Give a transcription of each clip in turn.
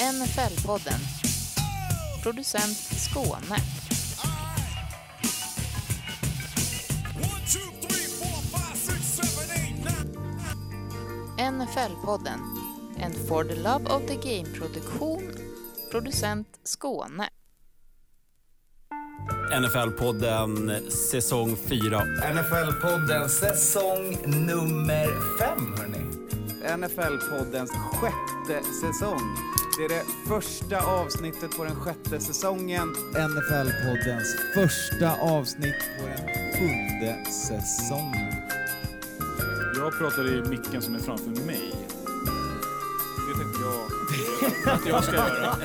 NFL-podden. Producent Skåne. NFL-podden. En For the Love of the Game-produktion. Producent Skåne. NFL-podden säsong 4. NFL-podden säsong nummer fem, hörni. NFL-poddens sjätte säsong. Det är det första avsnittet på den sjätte säsongen. NFL-poddens första avsnitt på den sjunde säsongen. Jag pratar i micken som är framför mig. Det tänkte jag att jag ska göra.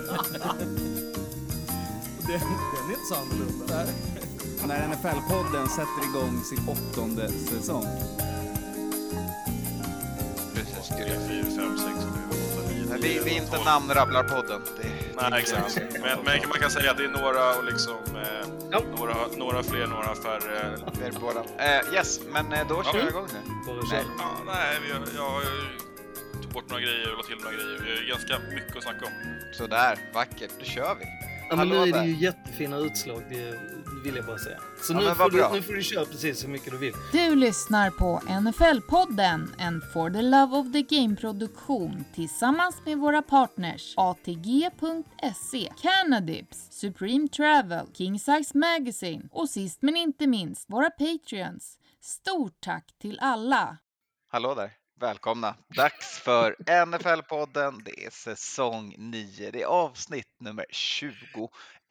Den, den är inte så annorlunda. När NFL-podden sätter igång sin åttonde säsong. Vi, vi är inte namnrabblarpodden. Det, Nej, exakt. Men, men man kan säga att det är några och liksom... Eh, Ja. några, några fler, några färre. det är båda. Eh, yes, men eh, då kör Ja. jag igång nu. Nej. Ja, nej, vi, har- jag har ju tagit bort några grejer och lagt till några grejer. Vi har ju ganska mycket att snacka om. Sådär, vackert. Då kör vi. Ja, men nu är det ju jättefina utslag, det vill jag bara säga. Så Ja, nu, får du, nu får du köra precis hur mycket du vill. Du lyssnar på NFL-podden, en For the Love of the Game-produktion tillsammans med våra partners ATG.se, Canadyps, Supreme Travel, King Size Magazine och sist men inte minst våra Patreons. Stort tack till alla! Hallå där. Välkomna. Dags för NFL-podden. Det är säsong 9. Det är avsnitt nummer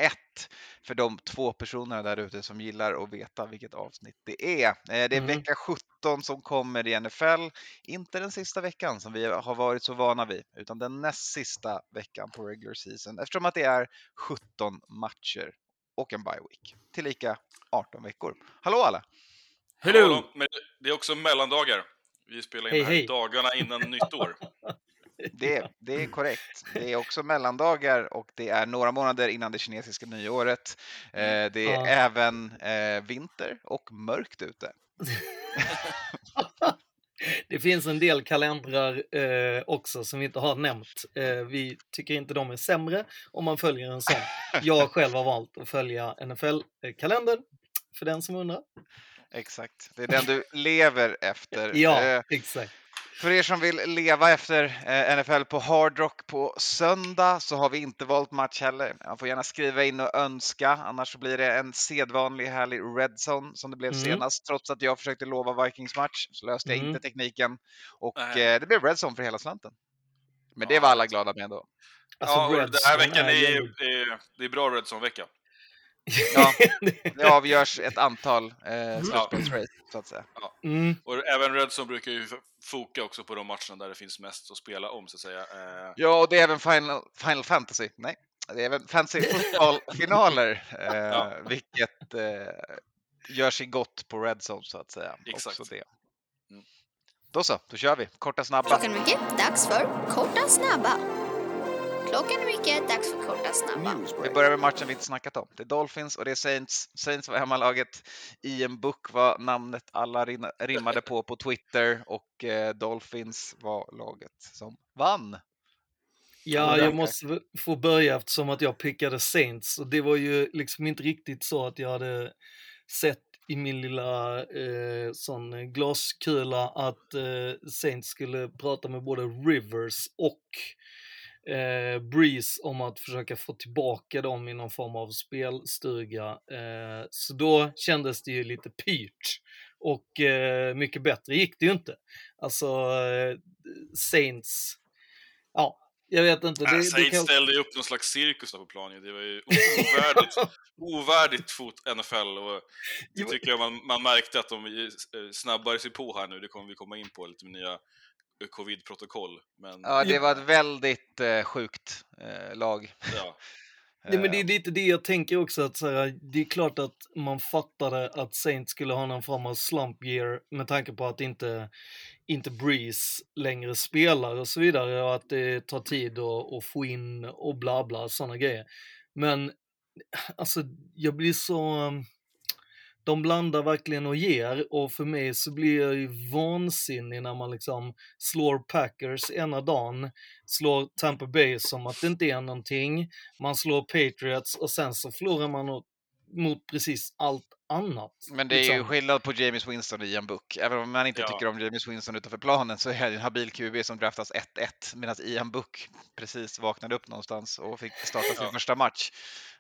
21 för de två personerna där ute som gillar att veta vilket avsnitt det är. Eh, Det är Mm. vecka 17 som kommer i NFL. Inte den sista veckan som vi har varit så vana vid, utan den näst sista veckan på regular season eftersom att det är 17 matcher och en bye week. Tillika 18 veckor. Hallå alla! Hello! Men det är också mellandagar. Vi spelar in det här hej. dagarna innan nytt år. Det, det är korrekt. Det är också mellandagar och det är några månader innan det kinesiska nyåret. Eh, det är Ja. även eh, vinter och mörkt ute. Det finns en del kalendrar eh, också som vi inte har nämnt. Eh, vi tycker inte de är sämre om man följer en sån. Jag själv har valt att följa NFL-kalendern, för den som undrar. Exakt. Det är den du lever efter. Ja, Eh, exakt. För er som vill leva efter eh, NFL på Hard Rock på söndag så har vi inte valt match heller. Man får gärna skriva in och önska, annars så blir det en sedvanlig härlig Red Zone som det blev Mm. senast. Trots att jag försökte lova Vikings match så löste jag Mm. inte tekniken och eh, det blev Red Zone för hela slanten. Men det var alla Red glada med ändå. Alltså, ja, den här veckan är, är, det är bra Redson-vecka. Ja, det avgörs ett antal eh, slutspelsrace så att säga. mm, Och även Redson brukar ju foka också på de matcherna där det finns mest att spela om, så att säga. Eh, Ja, och det är även Final, Final Fantasy. Nej, det är även Fantasy Football-finaler, eh, Ja. vilket eh, gör sig gott på Red Zone så att säga. Exakt. Också det. Mm. Då så, då kör vi. Korta snabba. Klockan är mycket, dags för korta snabba. Klockan är mycket, dags för korta snabba. Vi börjar med matchen vi inte snackat om. Det är Dolphins och det är Saints. Saints var hemmalaget. Ian Book var namnet alla rimmade på på Twitter och eh, Dolphins var laget som vann. Ja, jag måste få börja eftersom att jag pickade Saints och det var ju liksom inte riktigt så att jag hade sett i min lilla eh, sån glaskula att eh, Saints skulle prata med både Rivers och eh, Breeze om att försöka få tillbaka dem i någon form av spelstuga. Eh, så då kändes det ju lite pyrt. Och eh, mycket bättre gick det ju inte. Alltså, eh, Saints, ja, jag vet inte. äh, Det, det Saints kan... ställde ju upp någon slags cirkus där på planen. Det var ju ovärdigt, ovärdigt fot NFL. Och det tycker jag man, man märkte att de eh, snabbare sig på här nu. Det kommer vi komma in på lite med nya covid-protokoll. Men Ja, det var ett väldigt eh, sjukt eh, lag. ja, Nej, men det är Eh, lite det jag tänker också, att så här, det är klart att man fattade att Saints skulle ha någon form av slump year med tanke på att inte, inte Breeze längre spelar och så vidare och att det tar tid att, att få in och bla bla, sådana grejer. Men alltså, jag blir så um, de blandar verkligen och ger och för mig så blir jag ju vansinnig när man liksom slår Packers ena dagen, slår Tampa Bay som att det inte är någonting, man slår Patriots och sen så förlorar man mot, mot precis allt annat. Men det är ju liksom. skillnad på James Winston och Ian Book. Även om man inte Ja. tycker om James Winston utanför planen så är det en habil QB som draftas 1-1 medan Ian Book precis vaknade upp någonstans och fick starta sin Ja. första match.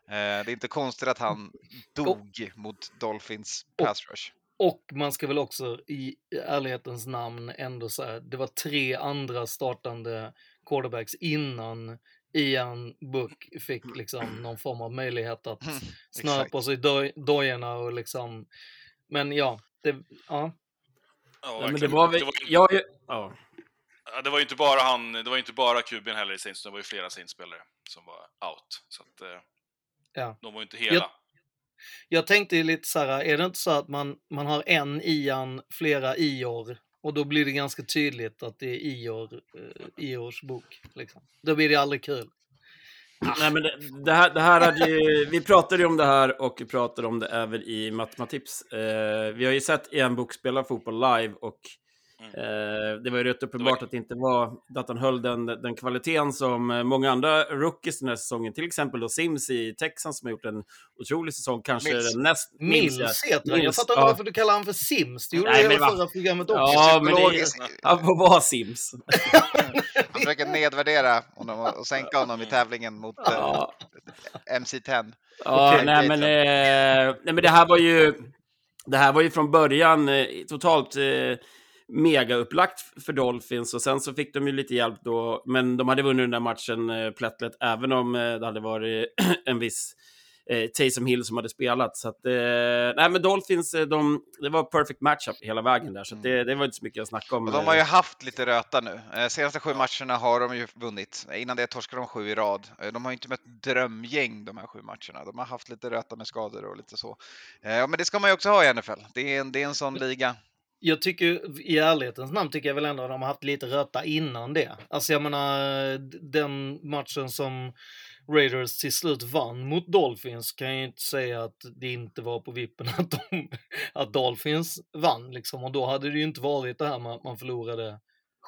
Eh, Det är inte konstigt att han dog mot Dolphins Och- pass rush. Och man ska väl också i ärlighetens namn ändå säga, det var tre andra startande quarterbacks innan Ian Book fick liksom någon form av möjlighet att snöra Exakt. på sig doj- dojorna och liksom, men ja, det, ja. Ja, Nej, men det var väl... det var, ju- Ja, ja, ja. det var ju inte bara han, det var ju inte bara QB'n heller i Saints, det var ju flera Saints-spelare som var out. Så att, eh, Ja. de var ju inte hela. Jag tänkte ju lite så här, är det inte så att man, man har en Ian, flera Ior och då blir det ganska tydligt att det är Ior, eh, Iors bok. Liksom. Då blir det aldrig kul. Nej, men det, det, här, det här hade ju, vi pratade ju om det här och vi pratade om det även i Matematips. Eh, vi har ju sett en bok spela fotboll live och Mm. eh, det var ju rätt uppenbart att det inte var att han höll den, den kvaliteten som eh, många andra rookies den här säsongen, till exempel då Sims i Texas som har gjort en otrolig säsong, kanske Mills. den näst Mills heter han. Jag fattar inte ja. varför du kallar honom för Sims. Det gjorde Nej, men va? förra programmet också. Ja, men det, han får vara Sims. Han försöker nedvärdera honom och sänka honom i tävlingen mot eh, Ja. MC10. Ja, nej, men, eh, nej men det här var ju det här var ju från början eh, totalt eh, mega upplagt för Dolphins och sen så fick de ju lite hjälp då, men de hade vunnit den där matchen eh, plättlätt även om eh, det hade varit en viss eh, Taysom Hill som hade spelat. Så att, eh, nej men Dolphins, eh, de, det var perfect matchup hela vägen där, så att det, det var inte så mycket att snacka om. Och de har ju eh. haft lite röta nu. Eh, Senaste sju matcherna har de ju vunnit. Innan det torskade de sju i rad. Eh, De har ju inte mött drömgäng de här sju matcherna. De har haft lite röta med skador och lite så. Eh, men det ska man ju också ha i NFL. Det är det är en sån liga. Jag tycker, i ärlighetens namn tycker jag väl ändå att de har haft lite röta innan det. Alltså jag menar, den matchen som Raiders till slut vann mot Dolphins kan jag ju inte säga att det inte var på vippen att, de, att Dolphins vann liksom. Och då hade det ju inte varit det här med att man förlorade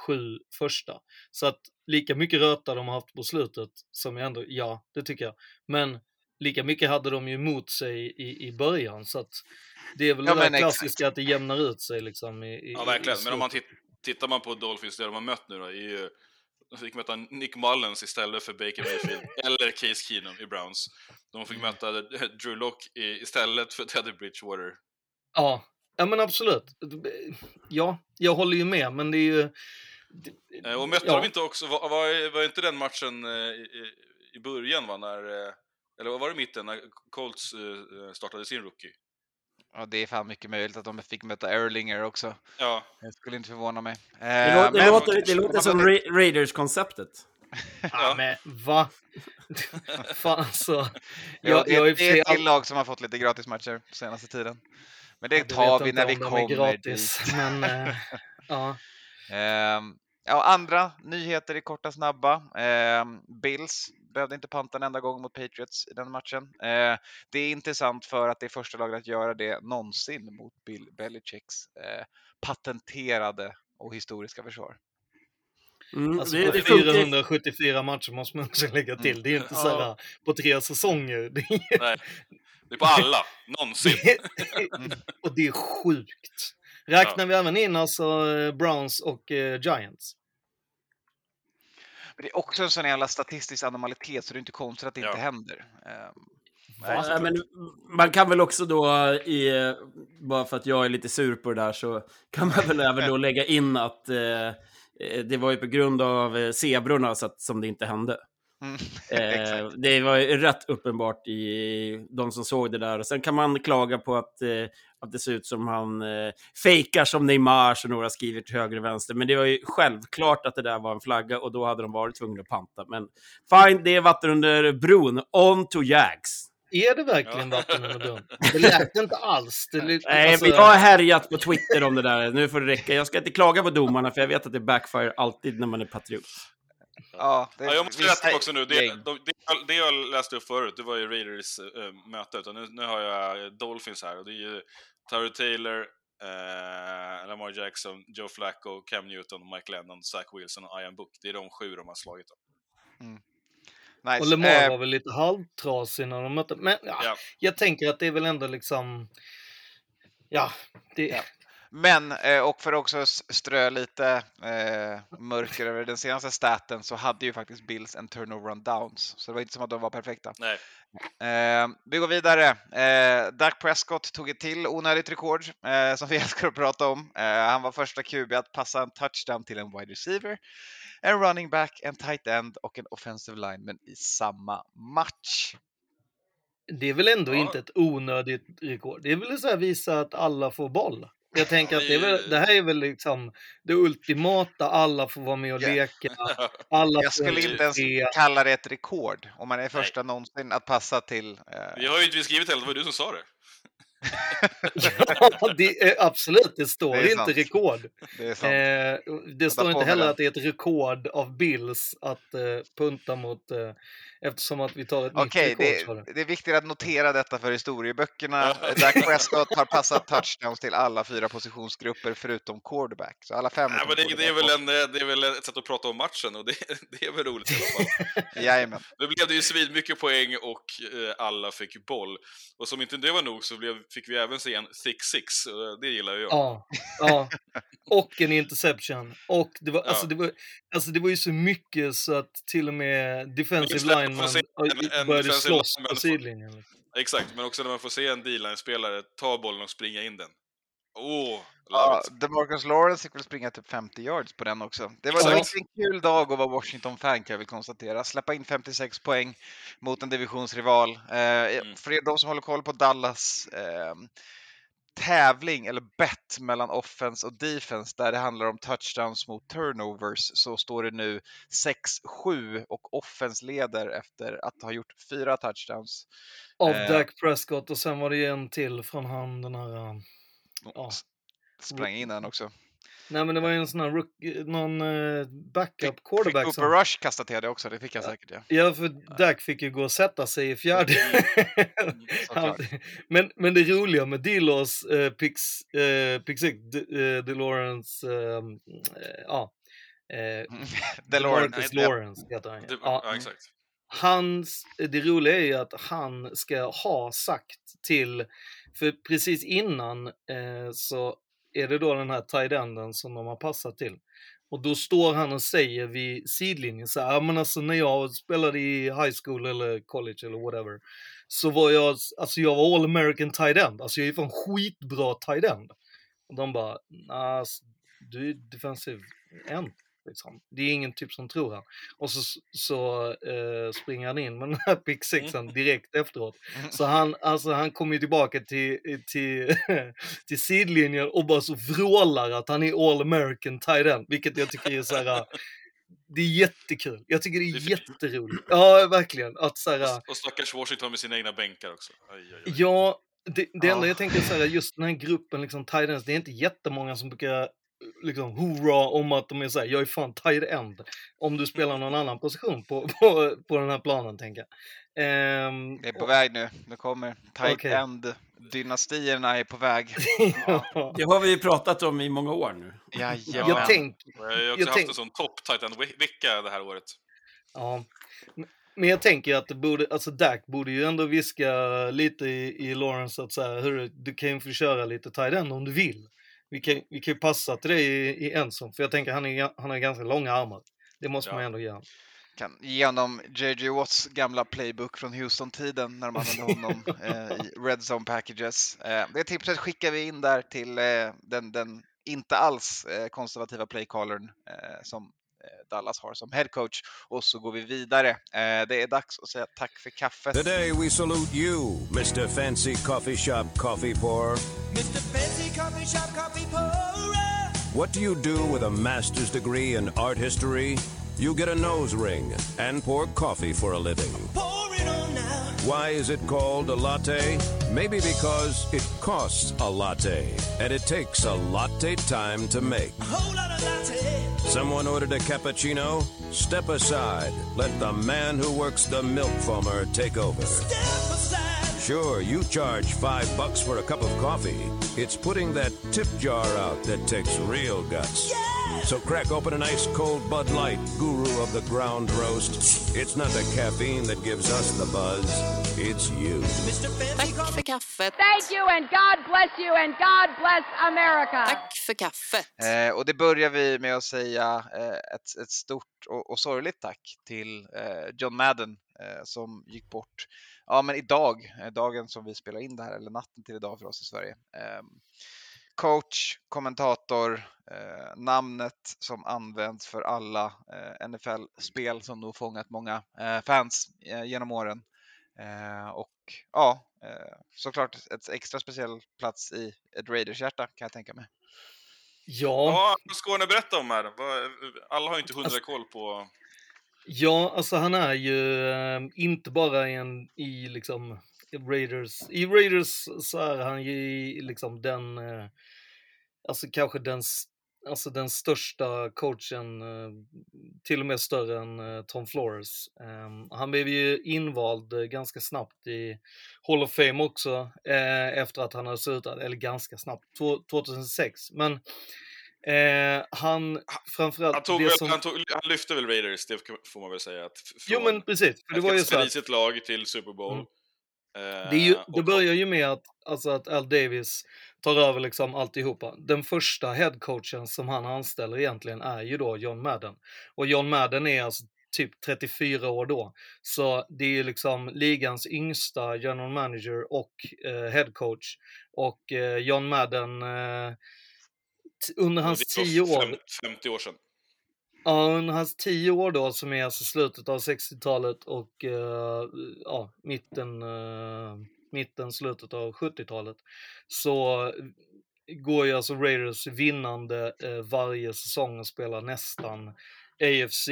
sju första. Så att lika mycket röta de har haft på slutet, som jag ändå, ja, det tycker jag. Men lika mycket hade de ju emot sig i, i början, så att det är väl Ja, det där exakt. klassiska att det jämnar ut sig liksom. I, i, Ja, verkligen. i Men om man tittar man på Dolphins, det de har mött nu då, är ju... De fick möta Nick Mullens istället för Baker Mayfield, eller Case Keenum i Browns. De fick möta Drew Lock i- istället för Teddy Bridgewater. Ja, ja men absolut. Ja, jag håller ju med, men det är ju... det- Eh, Och mötte ja. de inte också, var, var, var inte den matchen eh, i, i- i början va, när... eh, Eller var det i mitten, när Colts eh, startade sin rookie? Ja, det är fan mycket möjligt att de fick möta Erlinger också. Ja, Det skulle inte förvåna mig. Det, Eh, låter, det, men- låter, det låter som Ra- Raiders-konceptet. Ja, men va? Fan alltså. Ja, Jag, det, jag är det är ett till lag som har fått lite gratismatcher på senaste tiden. Men det Ja, det tar vi när vi kommer gratis, dit. Men, eh, ja. Ehm, ja, andra nyheter i korta snabba. Ehm, Bills behövde inte panta en enda gång mot Patriots i den matchen. Eh, det är intressant för att det är första laget att göra det någonsin mot Bill Belichicks eh, patenterade och historiska försvar. Mm, Alltså det, på det funkar, 474 matcher måste man också lägga till. Det är inte så här på tre säsonger. Det är, nej. Det är på alla, någonsin. och det är sjukt. Räknar vi även in alltså eh, Browns och eh, Giants? Men det är också en sån jävla statistisk anomalitet så det är inte konstigt att det Ja. inte händer. Ehm, Ja, men man kan väl också då, i, bara för att jag är lite sur på det där, så kan man väl även då lägga in att eh, eh, det var ju på grund av zebrorna så att, som det inte hände. Mm, Eh, det var ju rätt uppenbart i de som såg det där. Och sen kan man klaga på att, eh, att det ser ut som han eh, fejkar som Neymar, som några skriver till höger och vänster. Men det var ju självklart att det där var en flagga och då hade de varit tvungna att panta. Men fine, det är vatten under bron. On to Jags. Är det verkligen vatten under bron? Det lät inte alls. Det, lät- Nej, alltså- jag har härjat på Twitter om det där. Nu får det räcka. Jag ska inte klaga på domarna, för jag vet att det backfire alltid när man är patriot. Ja, det, Ja, jag måste rätta också nu. Det, de, det, det jag läste upp förut, det var ju Raiders äh, möte. Utan nu, nu har jag Dolphins här och det är ju Tyler Taylor, eh, Lamar Jackson, Joe Flacco, Cam Newton, Mike Lennon, Zach Wilson och Ian Book. Det är de sju de har slagit. Då. Nice. Och Lemar Eh, var väl lite halvtrasig när de mötte. Men ja, Ja. jag tänker att det är väl ändå liksom... Ja, det... Ja. Men, eh, och för att också strö lite eh, mörker över den senaste staten så hade ju faktiskt Bills en turnover on downs. Så det var inte som att de var perfekta. Nej. Eh, vi går vidare. Eh, Dak Prescott tog ett till onödigt rekord eh, som vi älskar att prata om. Eh, han var första QB att passa en touchdown till en wide receiver, en running back, en tight end och en offensive lineman i samma match. Det är väl ändå Ja. inte ett onödigt rekord. Det är väl så här visa att alla får boll. Jag tänker att det, är väl, det här är väl liksom det ultimata. Alla får vara med och leka. Alla Jag skulle inte ens succé. kalla det ett rekord om man är första någonsin att passa till eh, Vi har ju inte skrivit heller, det var du som sa det. ja, det är inte det står Det är inte sant. rekord. Det. Eh, det står inte heller det. att det är ett rekord av Bills att eh, punta mot eh, eftersom att vi tar ett Okej, nytt rekord. det, det är viktigt att notera detta för historieböckerna. Dak Prescott har passat touchdowns till alla fyra positionsgrupper förutom quarterback. Så alla fem Nej, men det, det, är väl en, det är väl ett sätt att prata om matchen och det, det är väl roligt i alla fall. Jajamän. Nu blev det ju svinmycket poäng och eh, alla fick boll. Och som inte det var nog så blev, fick vi även se en thick six, och det gillar ju jag. Ja, ja. Och en interception. Och det var, Ja. alltså, det var, alltså det var ju så mycket så att till och med defensive just det, man se en- en började slåss på sidlinjen. Exakt, men också när man får se en D-line-spelare ta bollen och springa in den. Åh, oh, Ja, DeMarcus Lawrence fick väl springa typ 50 yards på den också. Det var, inte en kul dag att vara Washington-fan kan jag väl konstatera. Släppa in 56 poäng mot en divisionsrival. Eh, För er de som håller koll på Dallas eh, tävling eller bet mellan offense och defense där det handlar om touchdowns mot turnovers så står det nu 6-7 och offense leder efter att ha gjort fyra touchdowns. Av Eh. Dak Prescott och sen var det ju en till från han den här... Ja. Sprang in den också. Nej men det var ju en sån här rookie, någon uh, backup Fick quarterback Cooper som... Rush kasta till det också, det fick jag Ja. säkert ja. Ja, för Dak fick ju gå och sätta sig i fjärde. Han, Såklart. men, men det roliga med Dilos uh, Pix, uh, Pix uh, DeLawrence, uh, ja, uh, DeLorean. Demarcus nej, det- Lawrence heter han ju. Ja, ja, exakt. hans, det roliga är ju att han ska ha sagt till, för precis innan eh, så är det då den här tight enden som de har passat till. Och då står han och säger vid sidlinjen så här, "Ja, men alltså när jag spelade i high school eller college eller whatever, så var jag, alltså jag var all American tight end, alltså jag är fan skitbra tight end. Och de bara, nah, du är defensive end. Liksom. Det är ingen typ som tror han. Och så, så eh, springer han in med den här pick sixen direkt efteråt. Så han, alltså, han kommer ju tillbaka till, till, till sidlinjen och bara så vrålar att han är all American tight end, vilket jag tycker är så här. Det är jättekul. Jag tycker det Det är fint. jätteroligt. Ja, verkligen. Att så här, Och, och stackars Washington med sina egna bänkar också. Aj, aj, aj. Ja, det, det enda Ja. jag tänker så här, just den här gruppen liksom tight ends, det är inte jättemånga som brukar liksom hurra om att de är såhär, jag är fan tight end. Om du spelar någon annan position på, på, på den här planen, tänker jag. Ehm, Det är på väg nu. Nu kommer tight Okej. end-dynastierna är på väg. ja. Det har vi ju pratat om i många år nu. Jajamän. Jag tänker, Och Jag har också Jag haft tänk- en sån topp tight end-vecka det här året. ja. Men jag tänker att det borde, alltså Dak borde ju ändå viska lite i, i Lawrence att så här, hörru, du kan ju få köra lite tight end om du vill. Vi kan, vi kan ju passa till dig i, i Enson, för jag tänker han, är, han har ganska långa armar. Det måste Ja. man ändå göra. Kan ge honom JJ Watts gamla playbook från Houston-tiden när man använde honom eh, i Red Zone packages. Eh, det tipset skickar vi in där till eh, den, den inte alls eh, konservativa playcallern eh, som Dallas har som head coach. Och så går vi vidare. Eh, det är dags att säga tack för kaffet. Today we salute you, Mr. Fancy Coffee Shop Coffee Pourer. Mr. Fancy Coffee Shop Coffee Pourer. What do you do with a master's degree in art history? You get a nose ring and pour coffee for a living. Pour it on now. Why is it called a latte? Maybe because it costs a latte and it takes a latte time to make. A whole lot of latte. Someone ordered a cappuccino? Step aside. Let the man who works the milk foamer take over. Sure, you charge five bucks for a cup of coffee. It's putting that tip jar out that takes real guts. So crack open an ice cold Bud Light, guru of the ground roast. It's not the caffeine that gives us the buzz, it's you. Tack för kaffet. Thank you and God bless you and God bless America. Tack för kaffet. Eh, och det börjar vi med att säga eh, ett, ett stort och, och sorgligt tack till eh, John Madden eh, som gick bort ja, men idag, eh, dagen som vi spelar in det här, eller natten till idag för oss i Sverige. Eh, coach, kommentator, eh, namnet som används för alla eh, NFL-spel som nog fångat många eh, fans eh, genom åren. Eh, och ja, eh, såklart ett extra speciell plats i ett Raiders-hjärta kan jag tänka mig. Ja, Ja, vad ska ni berätta om här? Alla har ju inte hundra Alltså- koll på ja, alltså han är ju eh, inte bara en i liksom Raiders. I Raiders så är han ju liksom den, eh, alltså kanske den, alltså den största coachen, eh, till och med större än Tom Flores. Ehm, han blev ju invald ganska snabbt i Hall of Fame också efter att han hade slutat, eller ganska snabbt, 2006. Men eh, han framförallt... Han, tog det väl, som- han, tog, han lyfte väl Raiders, det får man väl säga. Att Jo men precis, för det var ju så att, risigt lag till Super Bowl. Mm. Eh, det, ju, det och- börjar ju med att, alltså att Al Davis tar över liksom alltihopa. Den första headcoachen som han anställer egentligen är ju då John Madden. Och John Madden är alltså typ 34 år då. Så det är ju liksom ligans yngsta general manager och eh, headcoach. Och eh, John Madden, eh, under hans 10 år, fem- 50 år sedan. Ja, under hans tio år då, som är alltså slutet av 60-talet och eh, ja, mitten, eh, mitten, slutet av 70-talet, så går ju alltså Raiders vinnande eh, varje säsong och spelar nästan AFC,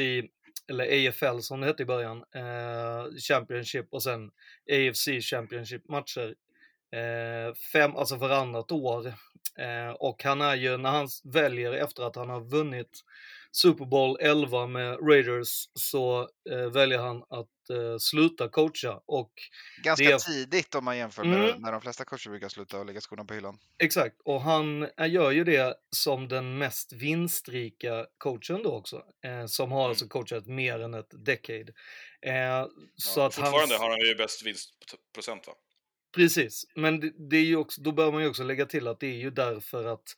eller AFL som det hette i början, eh, Championship och sen AFC Championship-matcher. Eh, fem, alltså varannat år. Eh, och han är ju, när han väljer efter att han har vunnit Super Bowl 11 med Raiders så eh, väljer han att eh, sluta coacha och Ganska det, tidigt om man jämför med Mm. när de flesta coacher brukar sluta och lägga skorna på hyllan. Exakt, och han eh, gör ju det som den mest vinstrika coachen då också, eh, som har alltså coachat mer än ett decade. Eh, så Ja, att fortfarande hans... har han ju bäst vinstprocent va? Precis, men det, det är ju också, då bör man ju också lägga till att det är ju därför att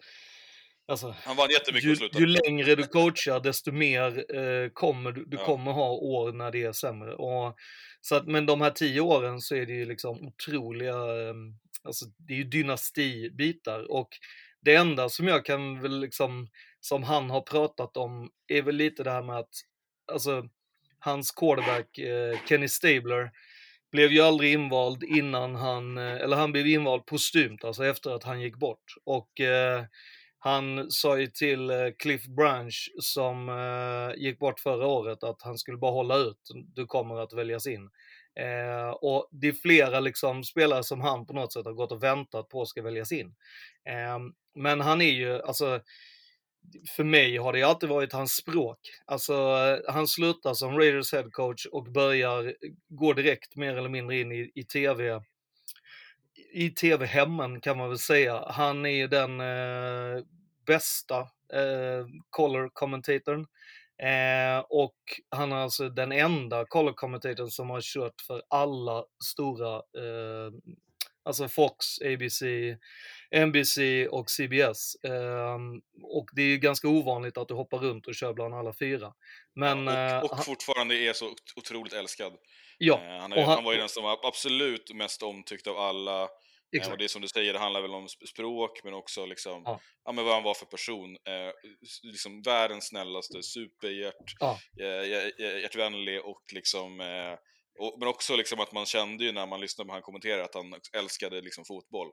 Alltså, Han vann jättemycket ju, ju längre du coachar desto mer eh, kommer du, du Ja. kommer ha år när det är sämre. Och, så att, men de här tio åren så är det ju liksom otroliga, eh, alltså det är ju dynastibitar och det enda som jag kan väl liksom, som han har pratat om är väl lite det här med att, alltså hans quarterback eh, Kenny Stabler blev ju aldrig invald innan han, eh, eller han blev invald postumt, alltså efter att han gick bort. Och eh, han sa ju till eh, Cliff Branch som eh, gick bort förra året att han skulle bara hålla ut, du kommer att väljas in. Eh, och det är flera liksom spelare som han på något sätt har gått och väntat på ska väljas in. Eh, men han är ju, alltså för mig har det alltid varit hans språk. Alltså, eh, han slutar som Raiders head coach och börjar eh, gå direkt mer eller mindre in i, i tv i tv-hemmen kan man väl säga. Han är ju den eh, bästa eh, color commentatorn. Eh, och han är alltså den enda color commentatorn som har kört för alla stora, eh, alltså Fox, ABC, NBC och CBS. Eh, och det är ju ganska ovanligt att du hoppar runt och kör bland alla fyra. Men, eh, Och han- fortfarande är så otroligt älskad. Ja, Eh, Han, och är, han- han var ju den som var absolut mest omtyckt av alla. Eh, Exakt. Och det är som du säger, det handlar väl om sp- språk men också liksom, Ja. ja. men vad han var för person. Eh, liksom världens snällaste, superhjärt, Ja. eh, hjär- hjär- hjärtvänlig och liksom eh, och, men också liksom att man kände ju när man lyssnade på han kommentera att han älskade liksom fotboll.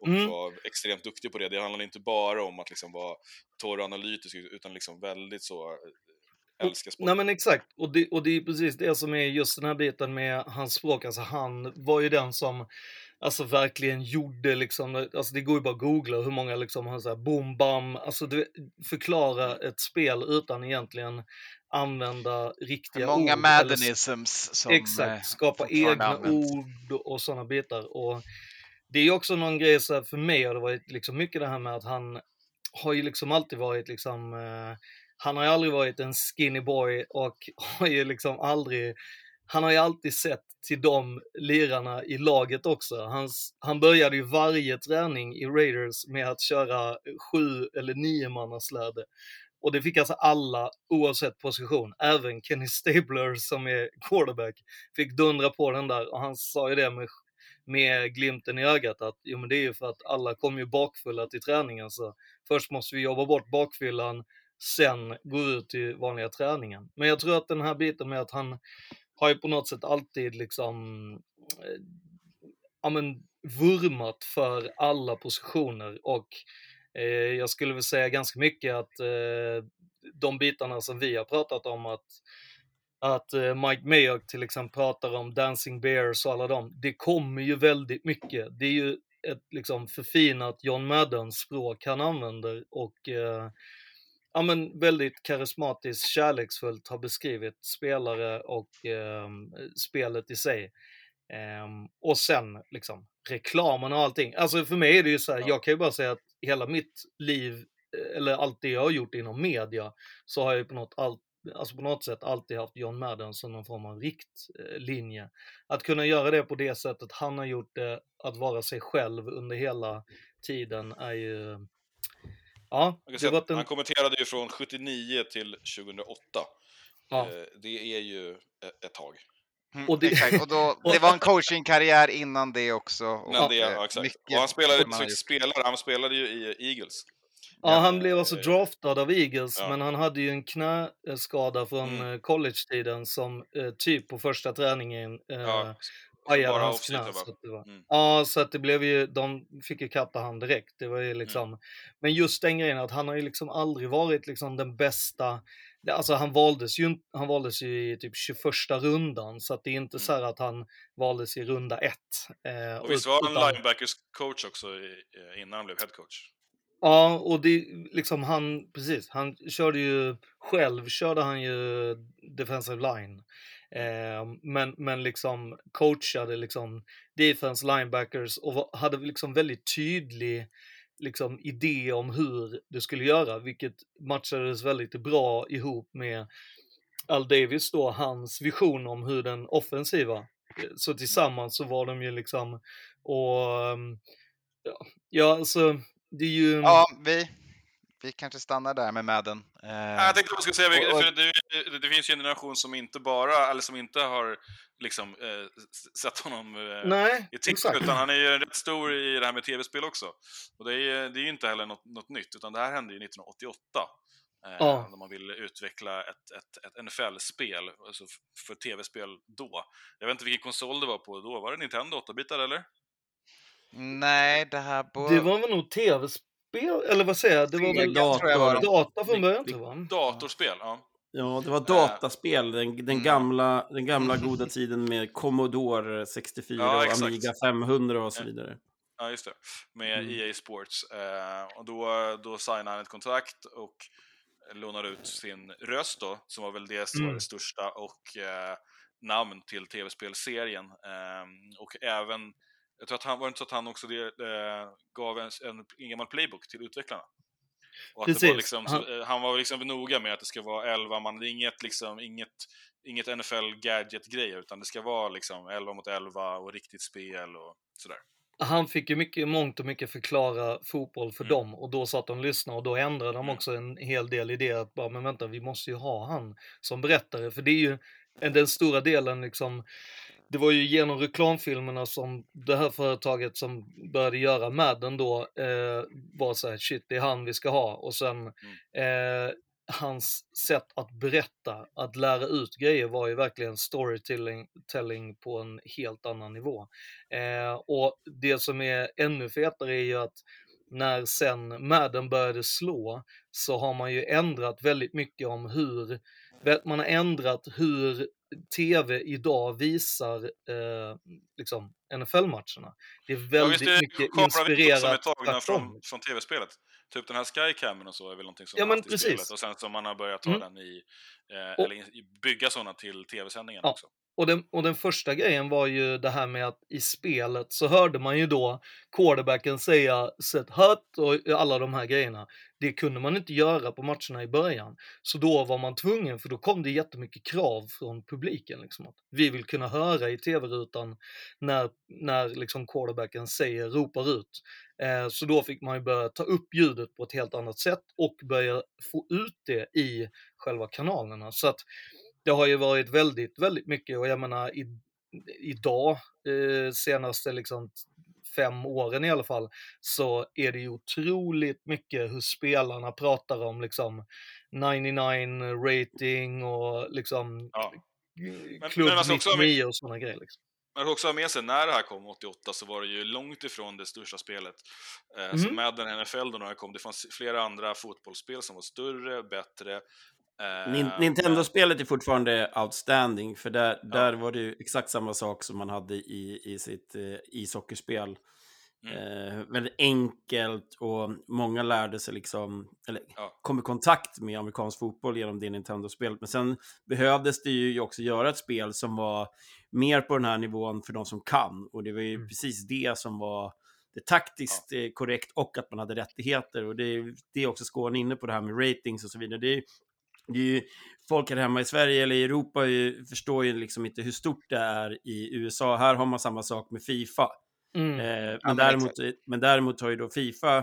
Och Mm. var extremt duktig på det. Det handlade inte bara om att liksom vara torr och analytisk utan liksom väldigt så eh, älska sport. Nej men exakt, och det, och det är precis det som är just den här biten med hans språk. Alltså han var ju den som alltså verkligen gjorde liksom, alltså det går ju bara att googla hur många liksom har så här boom bam, alltså du, förklara ett spel utan egentligen använda riktiga Många ord. eller- Maddenisms som eh, Exakt, skapa fortfarande egna ord och sådana bitar. Och det är ju också någon grej så här, för mig har det varit liksom mycket det här med att han har ju liksom alltid varit liksom, eh, han har ju aldrig varit en skinny boy och har ju liksom aldrig, han har ju alltid sett till de lirarna i laget också. Hans, han började ju varje träning i Raiders med att köra sju eller nio mannasläde. Och det fick alltså alla oavsett position, även Kenny Stabler som är quarterback, fick dundra på den där och han sa ju det med, med glimten i ögat att jo men det är ju för att alla kom ju bakfulla till träningen så först måste vi jobba bort bakfyllan, sen gå ut till vanliga träningen. Men jag tror att den här biten med att han har ju på något sätt alltid liksom eh, ja men vurmat för alla positioner och eh, jag skulle väl säga ganska mycket att eh, de bitarna som vi har pratat om att att eh, Mike Mayock till exempel pratar om Dancing Bears och alla dem, det kommer ju väldigt mycket. Det är ju ett liksom förfinat John Madden-språk han använder och eh, ja, men väldigt karismatiskt, kärleksfullt har beskrivit spelare och eh, spelet i sig. Ehm, och sen liksom reklamen och allting. Alltså för mig är det ju så här, jag kan ju bara säga att hela mitt liv, eh, eller allt det jag har gjort inom media, så har jag ju på något, all, alltså på något sätt alltid haft John Madden som någon form av riktlinje. Att kunna göra det på det sättet han har gjort det, att vara sig själv under hela tiden är ju... Ja, Jag kan det säga en... Han kommenterade ju från 79 till 2008. Ja. Eh, Det är ju ett tag. Mm, Och det- Exakt, och då, det var en coachingkarriär innan det också. Och Men det, eh, ja, exakt. mycket Och han spelade, spelare, han spelade ju i Eagles. Ja, han blev alltså Eh, draftad av Eagles, ja. men han hade ju en knäskada från Mm. eh, college-tiden som eh, typ på första träningen eh, Ja, pajade bara hans knä. Så att det var... Mm. Ja, så att det blev ju, de fick ju katta han direkt. Det var ju liksom, men just den grejen att han har ju liksom aldrig varit liksom den bästa, alltså han valdes ju, han valdes ju i typ 21 rundan, så att det är inte så här att han valdes i runda ett. Eh, Och visst var han utan- linebackers coach också i, innan han blev head coach? Ja, och det liksom han, precis, han körde ju själv, körde han ju defensive line. Eh, men, men liksom coachade liksom defense linebackers och hade liksom väldigt tydlig liksom idé om hur det skulle göra, vilket matchades väldigt bra ihop med Al Davis då, hans vision om hur den offensiva. Eh, så tillsammans så var de ju liksom, och ehm, ja, ja alltså det är ju... Ja, vi, vi kanske stannar där med Madden. Eh, Ja, Jag tänkte bara skulle säga, och- och- för det, det finns ju en generation som inte bara, eller som inte har liksom eh, sett honom eh, Nej, i TikTok, exakt. utan han är ju rätt stor i det här med tv-spel också. Och det är, ju- det är ju inte heller något, något nytt, utan det här hände ju 1988. Eh, Ja. När man ville utveckla ett, ett, ett NFL-spel, alltså för tv-spel då. Jag vet inte vilken konsol det var på då, var det Nintendo 8-bitar eller? Nej, det här... Bo... Det var väl nog tv-spel, eller vad säger jag? Det var väl Dator. tror jag var det. data från början jag. va? Datorspel, ja. Ja, det var dataspel, den, den, Mm. gamla, den gamla goda tiden med Commodore 64 Ja, och exakt. Amiga 500 och så vidare. Ja, just det. Med Mm. EA Sports. Eh, och då, då signade han ett kontrakt och lånade ut sin röst då, som var väl det som var Mm. det största, och eh, namn till tv-spelserien. Eh, och även, jag tror att han, var det inte så att han också det, eh, gav en, en, en gammal playbook till utvecklarna? Och att det var Precis. liksom, Han- så, eh, han var liksom noga med att det ska vara 11 man, det är inget, liksom, inget, inget NFL gadget-grejer, utan det ska vara liksom 11 mot 11 och riktigt spel och sådär. Han fick ju mycket, mångt och mycket förklara fotboll för Mm. dem och då satt de och lyssnade och då ändrade de också en hel del i det att bara, men vänta, vi måste ju ha han som berättare för det är ju en- den stora delen liksom det var ju genom reklamfilmerna som det här företaget som började göra Madden då eh, var så här, shit det är han vi ska ha och sen eh, hans sätt att berätta, att lära ut grejer var ju verkligen storytelling telling på en helt annan nivå. Eh, och det som är ännu fetare är ju att när sen Madden började slå så har man ju ändrat väldigt mycket om hur, man har ändrat hur tv idag visar eh, liksom NFL-matcherna. Det är Ja, väldigt är det mycket kameror som är inspirerat tagna från, från tv-spelet? Typ den här Skycamen och så är väl någonting som Ja, men haft i precis. spelet och sen som man har börjat ta Mm. den i, eh, Och- eller bygga sådana till tv-sändningen Ja. också. Och den, och den första grejen var ju det här med att i spelet så hörde man ju då quarterbacken säga set hut och alla de här grejerna. Det kunde man inte göra på matcherna i början. Så då var man tvungen, för då kom det jättemycket krav från publiken. Liksom, att vi vill kunna höra i tv-rutan när, när liksom quarterbacken säger, ropar ut. Eh, så då fick man ju börja ta upp ljudet på ett helt annat sätt och börja få ut det i själva kanalerna. Så att det har ju varit väldigt, väldigt mycket och jag menar i, idag, eh, senaste liksom fem åren i alla fall, så är det ju otroligt mycket hur spelarna pratar om liksom 99 rating och liksom Ja. klubb men alltså 99 och sådana grejer. Liksom. Man ska också ha med sig, när det här kom 88 så var det ju långt ifrån det största spelet. Eh, Så Mhm. Madden NFL då när det kom, det fanns flera andra fotbollsspel som var större, bättre. Men- Nintendo-spelet är fortfarande outstanding, för där, där var det ju exakt samma sak som man hade i, i sitt eh, ishockeyspel. Eh, väldigt enkelt och många lärde sig liksom, eller kom i kontakt med amerikansk fotboll genom det Nintendo-spelet. Men sen behövdes det ju också göra ett spel som var mer på den här nivån för de som kan. Och det var ju precis det som var det taktiskt eh, korrekt och att man hade rättigheter. Och det, är- det är också Skåne inne på det här med ratings och så vidare. Det är, det är ju, folk här hemma i Sverige eller i Europa ju, förstår ju liksom inte hur stort det är i USA. Här har man samma sak med Fifa. Mm. Eh, Ja, men, men däremot, men däremot har ju då Fifa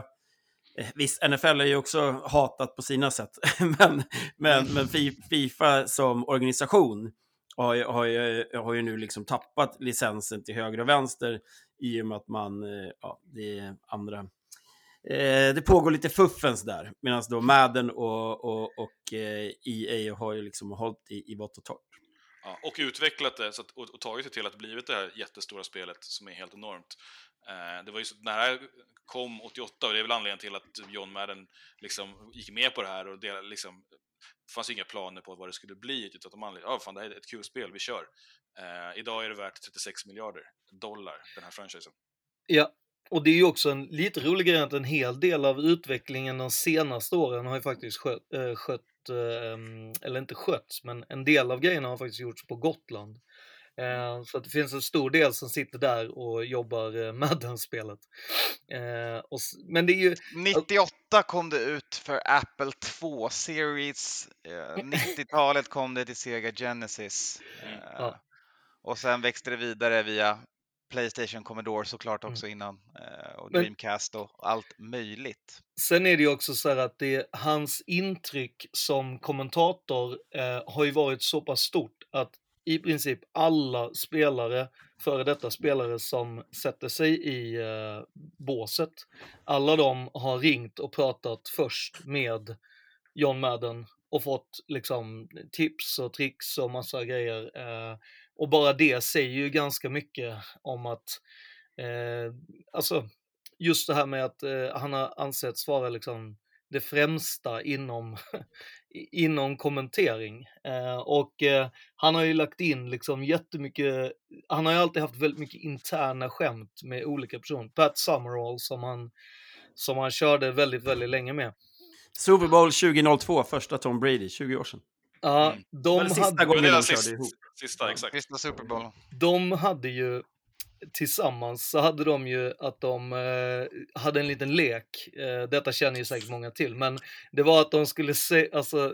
eh, Visst, NFL är ju också hatat på sina sätt, men, men, men Fi- Fifa som organisation har ju, har, ju, har ju nu liksom tappat licensen till höger och vänster i och med att man, eh, ja, det är andra Eh, det pågår lite fuffens där, medan då Madden och, och, och eh, EA har ju liksom hållit i, i vått och torrt. Ja, och utvecklat det så att, och, och tagit det till att blivit det här jättestora spelet som är helt enormt. Eh, det var ju så, när det här kom 88, och det är väl anledningen till att John Madden liksom gick med på det här och det, liksom, det fanns ju inga planer på vad det skulle bli, utan att man ja, fan det här är ett kul spel, vi kör. Eh, idag är det värt 36 miljarder dollar, den här franchisen. Ja, och det är ju också en lite rolig grej att en hel del av utvecklingen de senaste åren har ju faktiskt skött, äh, skött eh, eller inte skötts, men en del av grejerna har faktiskt gjorts på Gotland. Eh, så att det finns en stor del som sitter där och jobbar eh, med det spelet. Eh, och, men det är ju... 98 kom det ut för Apple 2 Series. Eh, 90-talet kom det till Sega Genesis. Eh, Ja. Och sen växte det vidare via Playstation Commodore såklart också innan. eh, Och Dreamcast och allt möjligt. Sen är det ju också så här att det, hans intryck som kommentator eh, har ju varit så pass stort att i princip alla spelare, före detta spelare som sätter sig i eh, båset, alla de har ringt och pratat först med John Madden och fått liksom tips och tricks och massa grejer. Eh, och bara det säger ju ganska mycket om att, eh, alltså just det här med att eh, han har ansetts vara liksom det främsta inom, inom kommentering. Eh, och eh, han har ju lagt in liksom jättemycket, han har ju alltid haft väldigt mycket interna skämt med olika personer. Pat Summerall som han, som han körde väldigt, väldigt länge med. Super Bowl 2002, första Tom Brady, 20 år sedan. Ja, Mm. De sista hade... gången Det var de sist- körde ihop. Sista, exakt. Sista Super Bowl. de hade ju tillsammans så hade de ju att de eh, hade en liten lek. Eh, detta känner ju säkert många till, men det var att de skulle se, alltså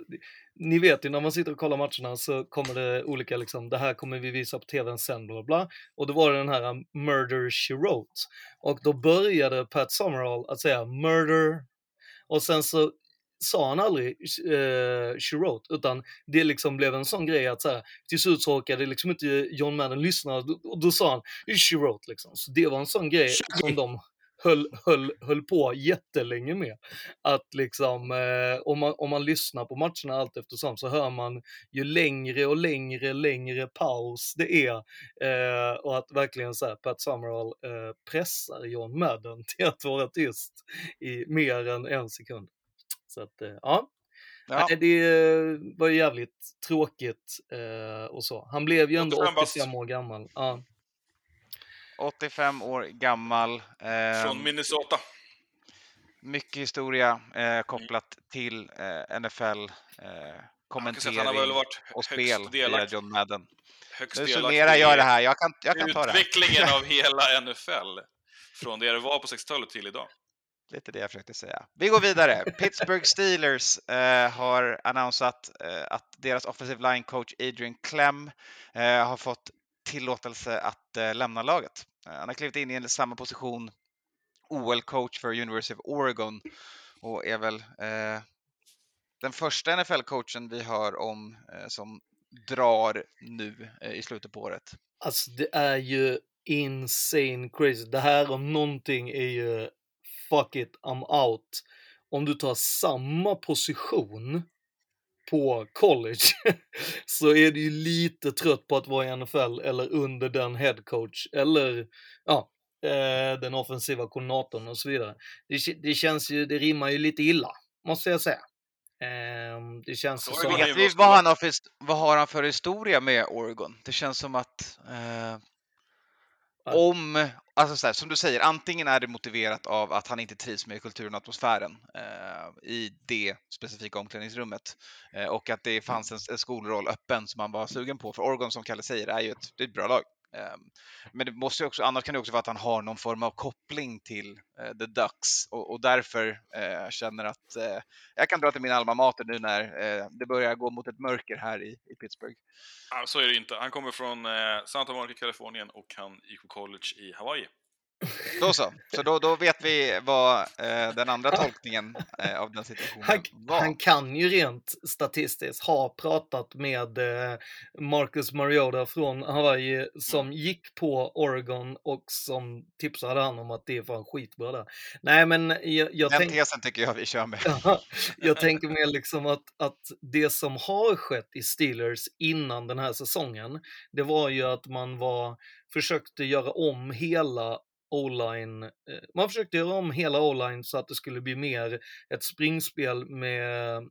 ni vet ju när man sitter och kollar matcherna så kommer det olika liksom, det här kommer vi visa på tvn sen, bla bla. Och då var det den här um, Murder She Wrote. Och då började Pat Summerall att säga murder och sen så sa han aldrig eh, she wrote, utan det liksom blev en sån grej att så här, till slut så orkade liksom inte John Madden lyssna och då, då sa han she wrote liksom. Så det var en sån grej som de höll, höll, höll på jättelänge med. Att liksom, eh, om, man, om man lyssnar på matcherna allt eftersom så hör man ju längre och längre, längre paus det är. Eh, och att verkligen så här, Pat Summerall eh, pressar John Madden till att vara tyst i mer än en sekund. Så att, eh, ja. Ja. Nej, det eh, var ju jävligt tråkigt eh, och så. Han blev ju ändå 85 bast. 85 år gammal. Ja. 85 år gammal. Eh, Från Minnesota. mycket historia eh, kopplat till eh, NFL, eh, kommentering han har väl varit och högst spel via. John Madden. Högst Nu summerar jag det här, jag kan, jag kan ta det. Utvecklingen av hela NFL. Från det det var på 60-talet till idag. Lite det jag försökte säga. Vi går vidare. Pittsburgh Steelers eh, har annonsat eh, att deras offensive line coach Adrian Clem eh, har fått tillåtelse att eh, lämna laget. Eh, han har klivit in i samma position, OL-coach för University of Oregon och är väl eh, den första NFL-coachen vi hör om som drar nu i slutet på året. Alltså det är ju insane crazy. Det här om någonting är ju fuck it, I'm out. Om du tar samma position på college så är du ju lite trött på att vara i NFL eller under den headcoach eller ja, eh, den offensiva koordinatorn och så vidare. Det, det känns ju, det rimmar ju lite illa, måste jag säga. Ehm, det känns ju som... Vet vi vad, han har för, vad har han för historia med Oregon? Det känns som att eh, om, alltså så här, som du säger, antingen är det motiverat av att han inte trivs med kulturen och atmosfären eh, i det specifika omklädningsrummet eh, och att det fanns en, en skolroll öppen som han var sugen på. För Oregon, som Kalle säger, är ju ett, det är ett bra lag. Ehm, men det måste ju också, annars kan det också vara att han har någon form av koppling till eh, The Ducks och, och därför eh, känner att eh, jag kan dra till min alma mater nu när eh, det börjar gå mot ett mörker här i, i Pittsburgh. Ja, så är det inte. Han kommer från eh, Santa Monica, Kalifornien och han gick på college i Hawaii. Då så, så då, då vet vi vad eh, den andra tolkningen eh, av den situationen Han, var. han kan ju rent statistiskt ha pratat med eh, Marcus Mariota från Hawaii som gick på Oregon och som tipsade han om att det är fan skitbra där. Nej men jag, jag Den tänk- tesen tycker jag vi kör med. Ja, jag tänker mer liksom att, att det som har skett i Steelers innan den här säsongen, det var ju att man var, försökte göra om hela O-line, eh, man försökte göra om hela O-line så att det skulle bli mer ett springspel med eh,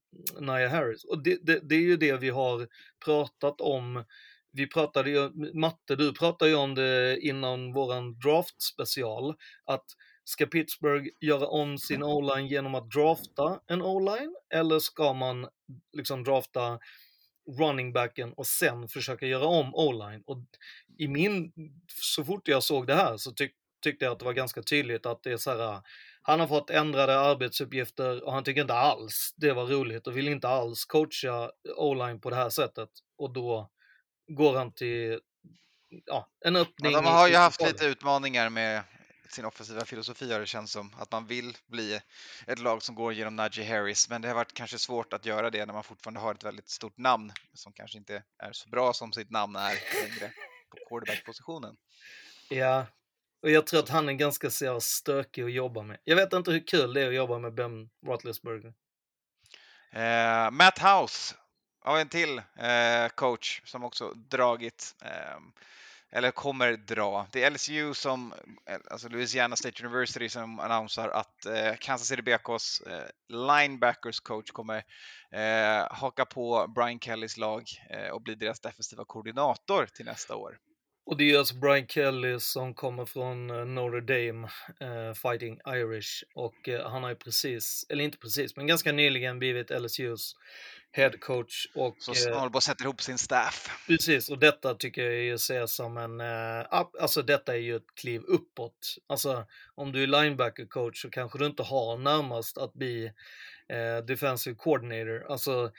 Nia Harris. Och det, det, det är ju det vi har pratat om. Vi pratade ju, Matte, du pratade ju om det innan våran draft special, att Ska Pittsburgh göra om sin o-line genom att drafta en o-line eller ska man liksom drafta running backen och sen försöka göra om o-line? Och i min, så fort jag såg det här så tyck, tyckte jag att det var ganska tydligt att det är så här, han har fått ändrade arbetsuppgifter och han tycker inte alls det var roligt och vill inte alls coacha o-line på det här sättet och då går han till ja, en öppning. Ja, de har ju haft lite utmaningar med sin offensiva filosofi har det känns som. Att man vill bli ett lag som går genom Najee Harris, men det har varit kanske svårt att göra det när man fortfarande har ett väldigt stort namn som kanske inte är så bra som sitt namn är längre på quarterback-positionen. Ja, och jag tror att han är ganska så stökig att jobba med. Jag vet inte hur kul det är att jobba med Ben Roethlisberger. Eh, Matt House har en till eh, coach som också dragit, eh, eller kommer dra. Det är LSU som, eh, alltså Louisiana State University som annonserar att eh, Kansas City BKs eh, linebackers coach kommer haka på Brian Kellys lag och bli deras defensiva koordinator till nästa år. Och det är alltså Brian Kelly som kommer från eh, Notre Dame, eh, Fighting Irish. Och eh, han har ju precis, eller inte precis, men ganska nyligen blivit LSUs head coach. Och, Så eh, på att sätta ihop sin staff. Precis, och detta tycker jag ju ses som en, eh, alltså detta är ju ett kliv uppåt. Alltså om du är linebacker coach så kanske du inte har närmast att bli eh, defensive coordinator. Alltså,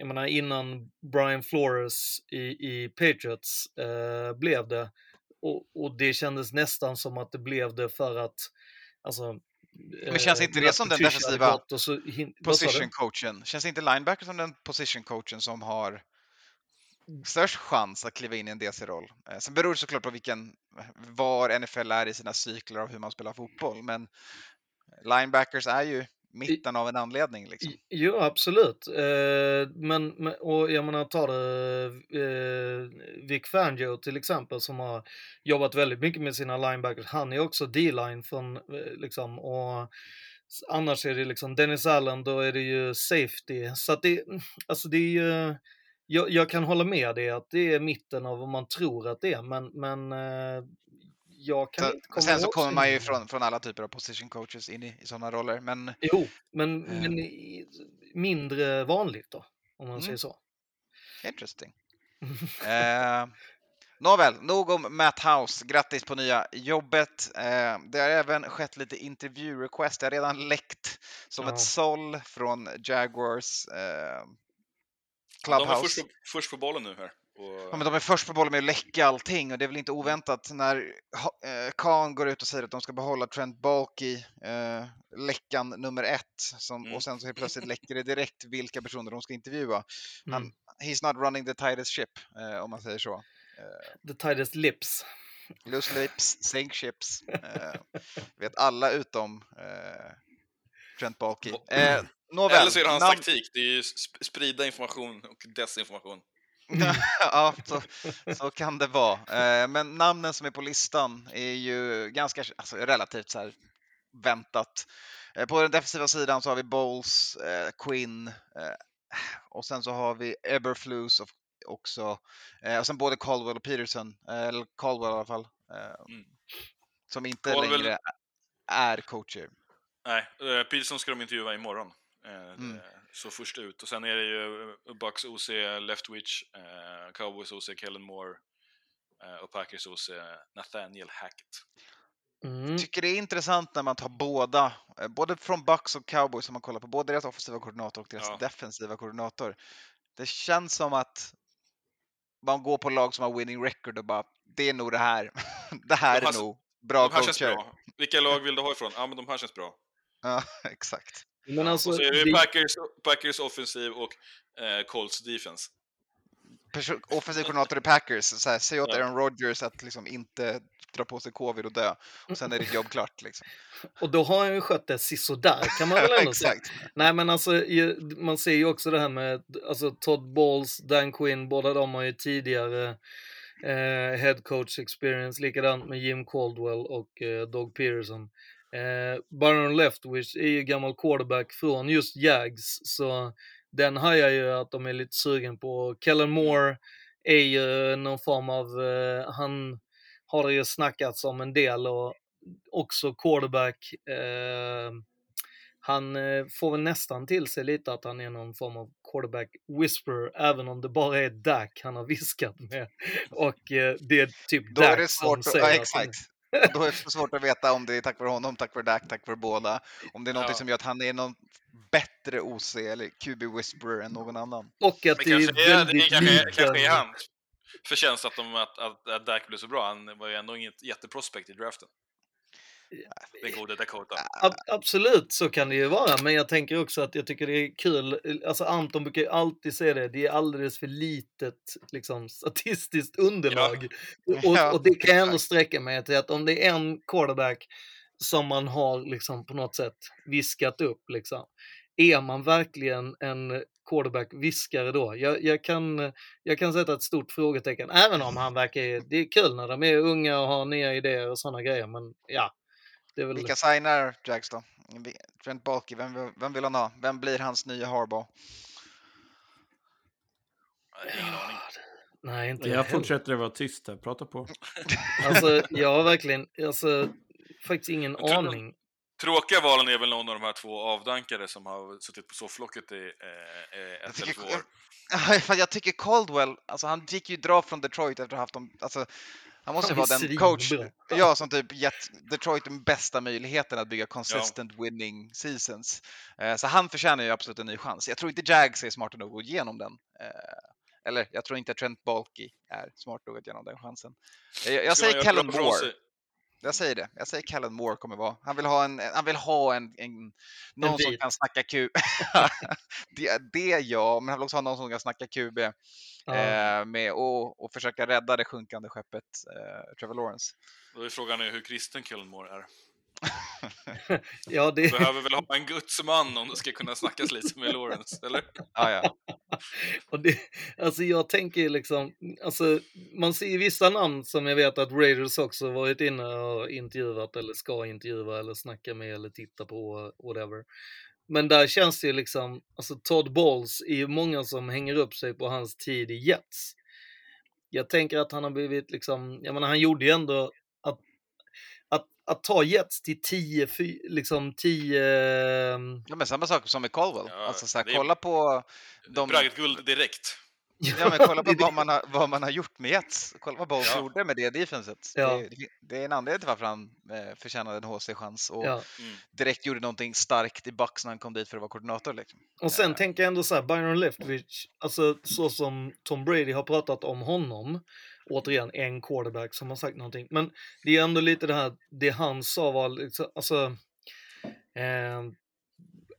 jag menar innan Brian Flores i, i Patriots eh, blev det, och, och det kändes nästan som att det blev det för att, alltså Men känns eh, inte det som den defensiva position coachen? Känns inte linebacker som den position coachen som har störst chans att kliva in i en DC-roll? Eh, Sen beror det såklart på vilken, var NFL är i sina cykler av hur man spelar fotboll, men linebackers är ju mitten av en anledning. Liksom. Jo, absolut. Eh, men, och jag menar, ta det eh, Vic Fangio till exempel som har jobbat väldigt mycket med sina linebackers. Han är också D-line från, eh, liksom, och Annars är det liksom Dennis Allen, då är det ju safety. Så att det, alltså det är ju, jag, jag kan hålla med dig att det är mitten av vad man tror att det är, men, men jag kan Så, inte komma sen så kommer man ju från, från alla typer av position coaches in i, i sådana roller. Men Jo, men, Eh. men mindre vanligt då, om man Mm. säger så. interesting. Eh, nåväl, nog om Matt House. Grattis på nya jobbet. Eh, det har även skett lite intervju-request. Det har redan läckt som Ja. ett såll från Jaguars eh, De är Clubhouse. först på, först på bollen nu här. Ja, men de är först på bollen med att läcka allting och det är väl inte oväntat när eh, Khan går ut och säger att de ska behålla Trent Baalke, eh, läckan nummer ett, som, Mm. och sen så helt plötsligt läcker det direkt vilka personer de ska intervjua. Han, Mm. he's not running the tightest ship, eh, om man säger så. Eh, The tightest lips. loose lips, sink ships. Eh, vet alla utom eh, Trent Baalke. Eh, nåväl, Eller så är det hans namn- taktik, det är ju sp- sprida information och desinformation. ja, så, så kan det vara. Eh, men namnen som är på listan är ju ganska alltså, relativt så här väntat. Eh, på den defensiva sidan så har vi Bowles, eh, Quinn och sen så har vi Eberflus också. Och sen både Caldwell och Peterson, eller Caldwell i alla fall, Mm. som inte Caldwell- längre är coacher. Nej, Peterson ska de intervjua imorgon. Mm. Så först ut. Och sen är det ju eh, Bucks OC Leftwich, eh, Cowboys OC Kellen Moore eh, och Packers OC Nathaniel Hackett. Mm. tycker det är intressant när man tar båda, eh, både från Bucks och Cowboys om man kollar på både deras offensiva koordinator och deras Ja. defensiva koordinator. Det känns som att man går på lag som har winning record och bara, det är nog det här. det här De här- är nog bra de här känns coacher. bra. Vilka lag vill du ha ifrån? Ja, men de här känns bra. Ja, exakt. Men alltså, och så är det det- Packers, Packers offensiv och eh, Colts defense. Perso- offensiv koordinator i Packers, så här, säg åt. Aaron Rodgers att liksom inte dra på sig covid och dö. Och sen är ditt jobb klart. Liksom. Och då har han ju skött det sisådär kan man väl ändå säga. Nej men alltså man ser ju också det här med alltså Todd Bowles, Dan Quinn, båda de har ju tidigare eh, head coach experience, likadant med Jim Caldwell och eh, Doug Peterson. Eh, Byron Leftwich är ju gammal quarterback från just Jags, så den hajar ju att de är lite sugen på. Kellen Moore är ju någon form av, eh, han har det ju snackats om en del och också quarterback. Eh, han eh, får väl nästan till sig lite att han är någon form av quarterback whisperer, även om det bara är Dak han har viskat med. Och eh, det är typ Då är Dak det som svårt säger att exakt. Då är det svårt att veta om det är tack vare honom, tack vare Dak, tack vare båda. Om det är något Ja. som gör att han är någon bättre OC eller QB whisperer än någon annan. Och att Men det är kanske är, det väldigt kanske, kanske är hans förtjänst att, de, att, att, att Dak blev så bra. Han var ju ändå inget jätteprospect i draften. Den gode Dakota. Ab- absolut, så kan det ju vara, men jag tänker också att jag tycker det är kul, alltså Anton brukar ju alltid säga det, det är alldeles för litet liksom, statistiskt underlag. Ja, Och, och det kan jag ändå sträcka mig till att om det är en quarterback som man har liksom på något sätt viskat upp, liksom, är man verkligen en quarterback-viskare då? Jag, jag, kan, jag kan sätta ett stort frågetecken, även om han verkar, det är kul när de är unga och har nya idéer och sådana grejer, men ja. Det är väl... Vilka signar Jags då? Trent Baalke, vem, vill- vem vill han ha? Vem blir hans nya Harbaugh? Ingen aning. Nej, inte Jag heller. fortsätter att vara tyst här, prata på. Alltså, jag har verkligen, alltså, faktiskt ingen Jag tror- aning. Tråkiga valen är väl någon av de här två avdankare som har suttit på sofflocket i eh, eh, ett eller två år. Ja, fan, Jag tycker Caldwell, alltså han gick ju dra från Detroit efter att ha haft dem, alltså han måste vara den coach, ja, som typ gett Detroit den bästa möjligheten att bygga consistent winning seasons. Eh, Så han förtjänar ju absolut en ny chans. Jag tror inte Jags är smarta nog att gå igenom den. Eh, Eller jag tror inte att Trent Baalke är smart nog att ge den chansen. Jag, jag säger Kellen Moore. sig? Jag säger det. Jag säger Kellen Moore kommer vara. Han vill ha en, han vill ha en, en någon som vit. kan snacka QB. det, det ja, men han vill också ha någon som kan snacka QB. Ja. Eh, med och, och försöka rädda det sjunkande skeppet eh, Trevor Lawrence. Då är frågan är hur kristen Kellen Moore är. ja, det... Behöver väl ha en gudsman om det ska kunna snackas lite med Lawrence, eller? Ja, ja. Och det, alltså jag tänker liksom, alltså man ser vissa namn som jag vet att Raiders också varit inne och intervjuat eller ska intervjua eller snacka med eller titta på, whatever. Men där känns det ju liksom, alltså Todd Bowles är ju många som hänger upp sig på hans tid i Jets. Jag tänker att han har blivit liksom, jag menar han gjorde ju ändå att, ta Jets till 10, fy- liksom 10... Ja, men samma sak som med Caldwell. Ja, alltså, så här, är- kolla på de... Bragdguld direkt. Ja, men kolla på vad man, har, vad man har gjort med Jets. Kolla vad Bowles Ja. gjorde med det defenset. Ja. Det, det är en anledning till varför han eh, förtjänade en HC-chans och Ja. Mm. direkt gjorde någonting starkt i Bucks när han kom dit för att vara koordinator. Liksom. Och sen tänker jag ändå så här, Byron Leftwich, alltså så som Tom Brady har pratat om honom, återigen en quarterback som har sagt någonting, men det är ändå lite det här, det han sa var liksom, alltså, eh,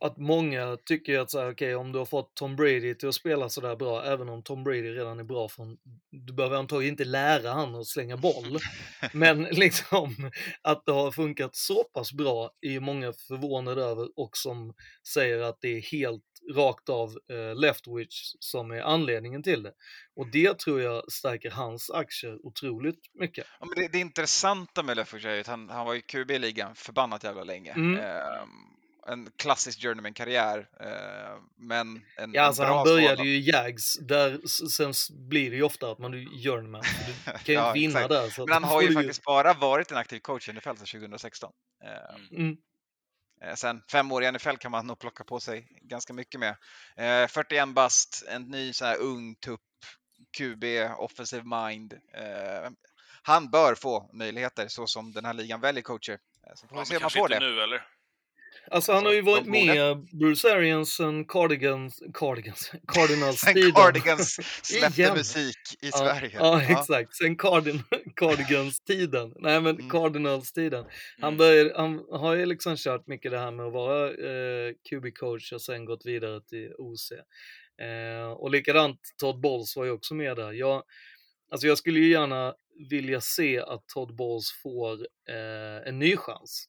att många tycker att så här, okej, om du har fått Tom Brady till att spela så där bra, även om Tom Brady redan är bra från, du behöver antagligen inte lära han att slänga boll, men liksom att det har funkat så pass bra är många förvånade över och som säger att det är helt rakt av eh, Leftwich som är anledningen till det. Och det tror jag stärker hans aktier otroligt mycket. Ja, men det, det intressanta med Leftwich är att han, han var ju QB i ligan förbannat jävla länge. Mm. Ehm, en klassisk journeyman-karriär, eh, men en, Ja, alltså en bra han började sådan. ju i Jags, där sen blir det ju ofta att man är journeyman, du kan ju Ja, inte vinna exakt. där. Så Men han har ju faktiskt bara varit en aktiv coach i NFL sedan 2016. Ehm, Mm. Eh, Sen fem år i NFL kan man nog plocka på sig ganska mycket med. Eh, 41 bast, en ny så här ung tupp, QB, offensive mind. Eh, han bör få möjligheter så som den här ligan väljer coacher. Eh, Så får Ja, se om man får det. nu, eller? Alltså han har ju varit med Bruce Arians sen Cardigans, Cardigans, Cardinals Sen tiden. Cardigans släppte Igen. musik i Ja, Sverige. Ja, exakt. Sen Cardin, Cardigans-tiden. Nej, men Mm. Cardinals-tiden. Han, Mm. började, han har ju liksom kört mycket det här med att vara eh, QB-coach och sen gått vidare till OC. Eh, och likadant Todd Bowles var ju också med där. Jag, alltså jag skulle ju gärna vilja se att Todd Bowles får eh, en ny chans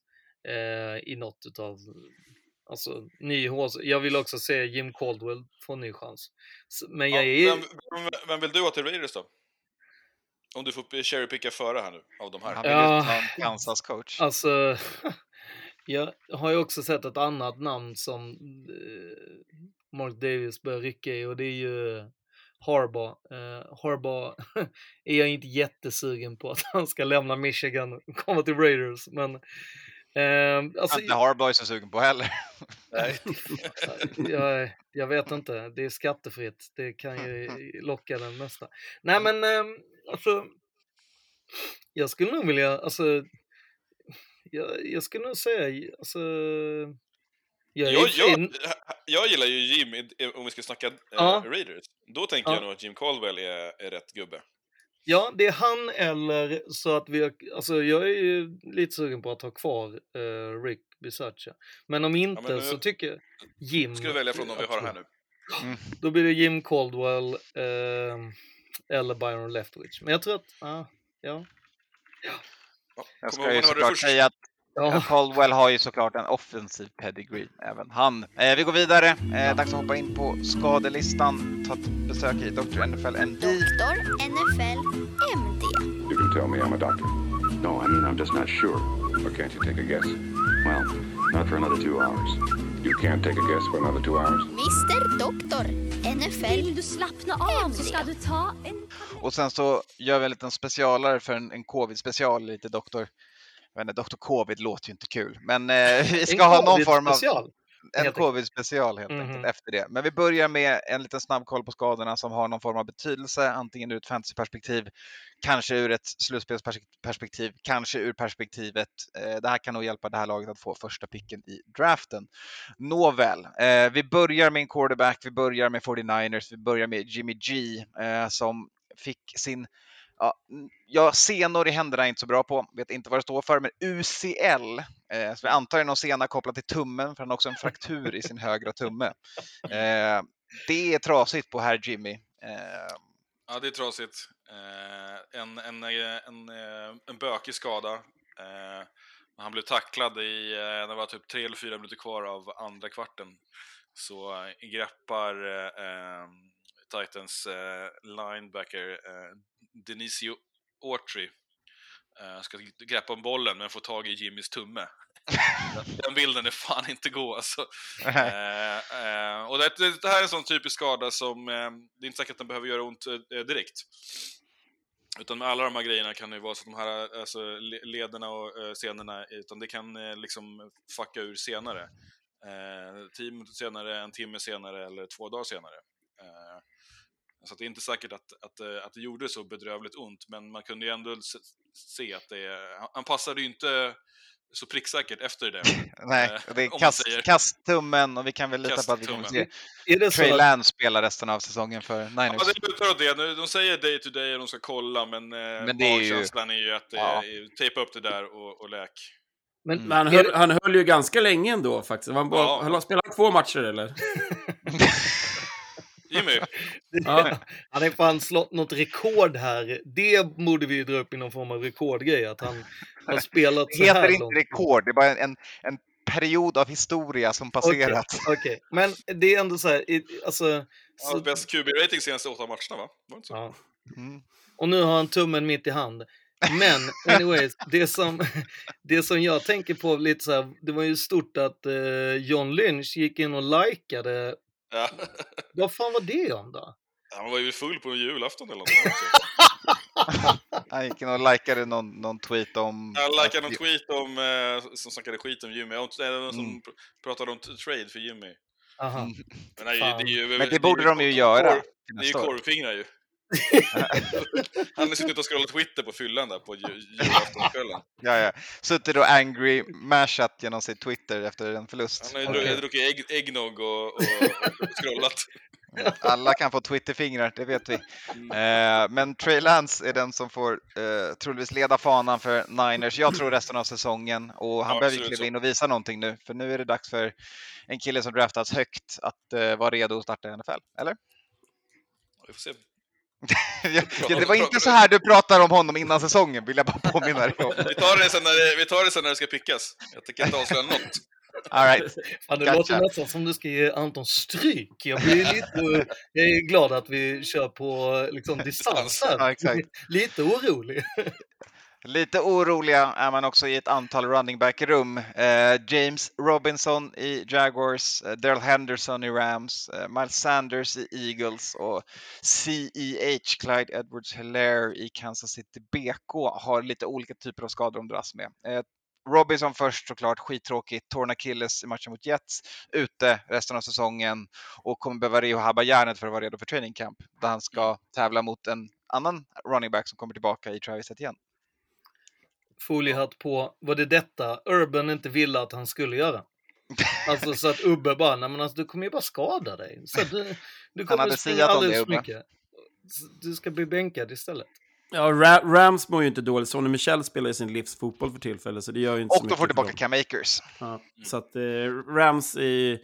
eh, i något utav Alltså ny HC. Jag vill också se Jim Caldwell få en ny chans. Men jag Ja, är... vem, vem, vem vill du ha till Raiders då? Om du får cherrypicka före här nu, av de här. Han vill Ja. ju ta en Kansas-coach. Alltså, jag har ju också sett ett annat namn som eh, Mark Davis börjar rycka i och det är ju Harbaugh. Eh, Harbaugh är jag inte jättesugen på att han ska lämna Michigan och komma till Raiders, men eh, alltså, Inte är så sugen på heller. Nej. jag, jag vet inte, det är skattefritt. Det kan ju locka den mesta. Nej men ehm, alltså, jag skulle nog vilja, alltså, jag, jag skulle nog säga, alltså, jag Jag, jag, jag gillar ju Jim, om vi ska snacka eh, Ja. Raiders. Då tänker Ja. jag nog att Jim Caldwell är, är rätt gubbe. Ja, det är han eller så att vi alltså jag är ju lite sugen på att ha kvar eh, Rick Bisaccia. Men om inte men nu- så tycker jag Jim. Ska du välja från de vi har här nu? Då blir det Jim Caldwell eh, eller Byron Leftwich. Men jag tror att, ah, ja. Ja, Jag kommer ska ju såklart först. säga att Ja. Caldwell har ju såklart en offensiv pedigree, även han. Eh, vi går vidare. Eh, dags att hoppa in på skadelistan. Ta ett besök i Dr. NFL MD. Doktor NFL MD. You can tell me I'm a doctor. No, I mean, I'm just not sure. Or can't you take a guess? Well, not for another two hours. You can't take a guess for another two hours? Mr Doktor NFL Vill du slappna av så ska du ta en... Och sen så gör vi en liten specialare för en, en covid-special, lite doktor. Jag vet inte, Dr. Covid låter ju inte kul, men eh, vi ska ha någon form av... En covid-special helt Mhm. enkelt efter det. Men vi börjar med en liten snabb koll på skadorna som har någon form av betydelse, antingen ur ett fantasyperspektiv, kanske ur ett slutspelsperspektiv, kanske ur perspektivet. Eh, det här kan nog hjälpa det här laget att få första picken i draften. Nåväl, eh, vi börjar med en quarterback, vi börjar med 49ers, vi börjar med Jimmy G eh, som fick sin Ja, jag, senor i händerna är inte så bra på, vet inte vad det står för, men UCL, eh, så vi antar det är någon sena kopplad till tummen, för han har också en fraktur i sin högra tumme. Eh, det är trasigt på herr Jimmy. Eh, Ja, det är trasigt. Eh, en, en, eh, en, eh, en bökig skada. Eh, Han blev tacklad i, eh, det var typ tre eller fyra minuter kvar av andra kvarten. Så eh, greppar eh, Titans eh, linebacker eh, Denisio Autry eh, ska greppa om bollen men får tag i Jimmys tumme. Den bilden är fan inte gå alltså. eh, eh, och det, det, här är en sån typisk skada som, eh, det är inte säkert att den behöver göra ont eh, direkt. Utan med alla de här grejerna kan det ju vara så att de här alltså, le- lederna och eh, senorna, utan det kan eh, liksom fucka ur senare. Eh, tio minuter senare, en timme senare eller två dagar senare. Så att det är inte säkert att, att, eh, att det gjorde så bedrövligt ont, men man kunde ju ändå se, att det... Han, passade ju inte så pricksäkert efter det. Nej, eh, det är kast, kasttummen och vi kan väl lita på att vi kommer se Är det så Trey Lance spela resten av säsongen för Niners. Ja, det lutar åt det. De säger day to day och de ska kolla, men, eh, Men det är ju- magkänslan är ju att Ja. tejpa upp det där och, och läk. Men, Men han höll, han höll ju ganska länge ändå faktiskt. Han, bara, Ja. han spelade två matcher eller? Jimmy, Ja. Han har fan slått något rekord här. Det borde vi ju dra upp i någon form av rekordgrej, att han har spelat Det så här heter inte långt. rekord, det är bara en, en period av historia som passerat. Okej, okej. men det är ändå så här, alltså... Så, har bäst QB-rating senaste åtta matcherna, va? Var det inte så? ja. Mm. Och nu har han tummen mitt i hand. Men anyways, det som, det som jag tänker på lite så här, det var ju stort att eh, John Lynch gick in och likade. Ja. Vad fan var det om då? Han var ju full på julafton eller något. Han gick in och likade någon, någon tweet om... Han likade någon tweet om, eh, som snackade skit om Jimmy. Någon som Mm. pr- pratade om trade för Jimmy. Aha. Men, nej, det, är ju, Men det är borde de ju göra Det är ju korvfingrar ju. Han har suttit och scrollat Twitter på fyllan där på ju- julaftonskvällen. Ja, ja. Suttit och angry mashat genom sitt Twitter efter en förlust. Han har dru- druckit ägg, äggnog och, och, och scrollat. Alla kan få Twitterfingrar, det vet vi. Eh, men Trey Lance är den som får eh, troligtvis leda fanan för Niners. Jag tror resten av säsongen och han Ja, behöver kliva in och visa någonting nu. För nu är det dags för en kille som draftats högt att eh, vara redo att starta i NFL. Eller? Vi får se. Ja, ja, det var inte så här du pratar om honom innan säsongen, vill jag bara påminna dig om. Vi tar det sen när det, vi tar det, sen när det ska pickas. Jag tänker inte avslöja något. All right. Fan, det Gotcha. låter nästan som du ska ge Anton stryk. Jag blir lite jag är glad att vi kör på liksom, distans här. Ja, exakt. Lite orolig. Lite oroliga är man också i ett antal running back-rum. Eh, James Robinson i Jaguars, eh, Daryl Henderson i Rams, eh, Miles Sanders i Eagles och CEH, Clyde edwards hilaire i Kansas City BK har lite olika typer av skador de dras med. Eh, Robinson först såklart, skittråkigt. Torn Killes i matchen mot Jets, ute resten av säsongen och kommer behöva rehabba hjärnet för att vara redo för training camp där han ska tävla mot en annan running back som kommer tillbaka i Travis Etienne. Foliehatt på. Var det detta Urban inte ville att han skulle göra? Alltså så att Ubbe bara, nej men alltså du kommer ju bara skada dig. Så du, du kommer hade att springa siat om det, alldeles för Ubbe. mycket. Du ska bli bänkad istället. Ja, Ra- Rams mår ju inte dåligt. Sonny Michel spelar ju sin livs fotboll för tillfället, så det gör ju inte så Och de mycket får tillbaka. Cam Akers. Ja, så att eh, Rams är,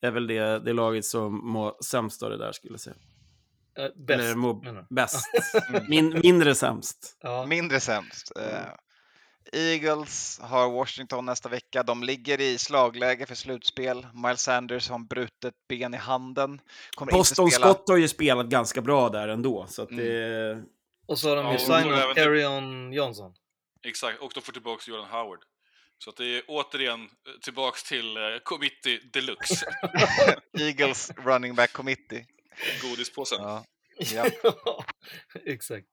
är väl det, det laget som mår sämst av det där, skulle jag säga. Eh, Eller bäst, bäst. Min, mindre sämst. Ja. Mindre sämst. Eh, Eagles har Washington nästa vecka. De ligger i slagläge för slutspel. Miles Sanders har brutet ben i handen. Kommer Boston inte spela. Scott har ju spelat ganska bra där ändå, så att det... Och så har de Ja, ju även- signat Carrion Johnson. Exakt, och de får tillbaka Jordan Howard. Så att det är återigen eh, tillbaks till eh, committee deluxe. Eagles running back committee. Godispåsen. Ja. Japp. Exakt.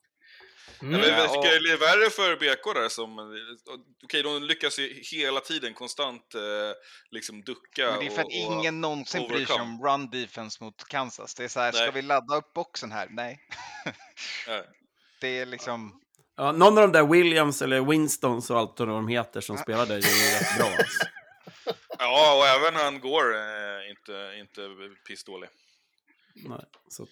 Mm. Mm. Jag och- tycker det är värre för BK där som... Okej, de lyckas ju hela tiden konstant eh, liksom ducka Men det är för att och, och, ingen någonsin bryr sig om run defense mot Kansas. Det är så här, ska Nej. vi ladda upp boxen här? Nej. Nej. Det är liksom... Ja, någon av de där Williams eller Winstons och allt vad de heter som spelar där är ju rätt bra. Alltså. Ja, och även han går eh, inte, inte pissdålig. Nej, så att...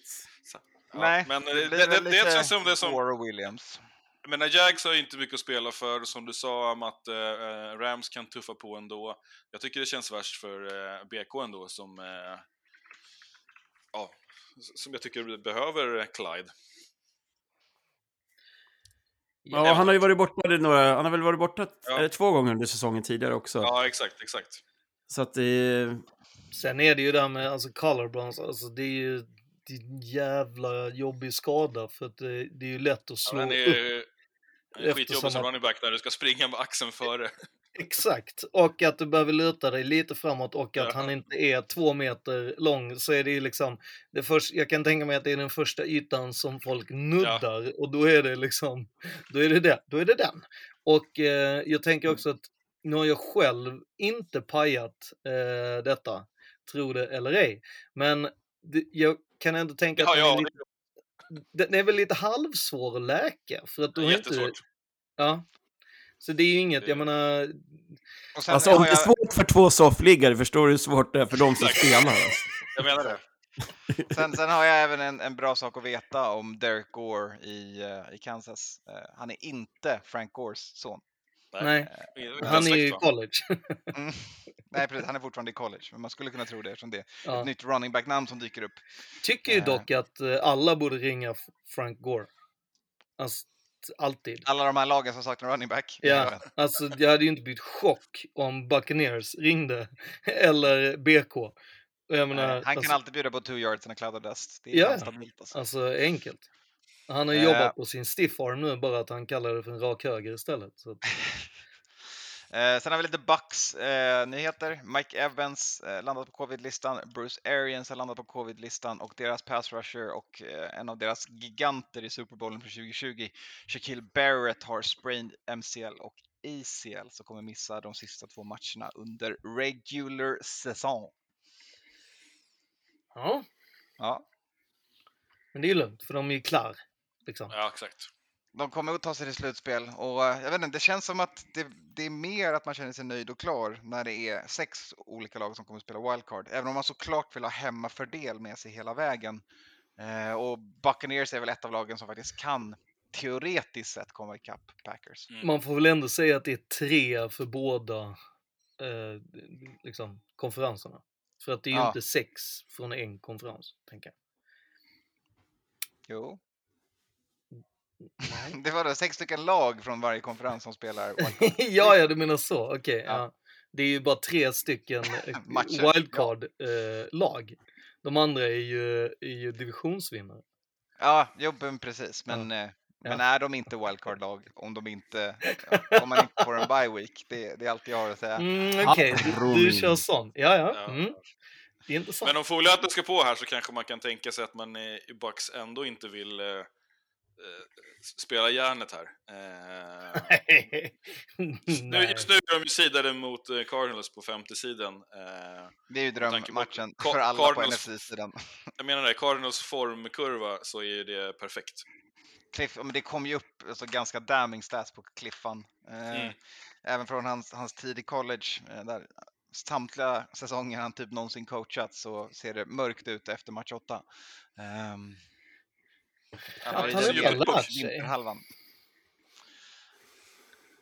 Ja, Nej, men eh, det det, det, det, känns som det som... Och Williams. Men när Jags har inte mycket att spela för, som du sa om att eh, Rams kan tuffa på ändå. Jag tycker det känns värst för eh, BK ändå som... Eh, ja, som jag tycker behöver Clyde. Ja, han har ju varit borta det några, han har väl varit borta eller två gånger under säsongen tidigare också. Ja, exakt, exakt. Så att det... Sen är det ju där med alltså colorbounds, alltså det är ju det jävla jobbig skada för att det, det är ju lätt att Ja, slå den är upp. ju eftersom skitjobbig som running back när du ska springa med axeln före. Exakt, och att du behöver luta dig lite framåt och att Ja. han inte är två meter lång så är det ju liksom, det först, jag kan tänka mig att det är den första ytan som folk nuddar och då är det liksom, då är det, det, då är det den. Och eh, jag tänker också att nu har jag själv inte pajat eh, detta, tro det eller ej, men det, jag kan ändå tänka att den är, jag. lite, den är väl lite halvsvår att läka för att du har inte, Jättesvårt. ja. Så det är ju inget, jag menar, Alltså om det är svårt för två soffliggare, förstår du hur svårt det är för de som spelar? Alltså. Jag menar det. Sen, sen har jag även en, en bra sak att veta om Derek Gore i, eh, i Kansas. Eh, han är inte Frank Gores son. Nej, Eh, han är ju i college. Mm. Nej, precis. Han är fortfarande i college, men man skulle kunna tro det eftersom det är Ja. ett nytt running back-namn som dyker upp. Tycker ju Eh. dock att eh, alla borde ringa Frank Gore. Alltså, alltid. Alla de här lagen som saknar running back. Ja, alltså jag hade ju inte blivit chock om Buccaneers ringde, eller BK. Menar, Nej, han kan alltså, alltid bjuda på two yards and a cloud of dust. Det är Ja, stabilt alltså. alltså enkelt. Han har Eh. jobbat på sin stiff arm nu, bara att han kallar det för en rak höger istället. Så Eh, sen har vi lite Bucks eh, nyheter. Mike Evans eh, landat på covid-listan. Bruce Arians har landat på covid-listan och deras pass rusher och eh, en av deras giganter i Super Bowlen för 2020, Shaquille Barrett har sprained MCL och ACL så kommer missa de sista två matcherna under regular säsong. ja, Ja, men det är lugnt, för de är ju klar. Liksom. Ja, exakt. de kommer att ta sig till slutspel och eh, jag vet inte, det känns som att det, det är mer att man känner sig nöjd och klar när det är sex olika lag som kommer att spela wildcard. Även om man såklart vill ha hemmafördel med sig hela vägen. Eh, och Buccaneers är väl ett av lagen som faktiskt kan teoretiskt sett komma ikapp Packers. Man får väl ändå säga att det är tre för båda eh, liksom, konferenserna. För att det är ju Ja. inte sex från en konferens, tänker jag. Jo. Nej. Det var då sex stycken lag från varje konferens som spelar wildcard. ja, ja, du menar så. Okej. Ja. ja. Det är ju bara tre stycken eh, wildcard-lag. De andra är ju, är ju divisionsvinnare. Ja, jo, men precis. Men, eh, men Ja. är de inte wildcard-lag om, de inte, om man inte får en bye week? Det, det är allt jag har att säga. Mm, Okej, du, du kör sån. Ja, ja. Ja. Mm. Det är intressant. Men om Foliehatten ska på här så kanske man kan tänka sig att man eh, i Bucks ändå inte vill eh, eh, spela järnet här. Eh, nu, Nej. just nu är de ju sidade mot eh, Cardinals på 50-sidan. Eh, Det är ju på drömmatchen för alla på Cardinals- NFC-sidan. Jag menar det, Cardinals formkurva så är ju det perfekt. Cliff, men det kom ju upp alltså, ganska damning stats på Cliffan. Eh, Mm. Även från hans, hans tid i college. Eh, där samtliga säsonger han typ någonsin coachat så ser det mörkt ut efter match 8. Um, Att han har lärt sig. Vinterhalvan.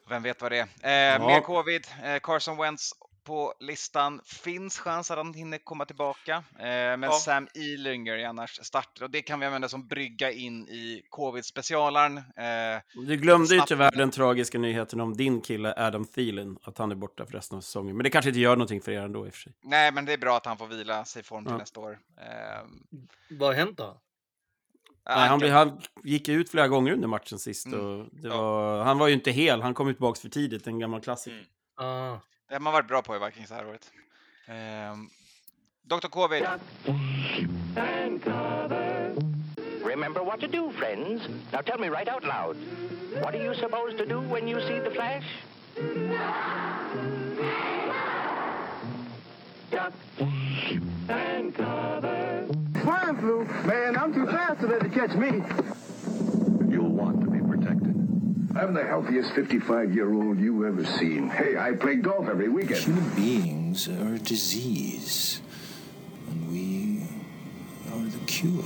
Vem vet vad det är. Eh, Mer covid. Eh, Carson Wentz på listan. Finns chans att han hinner komma tillbaka. Eh, men Ja. Sam Elinger är annars starter och det kan vi använda som brygga in i covid-specialaren. Eh, Du glömde ju tyvärr den tragiska nyheten om din kille Adam Thielen, att han är borta för resten av säsongen. Men det kanske inte gör någonting för er ändå i och för sig. Nej, men det är bra att han får vila sig i form till Ja. nästa år. Eh, Vad har hänt då? Nej, han, blev- han gick ut flera gånger under matchen sist. Mm. Och det var, Han var ju inte hel, han kom ju tillbaka för tidigt, en gammal klassiker. Mm. Ah. Det har man varit bra på i Vikings det här året. Eh, Dr. Covid. Remember what to do, friends. Now tell me right out loud. What are you supposed to do when you see the flash? Duck and cover. Swine flu? Man, I'm too fast to let it catch me. You'll want to be protected. I'm the healthiest 55 year old you ever seen. Hey, I play golf every weekend. Human beings are a disease, and we are the cure.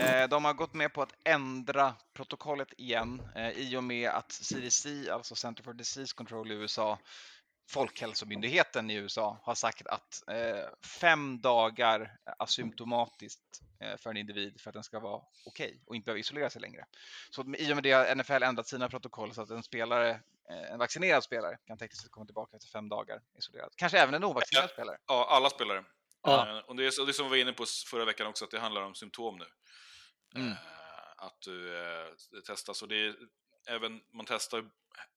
Eh, de har gått med på att ändra protokollet igen eh, i och med att CDC, alltså Center for Disease Control i USA, Folkhälsomyndigheten i USA har sagt att eh, fem dagar asymptomatiskt eh, för en individ för att den ska vara okej och inte behöva isolera sig längre. Så i och med det har NFL ändrat sina protokoll så att en spelare, eh, en vaccinerad spelare kan tekniskt sett komma tillbaka efter fem dagar isolerad. Kanske även en ovaccinerad spelare. Ja, alla spelare. Ja. Eh, och det, är, det som vi var inne på förra veckan också, att det handlar om symptom nu. Mm. Eh, att du eh, testas. Och det är, även, man testar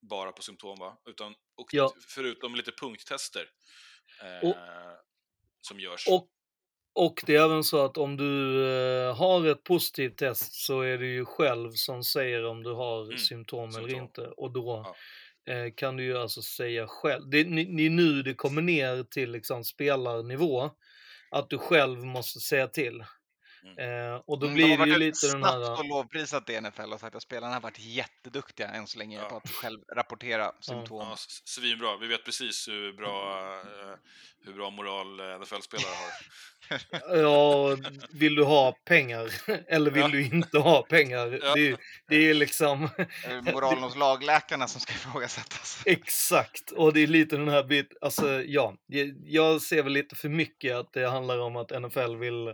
bara på symptom, va? Utan, och Ja. förutom lite punkttester eh, Och- som görs. Och, och det är även så att om du eh, har ett positivt test så är det ju själv som säger om du har symptom, eller symptom. inte. Och då eh, kan du ju alltså säga själv. Det, det det är nu det kommer ner till liksom spelarnivå. Att du själv måste säga till. Eh, och då Mm, blir de har det ju varit lite den snabbt här... och lovprisat i NFL och sagt att spelarna har varit jätteduktiga än så länge på att själv rapportera symptom. Ja, svinbra. Vi vet precis hur bra, eh, hur bra moral eh, NFL-spelare har. Ja, vill du ha pengar eller vill Ja. du inte ha pengar? Ja. Det, det är liksom... Moralen hos lagläkarna som ska ifrågasättas. Exakt, och det är lite den här bit, alltså ja, jag- jag ser väl lite för mycket att det handlar om att NFL vill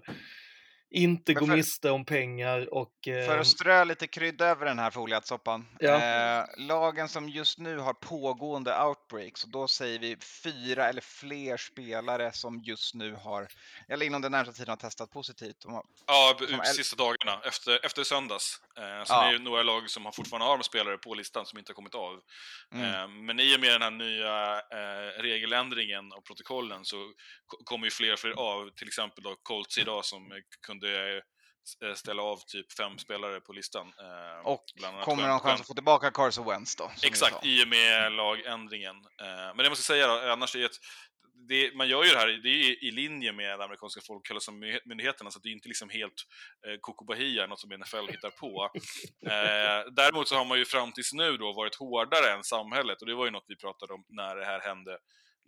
inte gå för- miste om pengar och... eh, För att strö lite krydda över den här foliatsoppan. Ja. Eh, lagen som just nu har pågående outbreaks, och då säger vi fyra eller fler spelare som just nu har, eller inom den närmsta tiden har testat positivt. De har, Ja, som sista dagarna, efter, efter söndags. Eh, sen Ja. är det några lag som har fortfarande har spelare på listan som inte har kommit av. Mm. Eh, men i och med den här nya eh, regeländringen av protokollen så ko- kommer ju fler och fler av. Till exempel då Colts idag som eh, kunde eh, ställa av typ fem spelare på listan. Eh, och kommer de chans att få tillbaka Carson Wentz då? Exakt, i och med lagändringen. Eh, Men det jag måste säga då, annars är att det, man gör ju det här, det är i linje med amerikanska folkhälsomyndigheterna, så det är inte liksom helt eh, Coco Bahia, något som NFL hittar på. Eh, däremot så har man ju fram tills nu då varit hårdare än samhället, och det var ju något vi pratade om när det här hände.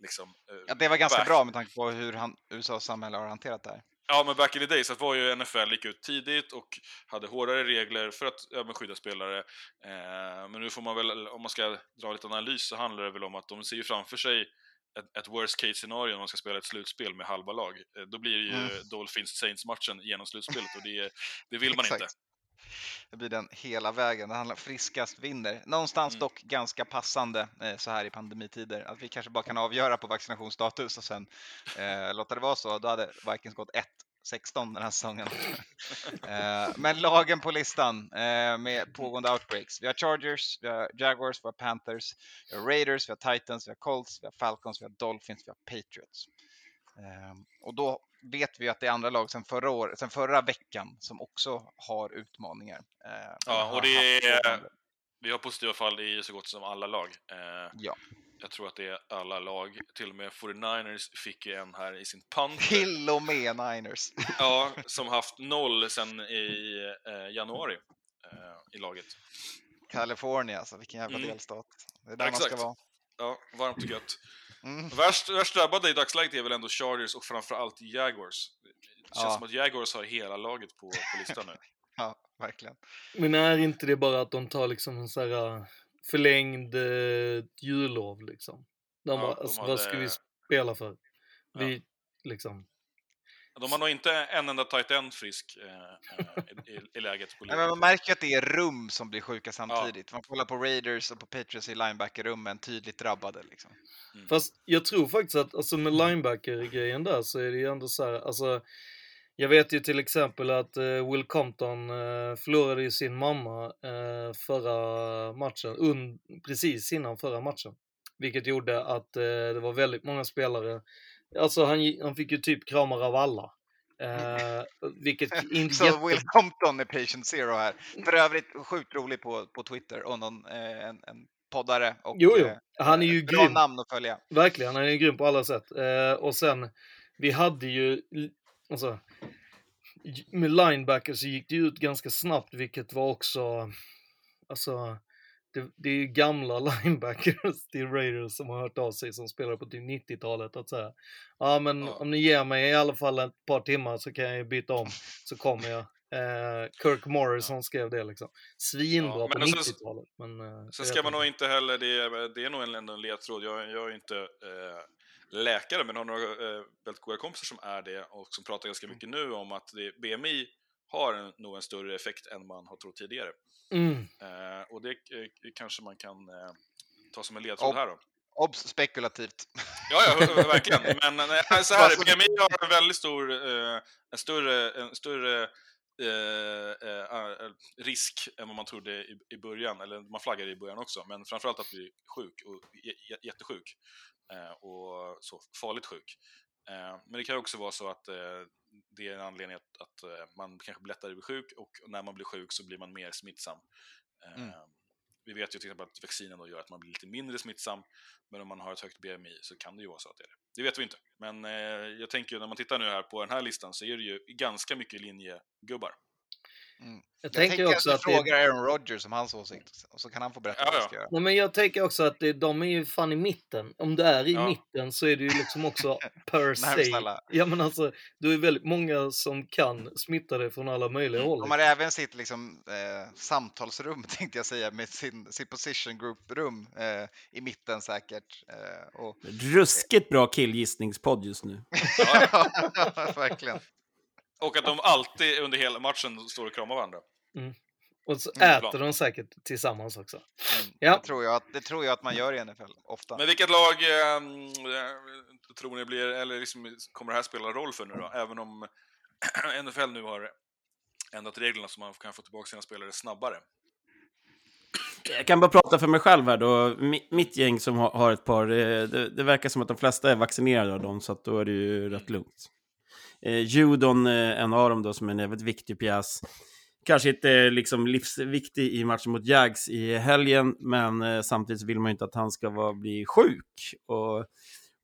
Liksom, eh, Ja, det var ganska back- bra med tanke på hur han, USAs samhälle har hanterat det här. Ja, men back in the days var ju NFL gick ut tidigt och hade hårdare regler för att men skydda spelare. Eh, men nu får man väl, om man ska dra lite analys, så handlar det väl om att de ser ju framför sig ett, ett worst case scenario om man ska spela ett slutspel med halva lag. Eh, då blir det ju Mm. Dolphins-Saints-matchen genom slutspelet och det, det vill man inte. Det blir den hela vägen. Det handlar friskast vinner. Någonstans Mm. dock ganska passande eh, så här i pandemitider. Att vi kanske bara kan avgöra på vaccinationsstatus och sen eh, låta det vara så. Då hade Vikings gått 1-16 den här säsongen. eh, men lagen på listan eh, med pågående outbreaks. Vi har Chargers, vi har Jaguars, vi har Panthers, vi har Raiders, vi har Titans, vi har Colts, vi har Falcons, vi har Dolphins, vi har Patriots. Ehm, och då vet vi att det är andra lag sedan förra, år, sedan förra veckan som också har utmaningar. Eller Ja, och det är, vi har positiva fall i så gott som alla lag. Eh, Ja. Jag tror att det är alla lag, till och med 49ers fick ju en här i sin punt. Till och med Niners. Ja, som haft noll sen i eh, januari eh, i laget. California, alltså vilken jävla Mm. delstat. Det är där man Exakt. ska vara. Ja, varmt och gött. Mm. Värst, värst drabbade i dagsläget är väl ändå Chargers och framförallt Jaguars. Det känns Ja. som att Jaguars har hela laget på, på listan nu. Ja, verkligen. Men är inte det bara att de tar liksom en sån här äh, förlängd eh, jullov liksom? De Ja, bara, de alltså, hade- vad ska vi spela för? Vi, liksom. De har nog inte en enda tight end frisk eh, eh, i, i, läget på Nej, men man märker att det är rum som blir sjuka samtidigt. Man kollar på Raiders och på Patriots i linebacker-rummen, tydligt drabbade. Liksom. Fast jag tror faktiskt att alltså med linebacker-grejen där så är det ju ändå så här, alltså jag vet ju till exempel att eh, Will Compton eh, förlorade ju sin mamma eh, förra matchen, un, precis innan förra matchen. Vilket gjorde att eh, det var väldigt många spelare, alltså han, han fick ju typ kramar av alla. Eh, vilket inte Så jätte... Will Compton är patient zero här. För övrigt sjukt rolig på, på Twitter och någon, eh, en, en poddare. Och, Jo, jo. eh, Han är ju bra grym. namn att följa. Verkligen, han är ju grym på alla sätt. Eh, och sen, vi hade ju, alltså, med linebacker så gick det ut ganska snabbt, vilket var också, alltså, det, det är gamla linebackers till Raiders som har hört av sig som spelade på typ 90-talet att säga, ja men om ni ger mig i alla fall ett par timmar så kan jag byta om, så kommer jag. Eh, Kirk Morrison skrev det liksom. Svinbra Ja, på men alltså- 90-talet. Men, eh, Sen jag ska man nog inte. heller, det är, det är nog ändå en ledtråd, jag, jag är inte eh, läkare men har några eh, väldigt goda kompisar som är det och som pratar ganska mycket nu om att det, BMI har en, nog en större effekt än man har trott tidigare. Mm. Eh, och det eh, kanske man kan eh, ta som en ledtråd Ob- här då. Obs! Spekulativt. Ja, ja, verkligen. Men nej, så här, BMI har en väldigt stor, eh, en större, en större eh, eh, eh, risk än vad man trodde i, i början, eller man flaggade i början också, men framförallt att bli sjuk och jättesjuk eh, och så farligt sjuk. Eh, men det kan också vara så att eh, det är en anledning att, att eh, man kanske blir lättare bli sjuk och när man blir sjuk så blir man mer smittsam. Eh, Mm. Vi vet ju till exempel att vaccinen då gör att man blir lite mindre smittsam, men om man har ett högt BMI så kan det ju vara så att det är det. Det vet vi inte. Men eh, jag tänker ju när man tittar nu här på den här listan så är det ju ganska mycket linjegubbar. Mm. Jag tänker också att att du det- frågar Aaron Rodgers om hans åsikt, och så kan han få berätta vad vi ska göra. Nej, men jag tänker också att det, de är ju fan i mitten. Om du är i Ja. mitten så är det ju liksom också per se. Ja men alltså, du är väldigt många som kan smitta dig från alla möjliga håll. De har även sitt liksom, eh, samtalsrum, tänkte jag säga, med sin, sin position group-rum eh, i mitten säkert. Eh, och, Ruskigt bra killgissningspodd just nu. verkligen. Och att de alltid under hela matchen står och kramar varandra. Mm. Och så Mm, äter de säkert tillsammans också. Det, Ja. tror jag att, det tror jag att man gör i NFL, ofta. Men vilket lag eh, tror ni blir, eller liksom, kommer det här spela roll för nu då? Även om NFL nu har ändrat reglerna så man kan få tillbaka sina spelare snabbare. Jag kan bara prata för mig själv här då. Mi- Mitt gäng som har- har ett par, eh, det, det verkar som att de flesta är vaccinerade av dem, så att då är det ju rätt lugnt. Eh, Judon, eh, en av dem då, som är en väldigt viktig pjäs. Kanske inte eh, liksom livsviktig i matchen mot Jags i helgen, men eh, samtidigt så vill man ju inte att han ska vara, bli sjuk och,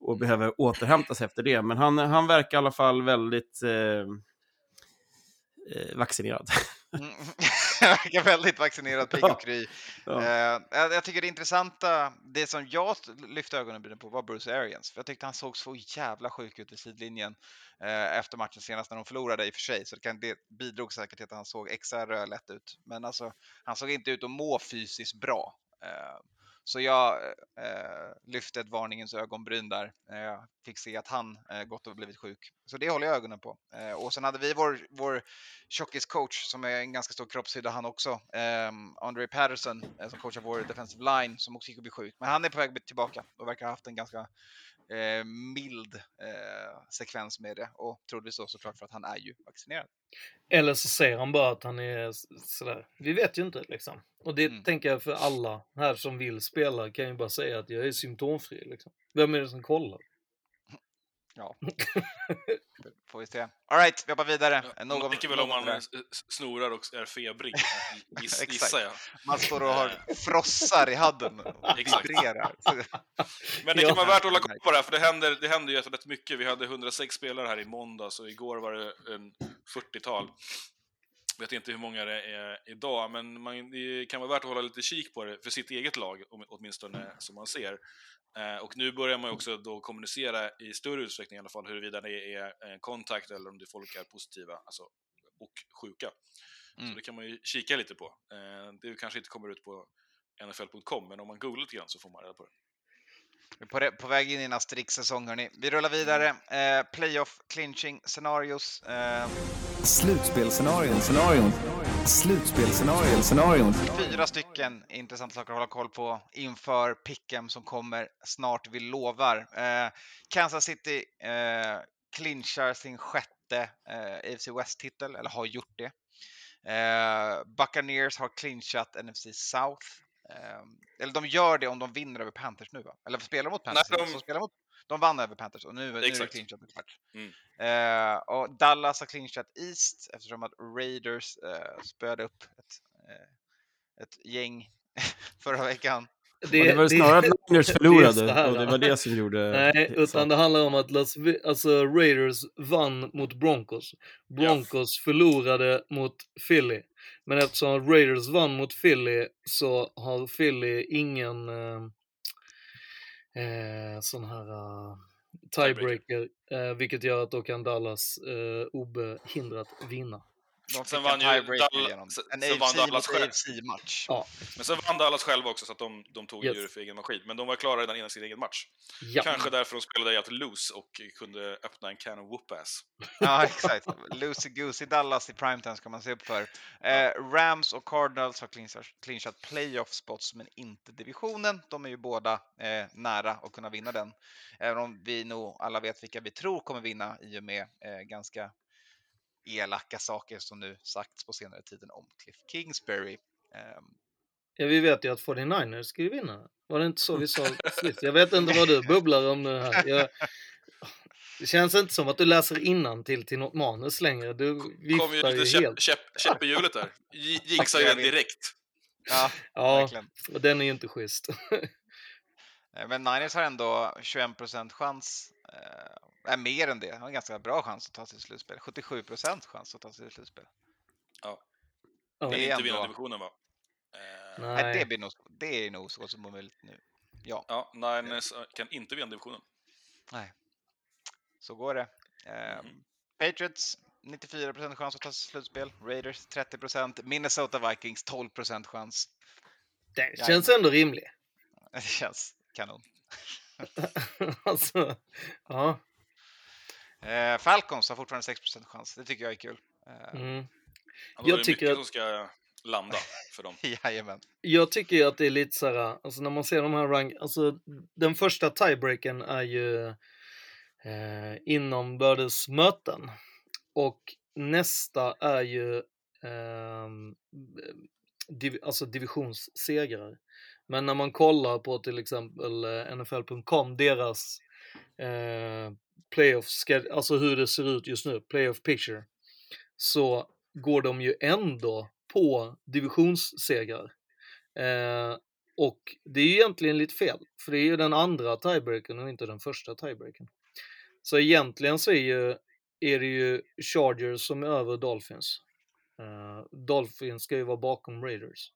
och behöver återhämta sig efter det. Men han, han verkar i alla fall väldigt eh, eh, vaccinerad. Mm. Verkar väldigt vaccinerad, pigg och kry. Ja. Eh, jag, tycker det intressanta, det som jag lyfte ögonen på var Bruce Arians. För jag tyckte han såg så jävla sjuk ut vid sidlinjen eh, efter matchen senast när de förlorade i och för sig. Så det, kan, det bidrog säkert till att han såg extra rödlätt ut. Men alltså, han såg inte ut att må fysiskt bra. Eh, så jag eh, eh, lyfte ett varningens ögonbryn där. när Jag fick se att han eh, gått och blivit sjuk. Så det håller jag ögonen på. Eh, och sen hade vi vår, vår tjockiscoach som är en ganska stor kroppshydda han också. Eh, Andre Patterson eh, som coachar vår defensive line som också gick och blev sjuk. Men han är på väg tillbaka och verkar ha haft en ganska eh, mild eh, sekvens med det. Och troligtvis då såklart för att han är ju vaccinerad. Eller så säger han bara att han är sådär. Vi vet ju inte liksom. Och det Mm. tänker jag för alla här som vill spela kan ju bara säga att jag är symptomfri liksom. Vem är det som kollar? Ja. Får vi se. Alright, vi hoppar vidare. Man Någon, märker väl om man snorar och är febrig, giss, gissar jag. Man står och har frossar i hadden och Exakt. vibrerar. Men det Ja. kan vara värt att hålla koll på det här, för det händer, det händer ju rätt mycket. Vi hade 106 spelare här i måndags och igår var det en 40-tal. Vet inte hur många det är idag, men man, det kan vara värt att hålla lite kik på det för sitt eget lag, åtminstone som man ser. Eh, och nu börjar man också då kommunicera i större utsträckning i alla fall huruvida det är kontakt eller om det folk är positiva alltså, och sjuka. Så Mm. det kan man ju kika lite på. Eh, det kanske inte kommer ut på nfl.com, men om man googlar lite grann så får man reda på det. På, re- på väg in i en Asterix-säsong hörni. Vi rullar vidare. Eh, playoff clinching scenarios. Eh, Slutspelsscenarion, scenarion. Slutspelsscenarion, scenarion. fyra stycken intressanta saker att hålla koll på inför Pick'em som kommer snart, vi lovar. Eh, Kansas City eh, clinchar sin sjätte eh, AFC West-titel, eller har gjort det. Eh, Buccaneers har clinchat NFC South. Eh, eller de gör det om de vinner över Panthers nu va? Eller spelar mot Panthers? Nej, de- Så spelar mot, de vann över Panthers och nu, nu är det clinchat klart. Mm. Eh, och Dallas har clinchat East eftersom att Raiders eh, spöade upp ett, eh, ett gäng förra veckan. Det, det var snarare att Niners det förlorade här, och det var det som gjorde... Nej, utan det handlar om att Las alltså Raiders vann mot Broncos. Broncos förlorade mot Philly. Men eftersom Raiders vann mot Philly så har Philly ingen eh, eh, sån här eh, tiebreaker, eh, vilket gör att då kan Dallas eh, obehindrat vinna. De Sen vann ju tiebreaker Dall- igenom. sen- En sen vann AFC Dallas själv. AFC-match. Ja. Men sen vann Dallas själva också, så att de, de tog Yes. ju det för egen maskin. Men de var klara redan innan sin egen match. Ja. Kanske därför de spelade jävligt loose och kunde öppna en can of whoop-ass. Ja, exakt. Lucy Goose i Dallas i primetime ska man se upp för. Eh, Rams och Cardinals har clinchat, clinchat playoff spots, men inte divisionen. De är ju båda eh, nära att kunna vinna den. Även om vi nog alla vet vilka vi tror kommer vinna i och med eh, ganska elaka saker som nu sagts på senare tiden om Cliff Kingsbury. Ehm, Ja, vi vet ju att 49ers ska ju vinna. Var det inte så vi sa sist? Jag vet inte vad du bubblar om nu här. Jag... Det känns inte som att du läser till till något manus längre. Du kom ju viftar ju lite käpp, helt. käpp, käpp i hjulet där. Jinxar ju den direkt. ja, Ja, verkligen. och den är ju inte schysst. Eh, Men Niners har ändå 21% chans, är mer än det, har en ganska bra chans att ta sig till slutspel. 77% chans att ta sig till slutspel. Ja. Det är inte vinna ändå- divisionen va? Eh, Nej. Nej. det, blir nog, det är nog så som omöjligt nu. Ja, Ja, Niners eh, kan inte vinna divisionen. nej. Så går det. Eh, Mhm. Patriots 94% chans att ta sig till slutspel. Raiders 30% Minnesota Vikings 12% chans. Det känns ändå rimligt. Det känns kanon. alltså, ja. Eh, Falcons har fortfarande 6 chans. Det tycker jag är kul. Eh, Mm. Jag är det tycker mycket att- som ska landa för dem. Jajamän. Jag tycker ju att det är lite så här, alltså när man ser de här rank, alltså den första tiebreaken är ju eh, inombördes möten och nästa är ju ehm, div, alltså divisionssegrar. Men när man kollar på till exempel eh, NFL.com, deras eh, playoff, alltså hur det ser ut just nu, playoff picture, så går de ju ändå på divisionssegrar. Eh, och det är ju egentligen lite fel, för det är ju den andra tiebreakern och inte den första tiebreakern Så egentligen så är, ju, är det ju Chargers som är över Dolphins. Eh, Dolphins ska ju vara bakom Raiders.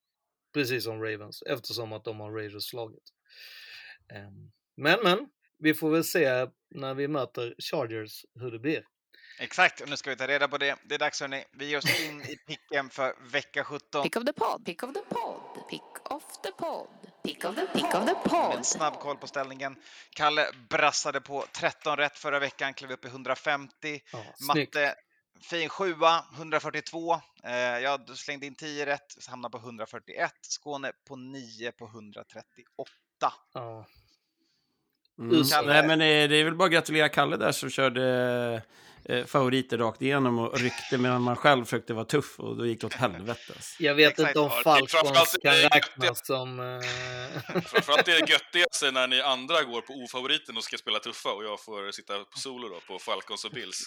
Precis som Ravens, eftersom att de har Raiders slaget. Eh, men men, vi får väl se när vi möter Chargers hur det blir. Exakt, och nu ska vi ta reda på det. Det är dags hörni. Vi ger oss in i picken för vecka 17. Pick of the pod, pick of the pod, pick of the pod, pick of the, pick of the pod. en snabb koll på ställningen. Kalle brassade på 13 rätt förra veckan, klev upp i 150. Ja, snyggt. Matte, fin sjua, 142. Eh, jag slängde in 10 rätt, så hamnade på 141. Skåne på 9 på 138. Ja. Mm. Nej, men eh, det är väl bara att gratulera Kalle där som körde eh, favoriter rakt igenom och ryckte medan man själv försökte vara tuff och då gick det åt helvete. alltså. Jag vet Exakt. inte om Falcons framförallt kan räknas som... Eh... Framförallt är det göttigaste när ni andra går på ofavoriten och ska spela tuffa och jag får sitta på solo då på Falcons och Bills.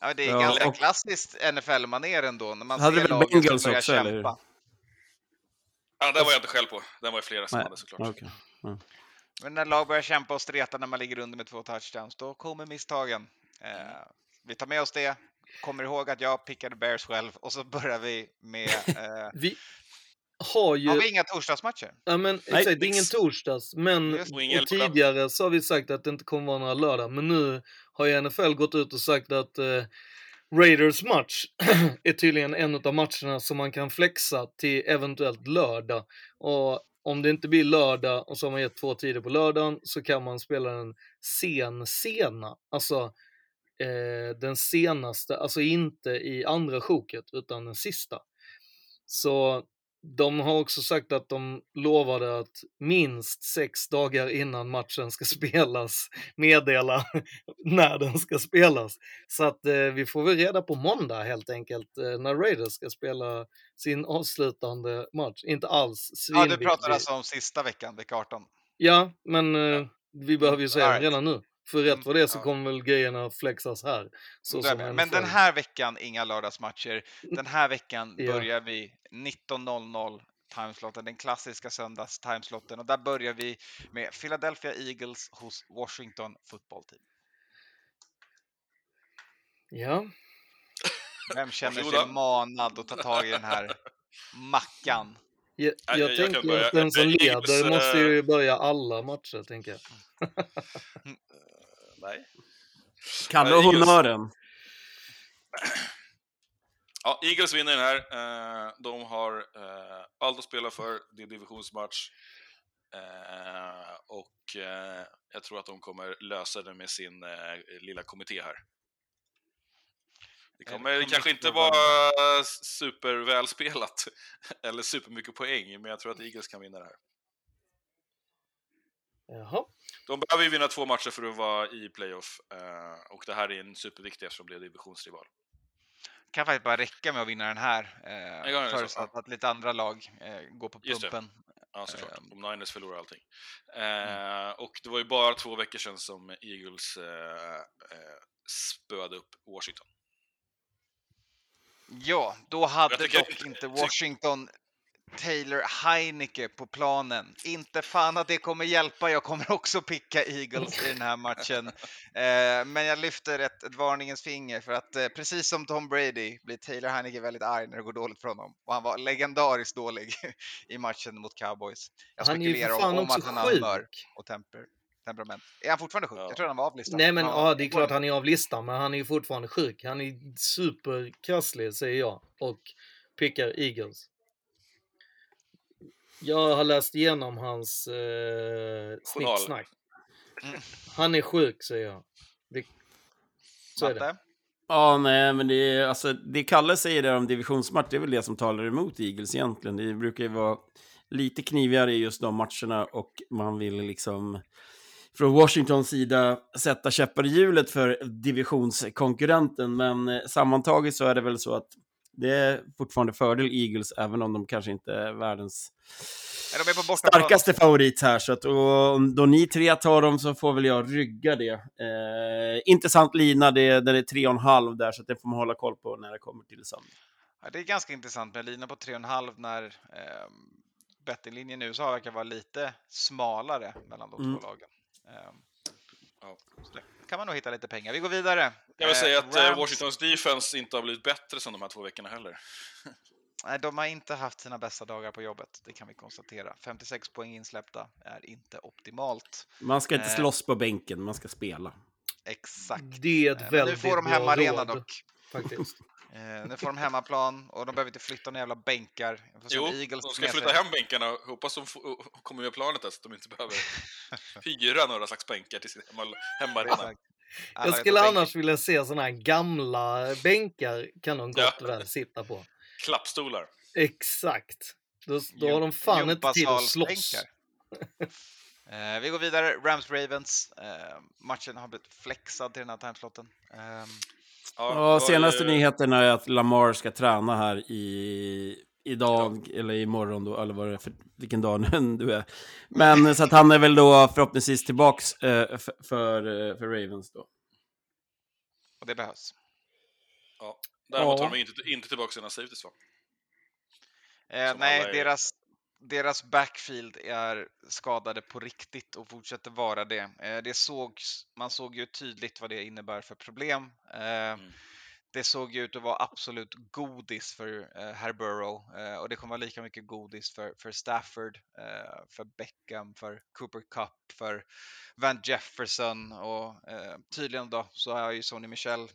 Ja, det är Ja, ganska och- klassiskt NFL-manér ändå, när man Hade ser väl laget Bengals som börjar också, eller kämpa. Ja, det var jag inte själv på. Den var ju flera som Nej, hade såklart. okej. Men när lag börjar kämpa och streta när man ligger under med två touchdowns, då kommer misstagen. Eh, vi tar med oss det, kommer ihåg att jag pickade Bears själv och så börjar vi med... Eh, Vi har ju... har vi inga torsdagsmatcher? Ja men Nej, exakt, det är ingen torsdags. Men tidigare så har vi sagt att det inte kommer vara några lördag. Men nu har ju NFL gått ut och sagt att eh, Raiders match är tydligen en av matcherna som man kan flexa till eventuellt lördag. Och om det inte blir lördag och så har man gett två tider på lördagen så kan man spela den sen sena. Alltså eh, den senaste, alltså inte i andra sjoket utan den sista. Så de har också sagt att de lovade att minst sex dagar innan matchen ska spelas meddela när den ska spelas. Så att eh, vi får väl reda på måndag helt enkelt eh, när Raiders ska spela sin avslutande match. Inte alls Ja, du svinviktig. pratar alltså om sista veckan, vecka 18. Ja, men eh, vi behöver ju säga right. redan nu. För rätt vad det är så Ja. kommer väl grejerna flexas här. Men den här veckan, inga lördagsmatcher. Den här veckan Ja. börjar vi 19.00 timeslotten, den klassiska söndags timeslotten. Och där börjar vi med Philadelphia Eagles hos Washington Football Team. Ja, Vem känner sig manad att ta tag i den här mackan? jag, jag- jag tänker att den som leder måste eh, ju börja alla matcher, tänker jag. Nej. Kalle och honnören. Ja, Eagles vinner den här. Eh, de har eh, allt att spela för. Det är divisionsmatch. Eh, och jag tror att de kommer lösa det med sin lilla kommitté här. Det kommer kommer kanske inte vara supervälspelat eller supermycket poäng, men jag tror att Eagles kan vinna det här. Jaha. De behöver ju vinna två matcher för att vara i playoff eh, och det här är en superviktig eftersom det är divisionsrival. Kan faktiskt bara räcka med att vinna den här. Eh, förutsatt att lite andra lag eh, går på det. pumpen. Ja, såklart. Ehm. Om Niners förlorar allting. Eh, Och det var ju bara två veckor sedan som Eagles eh, spöade upp Washington. Ja, då hade Jag dock inte Washington Taylor Heineke på planen. Inte fan att det kommer hjälpa. Jag kommer också picka Eagles i den här matchen. Eh, men jag lyfter ett, ett varningens finger för att eh, precis som Tom Brady blir Taylor Heineke väldigt arg när det går dåligt för honom. Och han var legendariskt dålig i matchen mot Cowboys. Jag spekulerar om, om att han har sjuk. humör och temper, temperament. Är han fortfarande sjuk? Jag tror han var av listan. Nej men ja, det är klart han är av listan, men han är ju fortfarande sjuk. Han är superkrasslig, säger jag. Och pickar Eagles. Jag har läst igenom hans eh, snicksnack. Han är sjuk, säger jag. Det, så är det. Ja, nej, men det är alltså, det Kalle säger där om divisionsmatch, det är väl det som talar emot Eagles egentligen. Det brukar ju vara lite knivigare i just de matcherna och man vill liksom från Washingtons sida sätta käppar i hjulet för divisionskonkurrenten. Men eh, sammantaget så är det väl så att det är fortfarande fördel Eagles, även om de kanske inte är världens Ja, de är starkaste favorit här. Så att, och, då ni tre tar dem så får väl jag rygga det. Eh, intressant lina, det, där det är tre och en halv där, så det får man hålla koll på när det kommer till söndag. Ja, det är ganska intressant med lina på 3,5 när eh, bettinglinjen nu så verkar vara lite smalare mellan de Mm. två lagen. Eh, det kan man nog hitta lite pengar. Vi går vidare. Jag vill Eh, säga att eh, Rams- Washingtons defense inte har blivit bättre sen de här två veckorna heller. Nej, de har inte haft sina bästa dagar på jobbet, det kan vi konstatera. 56 poäng insläppta är inte optimalt. Man ska inte Eh, slåss på bänken, man ska spela. Exakt. Det är ett Eh, men nu väldigt får de råd, dock. Faktiskt. Eh, nu får de hemmaplan och de behöver inte flytta några jävla bänkar. Jo, Eagles de ska flytta sig- hem bänkarna. Hoppas de får- kommer med planet där så att de inte behöver hyra några slags bänkar till sin hemma- hemmaarena. Jag skulle annars vilja se såna här gamla bänkar kan de gott och väl sitta på. Klappstolar. Exakt. Då, då har de fan inte tid att slåss. Eh, vi går vidare. Rams-Ravens. Eh, matchen har blivit flexad till den här timeslotten. Eh, Ja, senaste nyheten är att Lamar ska träna här i idag, eller imorgon då, eller vad det är för, vilken dag nu du är. Men så att han är väl då förhoppningsvis tillbaks eh, för, för, eh, för Ravens då. och det behövs. Ja. Däremot Ja. har de inte, inte tillbaka sina safeties va? Eh, nej, deras, deras backfield är skadade på riktigt och fortsätter vara det. Eh, det sågs, man såg ju tydligt vad det innebär för problem. Eh, Det såg ju ut att vara absolut godis för eh, herr Burrow och det kommer vara lika mycket godis för, för Stafford, för Beckham, för Cooper Cup, för Van Jefferson och tydligen då så är ju Sonny Michel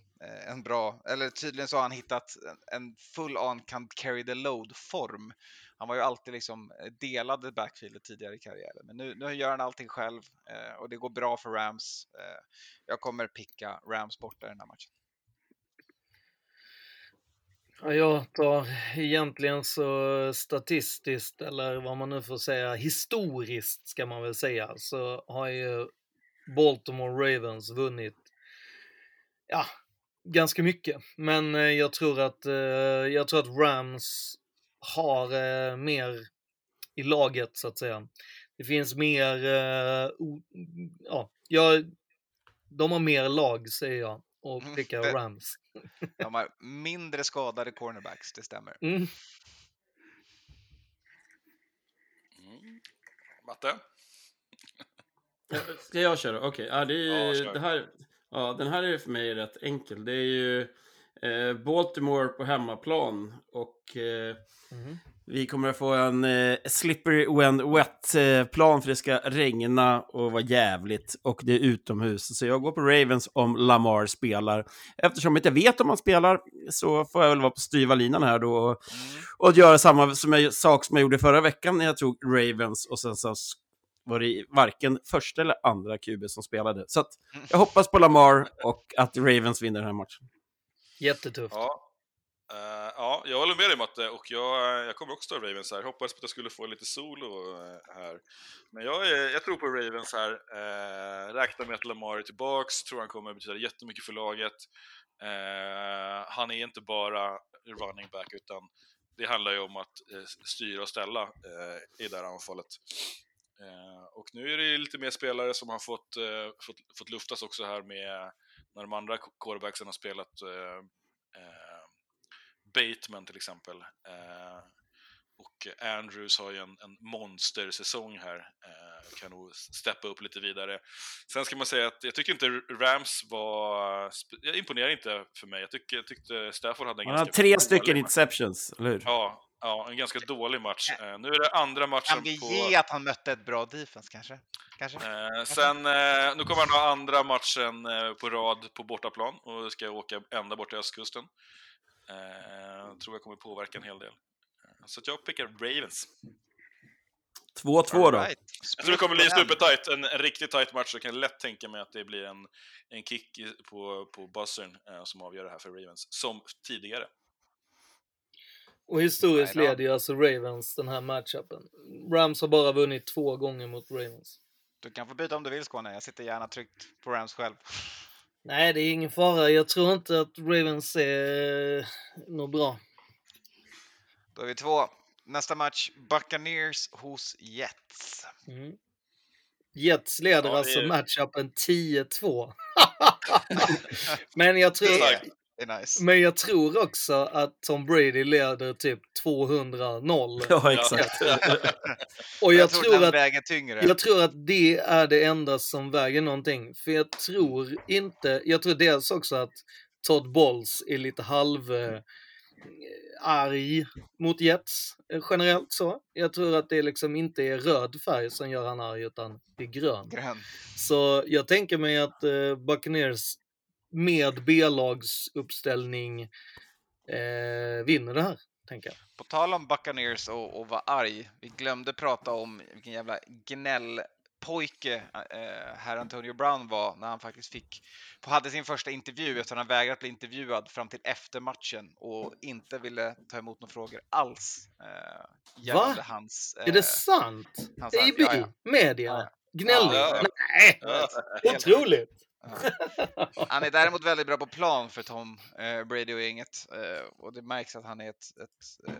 en bra, eller tydligen så har han hittat en- en full on can carry the load form. Han var ju alltid liksom delade delad backfieldet tidigare i karriären, men nu, nu gör han allting själv eh, och det går bra för Rams. Eh, jag kommer picka Rams borta i den här matchen. Ja, jag tar egentligen så statistiskt, eller vad man nu får säga, historiskt ska man väl säga, så har ju Baltimore Ravens vunnit, ja, ganska mycket. Men eh, jag tror att, eh, jag tror att Rams har eh, mer i laget, så att säga. Det finns mer, eh, o, ja, jag, de har mer lag, säger jag, och Mm, pickar det- Rams. De har mindre skadade cornerbacks, det stämmer. Mm. Matte? Ska jag köra? Okej, ja, det är Ja, det här, ja, den här är för mig rätt enkel. Det är ju Baltimore på hemmaplan och eh, Mhm. Vi kommer att få en eh, slippery when wet-plan för det ska regna och vara jävligt och det är utomhus. Så jag går på Ravens om Lamar spelar. Eftersom jag inte vet om han spelar så får jag väl vara på styva linan här då och, och göra samma som jag, sak som jag gjorde förra veckan när jag tog Ravens och sen så var det varken första eller andra QB som spelade. Så att jag hoppas på Lamar och att Ravens vinner den här matchen. Jättetufft. Ja. Uh, ja, jag håller med dig Matte och jag, jag kommer också ta Ravens här. Hoppades på att jag skulle få lite solo eh, här. Men jag, är, jag tror på Ravens här. Uh, räknar med att Lamar är tillbaks, tror han kommer betyda jättemycket för laget. Uh, han är inte bara running back utan det handlar ju om att uh, styra och ställa uh, i det här anfallet. Och nu är det ju lite mer spelare som har fått, fått, fått luftas också här med när de andra quarterbacksen har spelat eh, eh, Bateman till exempel. Eh, och Andrews har ju en, en monstersäsong här. Eh, kan nog steppa upp lite vidare. Sen ska man säga att jag tycker inte Rams var... Jag imponerar inte för mig. Jag, tycker, jag tyckte Stafford hade en Han har ganska tre dålig stycken match. interceptions, eller hur? Ja, ja, en ganska dålig match. Eh, nu är det andra matchen Kan vi på... ge att han mötte ett bra defense kanske? Kanske? Eh, sen, eh, nu kommer han ha andra matchen eh, på rad på bortaplan och ska åka ända bort till östkusten. Eh, tror jag kommer påverka en hel del. Eh, Så att jag pickar Ravens. 2-2 då. Jag tror det kommer bli supertight, en, en riktigt tight match. Jag kan lätt tänka mig att det blir en, en kick på, på buzzern eh, som avgör det här för Ravens, som tidigare. Och historiskt leder ju alltså Ravens den här matchupen. Rams har bara vunnit två gånger mot Ravens. Du kan få byta om du vill Skåne, jag sitter gärna tryggt på Rams själv. Nej, det är ingen fara. Jag tror inte att Ravens är eh, något bra. Då är vi två. Nästa match, Buccaneers hos Jets. Mm. Jets leder Ja, alltså matchupen 10-2. Men jag tror... Nice. Men jag tror också att Tom Brady leder typ 200-0. Ja, exakt. Och Jag jag, tror tror, att, väger tyngre. jag tror att det är det enda som väger någonting. För jag tror inte, jag tror dels också att Todd Bowles är lite halv eh, arg mot Jets eh, generellt så. Jag tror att det liksom inte är röd färg som gör han arg utan det är grön. Grön. Så jag tänker mig att eh, Buccaneers med B-lagsuppställning eh, vinner det här, tänker jag. På tal om Buccaneers och, och vara arg. Vi glömde prata om vilken jävla gnällpojke eh, herr Antonio Brown var när han faktiskt fick, hade sin första intervju efter att han vägrat bli intervjuad fram till efter matchen och inte ville ta emot några frågor alls. Eh, Va? hans... är det eh, sant? hans- AB? ja, ja. Media? Gnällig? Ja. Nej! Ja, helt Otroligt! Han är däremot väldigt bra på plan för Tom eh, Brady och gänget eh, och det märks att han är ett, ett, eh,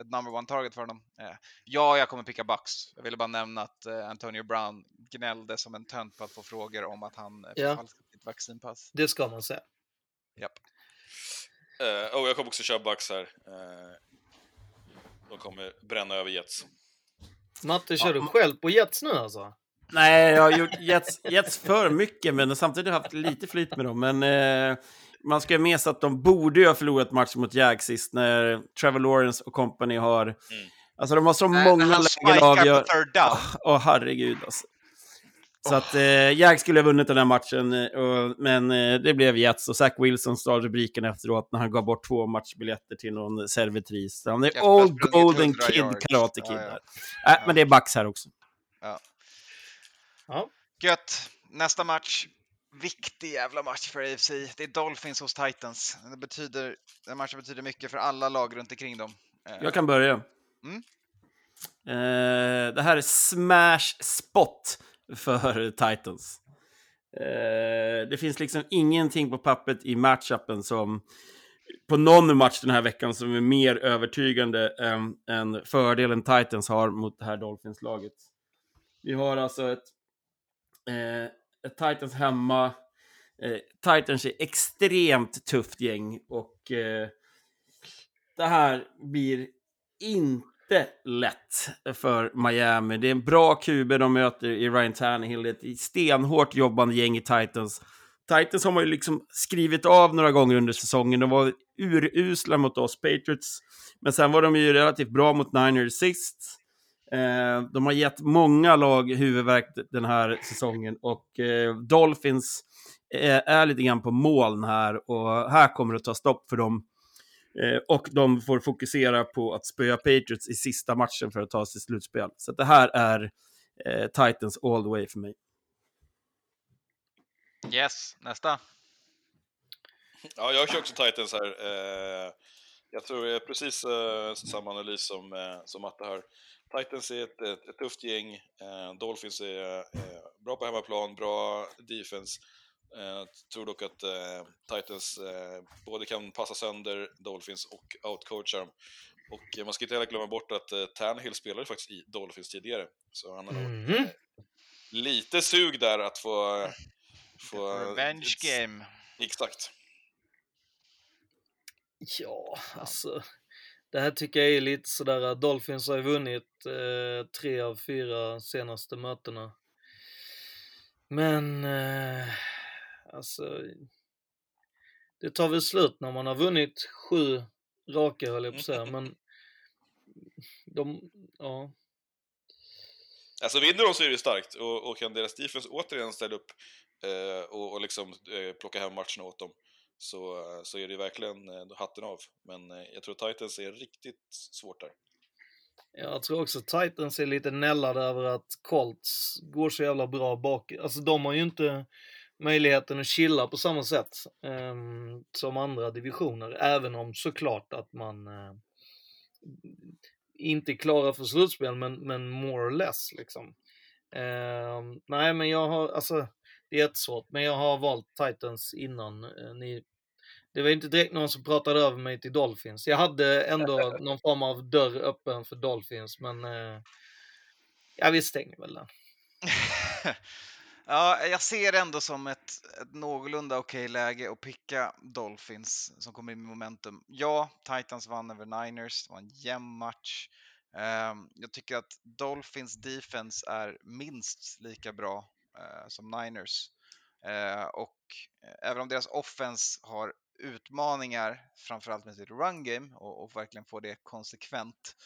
ett number one target för honom. Eh, ja, jag kommer picka Bucks. Jag ville bara nämna att eh, Antonio Brown gnällde som en tönt på att få frågor om att han eh, Ja. förfalskat sitt vaccinpass. Det ska man säga. Japp. Eh, och jag kommer också köra Bucks här. Eh, de kommer bränna över Jets. Matte, kör du själv på Jets nu alltså? Nej, jag har gjort Jets, Jets för mycket, men samtidigt har jag haft lite flyt med dem. Men eh, man ska ju med sig att de borde ju ha förlorat match mot Jags sist när Trevor Lawrence och company har... Alltså de har så Nej, många lägen avgör... på third down. Åh, herregud alltså. Så att eh, Jags skulle ha vunnit den här matchen, eh, och, men eh, det blev Jets och Zach Wilson stal rubriken efteråt när han gav bort två matchbiljetter till någon servitris. Han är Old sprungit Golden 100 Kid. Karate Ja, Kid. ja. där. Äh, Men det är Bucks här också. Ja. Ja. Gött. Nästa match. Viktig jävla match för AFC. Det är Dolphins hos Titans. Det betyder, den matchen betyder mycket för alla lag runt omkring dem. Eh, Jag kan börja. Mm. Eh, det här är smash spot för Titans. Eh, det finns liksom ingenting på pappret i matchupen som på någon match den här veckan som är mer övertygande än, än fördelen Titans har mot det här Dolphins-laget. Vi har alltså ett, eh, Titans hemma. Eh, Titans är extremt tufft gäng och eh, det här blir inte lätt för Miami. Det är en bra QB de möter i Ryan Tannehill. Det är ett stenhårt jobbande gäng i Titans. Titans har man ju liksom skrivit av några gånger under säsongen. De var urusla mot oss Patriots. Men sen var de ju relativt bra mot Niners sist. Eh, de har gett många lag huvudvärk den här säsongen och eh, Dolphins är, är lite grann på moln här och här kommer det att ta stopp för dem. Eh, och de får fokusera på att spöa Patriots i sista matchen för att ta sig slutspel. Så det här är eh, Titans all the way för mig. Yes, nästa. Ja, jag kör också Titans här. Eh, jag tror det är precis eh, samma analys som, eh, som Matte här. Titans är ett, ett, ett tufft gäng. Eh, Dolphins är eh, bra på hemmaplan, bra defense. Jag tror dock att eh, Titans eh, både kan passa sönder Dolphins och outcoacha dem. Och man ska inte heller glömma bort att eh, Tannehill spelade faktiskt i Dolphins tidigare. Så han har nog Mhm. lite sug där att få... få Revenge game. Exakt. Ja, alltså. Det här tycker jag är lite sådär, att Dolphins har ju vunnit eh, tre av fyra senaste mötena. Men, eh, alltså. Det tar väl slut när man har vunnit sju raka höll jag på att säga, men de, ja. Alltså vinner de så är det starkt och, och kan deras defense återigen ställa upp eh, och, och liksom eh, plocka hem matcherna åt dem så, så är det verkligen eh, hatten av. Men eh, jag tror Titans är riktigt svårt där. Jag tror också Titans är lite nällade över att Colts går så jävla bra bak. Alltså de har ju inte möjligheten att chilla på samma sätt ehm, som andra divisioner. Även om såklart att man eh, inte klarar för slutspel, men, men more or less liksom. Ehm, nej, men jag har, alltså det är jättesvårt, men jag har valt Titans innan eh, ni det var inte direkt någon som pratade över mig till Dolphins. Jag hade ändå någon form av dörr öppen för Dolphins, men eh, ja, vi stänger väl den. Ja, jag ser det ändå som ett, ett någorlunda okej läge att picka Dolphins som kommer in med momentum. Ja, Titans vann över Niners, det var en jämn match. Ehm, jag tycker att Dolphins defense är minst lika bra eh, som Niners. Eh, och eh, även om deras offense har utmaningar, framförallt med sitt run game och, och verkligen få det konsekvent,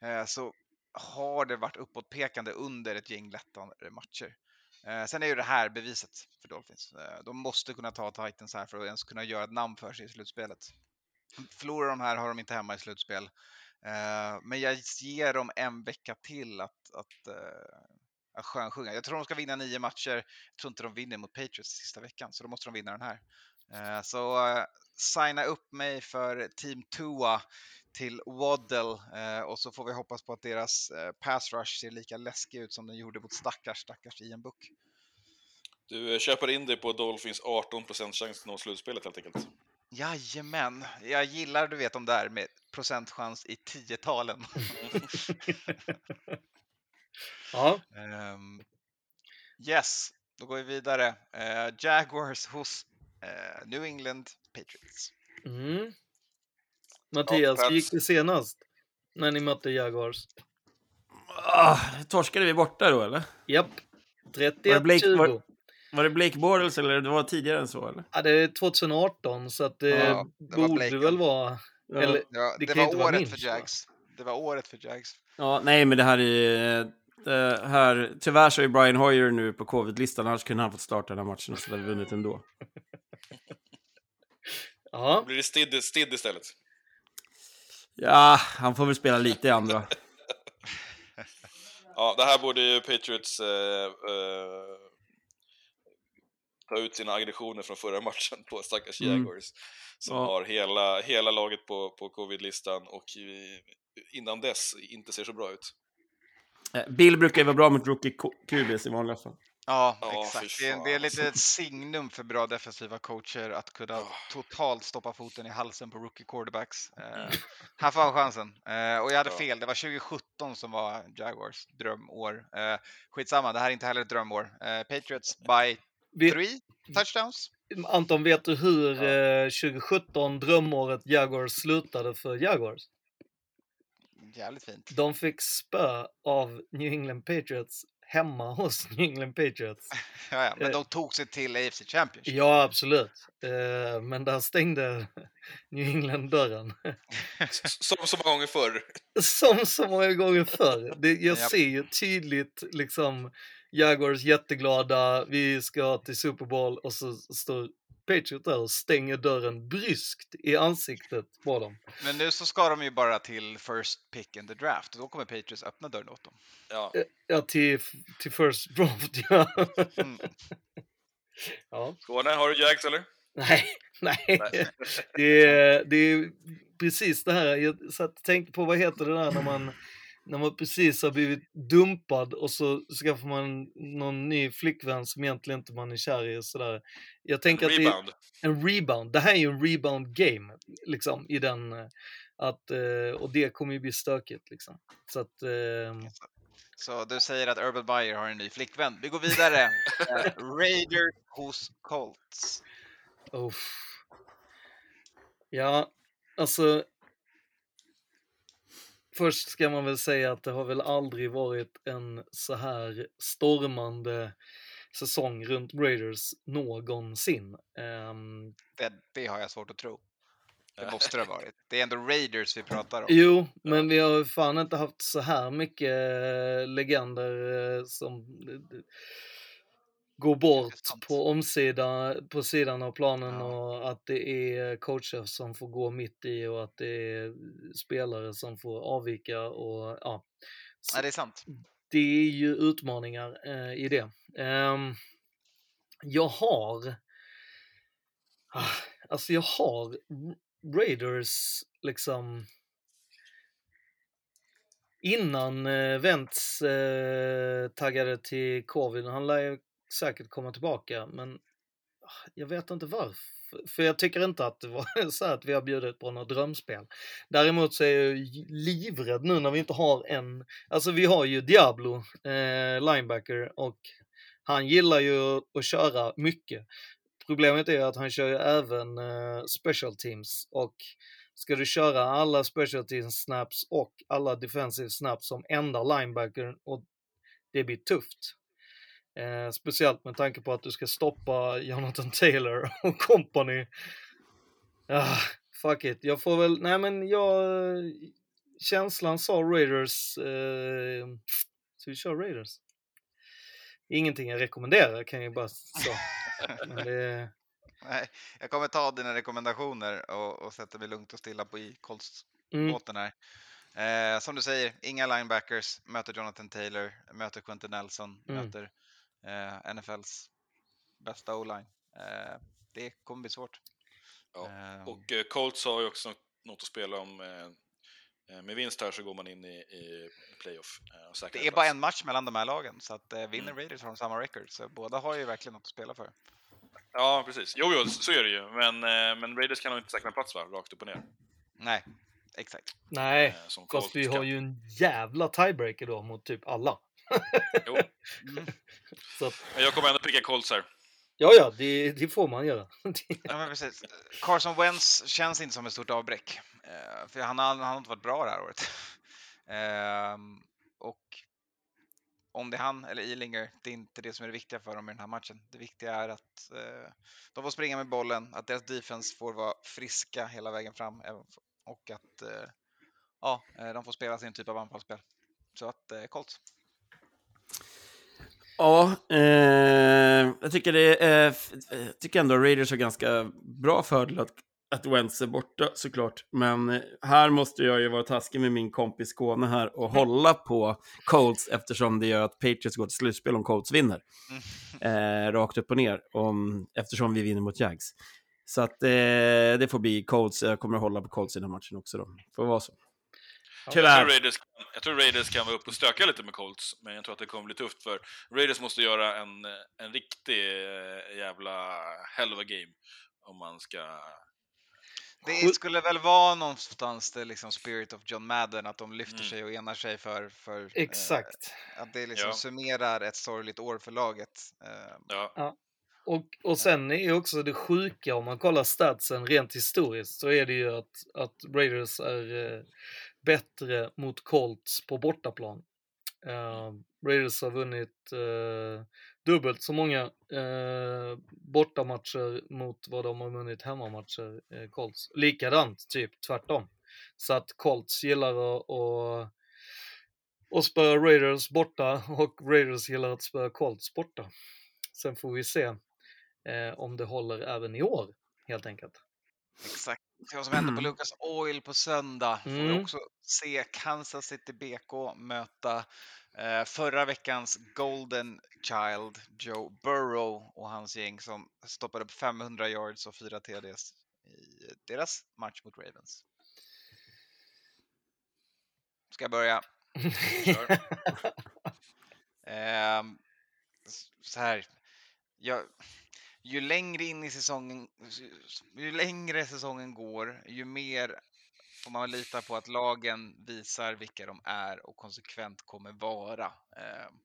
eh, så har det varit uppåtpekande under ett gäng lättare matcher. Eh, sen är ju det här beviset för Dolphins. Eh, de måste kunna ta Titans här för att ens kunna göra ett namn för sig i slutspelet. Förlorar de här har de inte hemma i slutspel. Eh, men jag ger dem en vecka till att, att, eh, att skönsjunga. Jag tror de ska vinna nio matcher. Jag tror inte de vinner mot Patriots sista veckan, så då måste de vinna den här. Eh, så eh, signa upp mig för Team Tua till Waddle eh, och så får vi hoppas på att deras pass rush ser lika läskig ut som den gjorde mot stackars, stackars Ian Book. Du köper in dig på Dolphins 18% chans att nå slutspelet helt enkelt. Jajamän, jag gillar du vet de där med procentchans i tiotalen. ja. Ehm, yes, då går vi vidare. Eh, Jaguars hos eh, New England Patriots. Mm. Mattias, hur gick det senast? När ni mötte Jaguars? Ah, torskade vi borta då eller? Japp. Var det Blake, 31-20. var, var det Blake Bortles eller det var tidigare än så eller? Ja, det är 2018 så att det, Ja, det var borde Blake. väl vara... Ja. Eller, Ja, det det, kan ju var vara året minst, för va? Jags. Det var året för Jags. Ja, nej men det här är... Det här, tyvärr så är Brian Hoyer nu på covid-listan, annars kunde han fått starta den här matchen och så hade vi vunnit ändå. Ja. Blir det Stid, Stid istället. Ja, han får väl spela lite i andra. Ja, det här borde ju Patriots eh, eh, ta ut sina aggressioner från förra matchen på stackars Mm. Jaguars. Som Ja. har hela, hela laget på, på covid-listan och i, innan dess inte ser så bra ut. Eh, Bill brukar ju vara bra mot rookie QBs i vanliga fall. Ja, Ja, exakt. Det är, det är lite ett signum för bra defensiva coacher att kunna totalt stoppa foten i halsen på rookie quarterbacks. Eh, här får han chansen. Eh, och jag hade Ja. fel, det var 2017 som var Jaguars drömår. Eh, skitsamma, det här är inte heller ett drömår. Eh, Patriots by Vi- three touchdowns. Anton, vet du hur eh, 2017 drömåret Jaguars slutade för Jaguars? Jävligt fint. De fick spö av New England Patriots hemma hos New England Patriots. Ja, ja, men Eh, de tog sig till AFC Championship. Ja, absolut. Eh, Men där stängde New England dörren. Som så många gånger förr. Som så många gånger förr. Det, jag ser ju tydligt liksom Jaguars jätteglada, vi ska till Super Bowl och så står Patriot där och stänger dörren bryskt i ansiktet på dem. Men nu så ska de ju bara till first pick in the draft och då kommer Patriots öppna dörren åt dem. Ja. Eh, Ja, till, till first draft, ja. Mm. ja. Skåne, har du Jags eller? Nej, nej. Nej. Det, är, det är precis det här, jag satt och tänkte på vad heter det där när man, när man precis har blivit dumpad och så skaffar man någon ny flickvän som egentligen inte man är kär i och sådär. Jag tänker att Rebound. det är en rebound. Det här är ju en rebound game, liksom, i den, eh, att, eh, och det kommer ju bli stökigt liksom. Så att, eh, Så du säger att Urban Meyer har en ny flickvän. Vi går vidare. Eh, Raiders hos Colts. Uff. Ja, alltså. Först ska man väl säga att det har väl aldrig varit en så här stormande säsong runt Raiders någonsin. Ehm, Det, det har jag svårt att tro. Det måste det ha varit. Det är ändå Raiders vi pratar om. jo, men vi har fan inte haft så här mycket eh, legender eh, som eh, går bort på omsida, på sidan av planen och att det är coacher som får gå mitt i och att det är spelare som får avvika och ja. Nej, det är sant. Det är ju utmaningar eh, i det. Ehm, jag har, ah, alltså jag har Raiders liksom innan eh, Wentz eh, taggade till covid, han lär säkert komma tillbaka, men ah, jag vet inte varför. För jag tycker inte att det var så här att vi har bjudit på något drömspel. Däremot så är jag livrädd nu när vi inte har en, alltså vi har ju Diablo, eh, linebacker, och han gillar ju att köra mycket. Problemet är att han kör ju även eh, special teams och ska du köra alla special teams snaps och alla defensive snaps som enda linebacker och det blir tufft. Eh, speciellt med tanke på att du ska stoppa Jonathan Taylor och company. Ah, fuck it, jag får väl, nej men jag, känslan sa Raiders, eh, så vi kör Raiders. Ingenting jag rekommenderar kan jag bara säga. Det, Nej, jag kommer ta dina rekommendationer och, och sätta mig lugnt och stilla på i Mm. Colts-båten här. Eh, som du säger, inga linebackers, möter Jonathan Taylor, möter Quentin Nelson, Mm. möter eh, NFLs bästa o-line. Eh, det kommer bli svårt. Ja. Eh, Och eh, Colts har ju också något, att spela om. Eh, eh, med vinst här så går man in i, i playoff. Eh, det är plats. bara en match mellan de här lagen, så att eh, vinner Mm. Raiders har de samma record. Så båda har ju verkligen något att spela för. Ja, precis. Jo, jo, så är det ju. Men, eh, men Raiders kan nog inte säkra en plats, va? Rakt upp och ner. Nej, exakt. nej, Eh, fast vi har kan. ju en jävla tiebreaker då mot typ alla. Jo. Så att, Men jag kommer ändå picka Colts här. ja, ja, det, det får man göra. Ja, men precis. Carson Wentz känns inte som ett stort avbräck. Eh, för han har, han har inte varit bra det här året. Ehm, och om det är han eller Ilinger, det är inte det som är det viktiga för dem i den här matchen. Det viktiga är att eh, de får springa med bollen, att deras defense får vara friska hela vägen fram och att eh, ja, de får spela sin typ av anfallsspel. Så att eh, Colts. Ja, eh, jag tycker det jag tycker ändå Raiders har ganska bra fördel att, att Wentz är borta såklart. Men eh, här måste jag ju vara taskig med min kompis Skåne här och hålla på Colts eftersom det gör att Patriots går till slutspel om Colts vinner. Eh, rakt upp och ner, om, eftersom vi vinner mot Jags. Så att eh, det får bli Colts. Jag kommer att hålla på Colts i den här matchen också då. Får vara så. Jag tror, Tyvärr. Raiders, jag tror Raiders kan vara uppe och stöka lite med Colts, men jag tror att det kommer bli tufft för Raiders måste göra en, en riktig eh, jävla hell of a game om man ska... Det skulle väl vara någonstans det liksom spirit of John Madden, att de lyfter Mm. sig och enar sig för, för Exakt. Eh, att det liksom Ja. summerar ett sorgligt år för laget. Eh, Ja. Ja. Och, och sen är också det sjuka om man kollar statsen rent historiskt så är det ju att, att Raiders är eh, bättre mot Colts på bortaplan. Eh, Raiders har vunnit eh, dubbelt så många eh, bortamatcher mot vad de har vunnit hemmamatcher, eh, Colts. Likadant, typ tvärtom. Så att Colts gillar att, att, att spöa Raiders borta och Raiders gillar att spöa Colts borta. Sen får vi se om det håller även i år, helt enkelt. Exakt. Se vad som händer på Lucas Oil på söndag. Får vi Mm. också se Kansas City BK möta eh, förra veckans Golden Child Joe Burrow och hans gäng som stoppade upp 500 yards och 4 TDs i deras match mot Ravens. Ska jag börja? S- så här. Jag, ju längre in i säsongen, ju längre säsongen går, ju mer får man lita på att lagen visar vilka de är och konsekvent kommer vara. Ehm,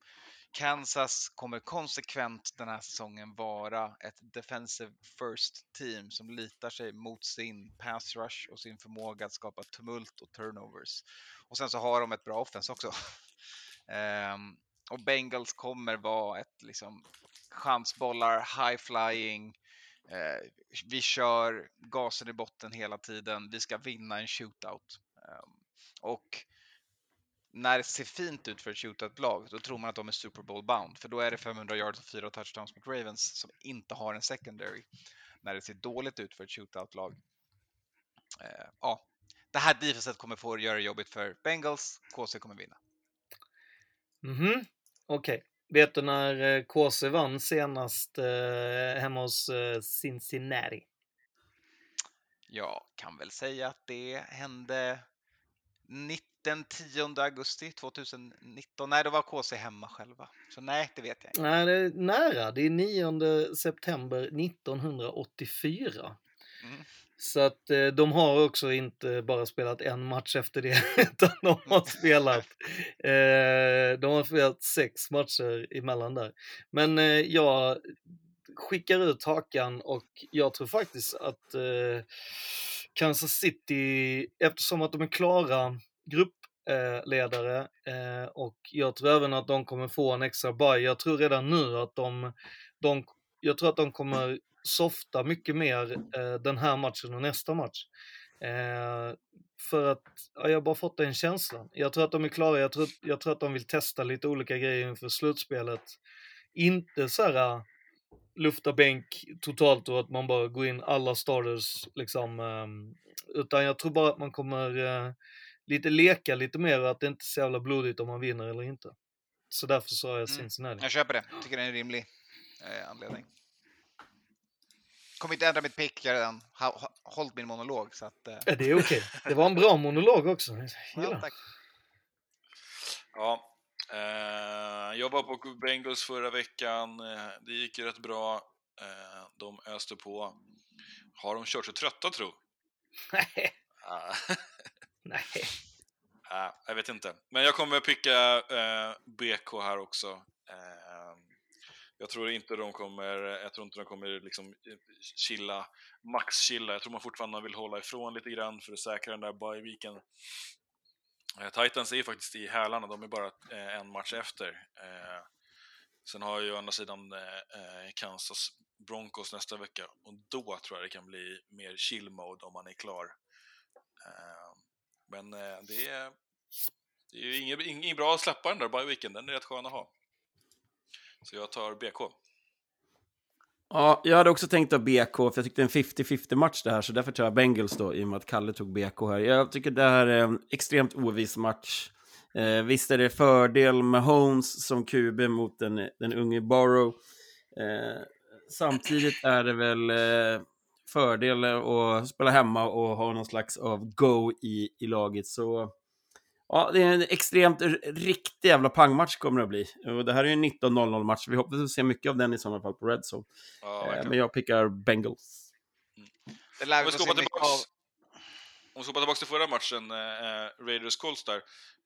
Kansas kommer konsekvent den här säsongen vara ett defensive first team som litar sig mot sin pass rush och sin förmåga att skapa tumult och turnovers. Och sen så har de ett bra offense också. Ehm, och Bengals kommer vara ett liksom chansbollar, high flying. Eh, vi kör gasen i botten hela tiden. Vi ska vinna en shootout. Ehm, och när det ser fint ut för ett shootout-lag, då tror man att de är Super Bowl bound. För då är det 500 yards och 4 touchdowns mot Ravens som inte har en secondary. När det ser dåligt ut för ett shootout-lag. Eh, ja, det här defenset kommer få göra det jobbigt för Bengals. KC kommer vinna. Mhm, okej. Vet du när eh, KC vann senast eh, hemma hos eh, Cincinnati? Jag kan väl säga att det hände 19, 10 augusti 2019. Nej, då var KC hemma själva. Så nej, det vet jag inte. Nej, det är nära. Det är 9 september 1984. Mm. Så att eh, de har också inte bara spelat en match efter det, utan de har spelat, eh, de har spelat sex matcher emellan där. Men eh, jag skickar ut hakan och jag tror faktiskt att eh, Kansas City, eftersom att de är klara gruppledare eh, och jag tror även att de kommer få en extra bye. Jag tror redan nu att de, de jag tror att de kommer softa mycket mer eh, den här matchen och nästa match. Eh, för att, ja, jag har bara fått den känslan. Jag tror att de är klara, jag tror, jag tror att de vill testa lite olika grejer inför slutspelet. Inte så här äh, lufta bänk totalt och att man bara går in alla starters liksom. ehm, utan jag tror bara att man kommer eh, lite leka lite mer och att det inte är så jävla blodigt om man vinner eller inte. Så därför sa jag Mm. Cincinnati. Jag köper det. Tycker det är en rimlig eh, anledning. Kommer inte ändra mitt pick. Jag har redan hållit min monolog. Så att, eh, Ja, det är okej. Det var en bra monolog också. Jag ja, tack. Ja, eh, jag var på Bengals förra veckan. Eh, det gick ju rätt bra. Eh, de öste på. Har de kört sig trötta tro? Nej. Ah, Nej. ah, jag vet inte. Men jag kommer picka eh, BK här också. Jag tror inte de kommer, jag tror inte de kommer liksom eh, chilla, max-chilla. Jag tror man fortfarande vill hålla ifrån lite grann för att säkra den där bye-weeken. Eh, Titans är ju faktiskt i hälarna, de är bara eh, en match efter. Sen har ju å andra sidan Kansas Broncos nästa vecka och då tror jag det kan bli mer chill mode om man är klar. Men det är, det är ju inget, inget bra att släppa den där bye weekend, den är rätt skön att ha. Så jag tar BK. Ja, jag hade också tänkt ta BK, för jag tyckte det är en 50-50 match det här, så därför tar jag Bengals då, i och med att Kalle tog BK här. Jag tycker det här är en extremt oviss match. Eh, visst är det fördel med Holmes som QB mot den, den unge Borrow. Eh, samtidigt är det väl eh, fördel att spela hemma och ha någon slags av go i, i laget. Så ja, det är en extremt riktig jävla pangmatch kommer det att bli. Och det här är ju en 19-0 match. Vi hoppas att se mycket av den i sådana fall på Red Zone. Ja, Eh, men jag pickar Bengals. Det lär vi ska hoppa av. om vi ska hoppa tillbaks till förra matchen, eh, eh, Raiders Colts där.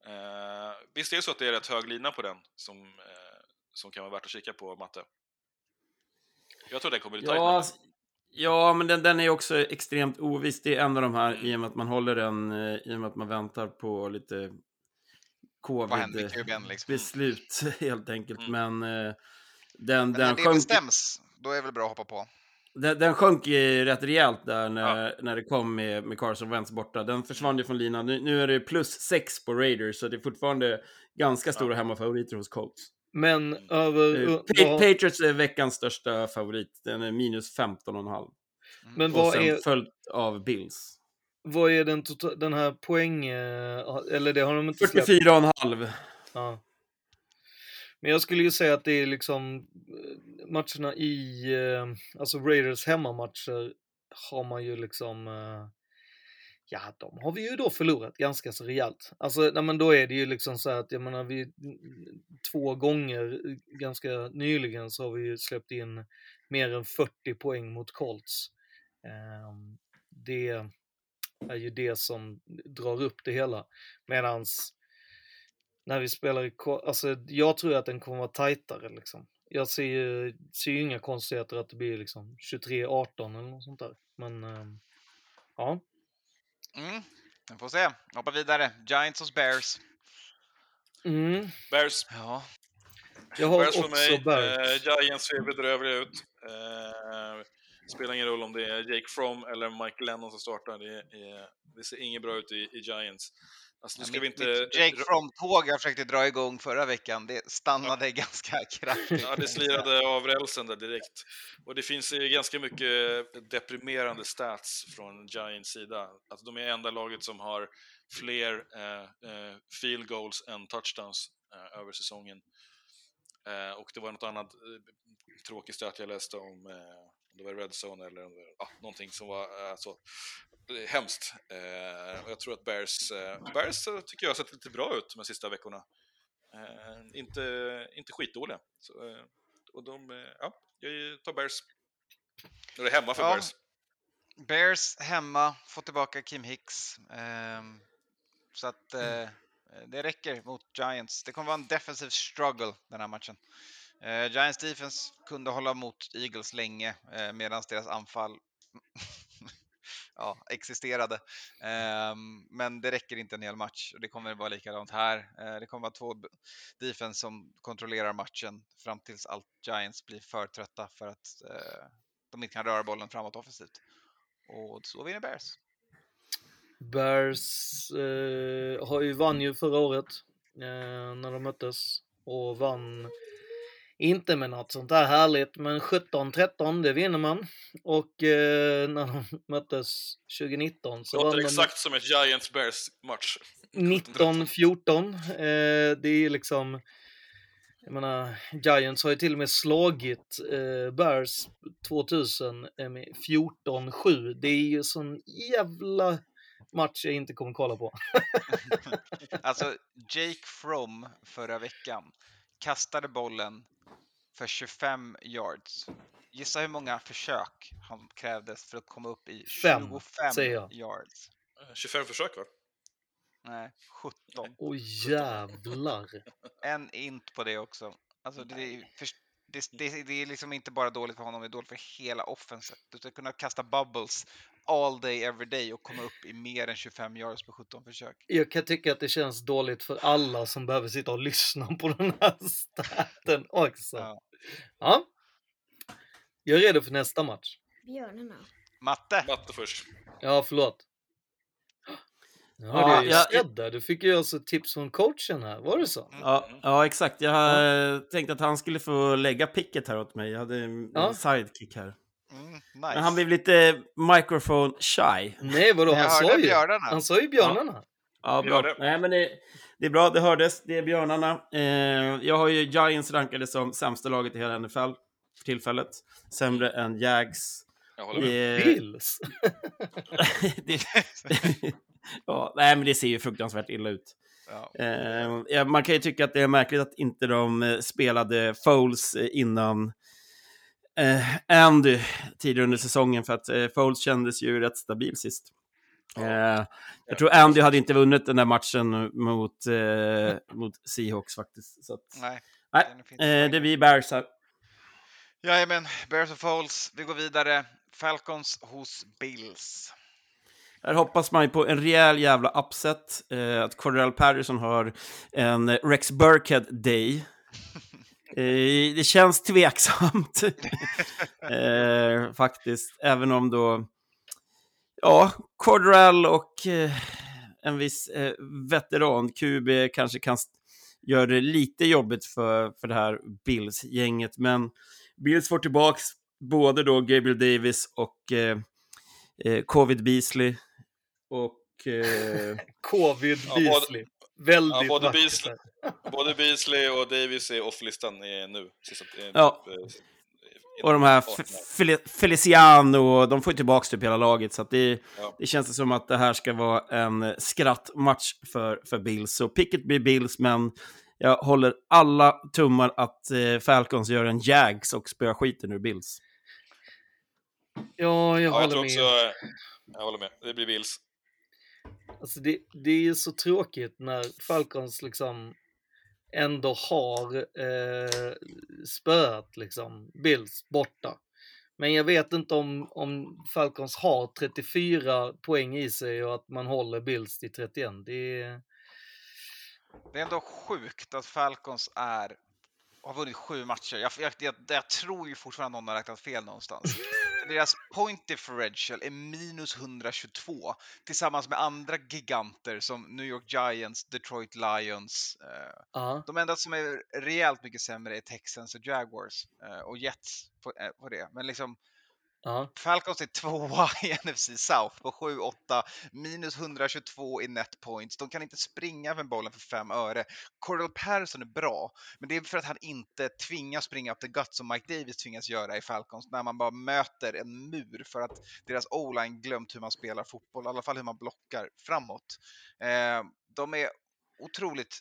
Eh, visst är det så att det är rätt hög lina på den som, eh, som kan vara värt att kika på, Matte? Jag tror den kommer bli tajt. Ja, ja men den, den är också extremt oviss. Det är en av de här, i och med att man håller den, eh, i och med att man väntar på lite QB'n liksom? covid-beslut helt enkelt. Mm. Men eh, den, Men när den det sjönk... bestäms, då är det väl bra att hoppa på. Den, den sjönk ju rätt rejält där när, när det kom med, med Carson Wentz borta. Den försvann ju från linan. Nu, nu är det plus sex på Raiders, så det är fortfarande ganska stora hemmafavoriter hos Colts. Men över... Ö- Pa- vad- Patriots är veckans största favorit. Den är minus 15,5. Men Och vad sen är- följt av Bills. Vad är den, tota- den här poäng... eh, Eller det har de inte släppt. 44,5. Ja. Men jag skulle ju säga att det är liksom eh, matcherna i, alltså Raiders hemmamatcher har man ju liksom, ja de har vi ju då förlorat ganska så rejält. Alltså, nej, men då är det ju liksom så här att jag menar vi, mm, två gånger eh, ganska nyligen så har vi ju släppt in mer än 40 poäng mot Colts. Ehm, det är ju det som drar upp det hela. Medans när vi spelar i, alltså jag tror att den kommer vara tajtare liksom. Jag ser ju, ser ju inga konstigheter att det blir liksom 23-18 eller något sånt där. Men ehm, ja. Mm. Vi får se. Hoppa vidare. Giants hos Bears. Mm. Bears. Ja. Jag har Bears också mig. Bears. Eh, Giants ser bedrövliga ut. Eh, spelar ingen roll om det är Jake Fromm eller Mike Lennon som startar. Det, är, det ser inget bra ut i, i Giants. Alltså, nu Ja, ska vi mitt, inte... Jake From-tåg jag försökte dra igång förra veckan, det stannade ganska kraftigt. Ja, det slirade av rälsen där direkt. Och det finns ju ganska mycket deprimerande stats från Giants sida. Alltså, de är enda laget som har fler eh, eh, field goals än touchdowns eh, över säsongen. Eh, och det var något annat eh, tråkig stat jag läste om, eh, om det var Red Zone eller om det ah, någonting som var eh, så hemskt. Eh, och jag tror att Bears, eh, Bears tycker jag har sett lite bra ut de här sista veckorna. Eh, inte, inte skitdåliga. Så, eh, och de, eh, ja, jag tar Bears. Nu är det hemma för Ja. Bears. Bears hemma, få tillbaka Kim Hicks. Ehm, så att eh, det räcker mot Giants. Det kommer vara en defensiv struggle den här matchen. Giants defense kunde hålla mot Eagles länge medan deras anfall ja, existerade. Ehm, men det räcker inte en hel match och det kommer vara likadant här. Eh, det kommer vara två defense som kontrollerar matchen fram tills allt Giants blir för trötta för att eh, de inte kan röra bollen framåt offensivt. Och så vinner Bears. Bears eh, har ju vann ju förra året eh, när de möttes och vann inte med något sånt där härligt, men 17-13 det vinner man. Och eh, när de möttes 2019 så Låter vann de exakt som ett Giants-Bears-match. 19-14. Eh, det är liksom, jag menar, Giants har ju till och med slagit eh, Bears 2000 eh, med 14-7. Det är ju sån jävla match jag inte kommer kolla på. Alltså, Jake From förra veckan kastade bollen för 25 yards. Gissa hur många försök han krävdes för att komma upp i Fem, 25 säger jag. yards. 25 försök va? Nej, 17. Åh jävlar. En int på det också. Alltså det, är, det, det, det är liksom inte bara dåligt för honom, det är dåligt för hela offenset. Du ska kunna kasta bubbles all day, every day och komma upp i mer än 25 yards på 17 försök. Jag kan tycka att det känns dåligt för alla som behöver sitta och lyssna på den här staten också. Ja. Jag är redo för nästa match. Björnarna. Matte. Matte först. Ja, förlåt. Ja, Ja, det är ju jag- skrädda. Du fick ju alltså tips från coachen här, var det så? Ja, ja exakt. Jag hade tänkt att han skulle få lägga picket här åt mig. Jag hade en Ja. sidekick här. Mm, nice. Men han blev lite microphone shy. Nej, vadå? Han sa ju, björnarna. han sa ju björnarna. Ja, bra. Nej, men det, det är bra, det hördes. Det är björnarna. Eh, jag har ju Giants rankade som sämsta laget i hela NFL för tillfället. Sämre än Jags. Jag håller med. Eh, Bills. det, ja, nej, men det ser ju fruktansvärt illa ut. Ja. Eh, ja, man kan ju tycka att det är märkligt att inte de eh, spelade Foles eh, innan eh, Andy tidigare under säsongen, för att eh, Foles kändes ju rätt stabil sist. Eh, jag tror Andy hade inte vunnit den där matchen mot, eh, mot Seahawks faktiskt. Att, Nej. nej, det är vi Bears här. Jajamän, Bears och Foles. Vi går vidare. Falcons hos Bills. Här hoppas man ju på en rejäl jävla upset. Eh, att Cordell Patterson har en Rex Burkhead day. Eh, det känns tveksamt. eh, faktiskt. Även om då... Ja, Cordell och eh, en viss eh, veteran, QB, kanske kan göra det lite jobbigt för, för det här Bills-gänget. Men Bills får tillbaks både då Gabriel Davis och eh, eh, Covid Beasley. Och... Eh, Covid Ja, både- Beasley. Väldigt Ja, både, Beasley, både Beasley och Davis är off-listan eh, nu. Eh, Ja. typ, eh, och de här Fel- Feliciano, de får ju tillbaka typ hela laget. Så att det, Ja. det känns som att det här ska vara en skrattmatch för, för Bills. Så picket blir Bills, men jag håller alla tummar att eh, Falcons gör en Jags och spöar skiten ur Bills. Ja, jag Ja, jag håller tror med. också... Jag håller med. Det blir Bills. Alltså det, det är ju så tråkigt när Falcons liksom ändå har eh, spöat liksom Bills borta. Men jag vet inte om, om Falcons har 34 poäng i sig och att man håller Bills till 31. Det är... Det är ändå sjukt att Falcons är har vunnit sju matcher. Jag, jag, jag, jag tror ju fortfarande att någon har räknat fel någonstans. Deras point differential är minus 122 tillsammans med andra giganter som New York Giants, Detroit Lions. Eh, Ja. de enda som är rejält mycket sämre är Texans och Jaguars eh, och Jets på, eh, på det. Men liksom Ja. Falcons är tvåa i NFC South på 7-8, minus 122 i net points. De kan inte springa med bollen för fem öre. Cordell Patterson är bra, men det är för att han inte tvingas springa upp the gut som Mike Davis tvingas göra i Falcons när man bara möter en mur för att deras o-line glömt hur man spelar fotboll, i alla fall hur man blockar framåt. Eh, de är otroligt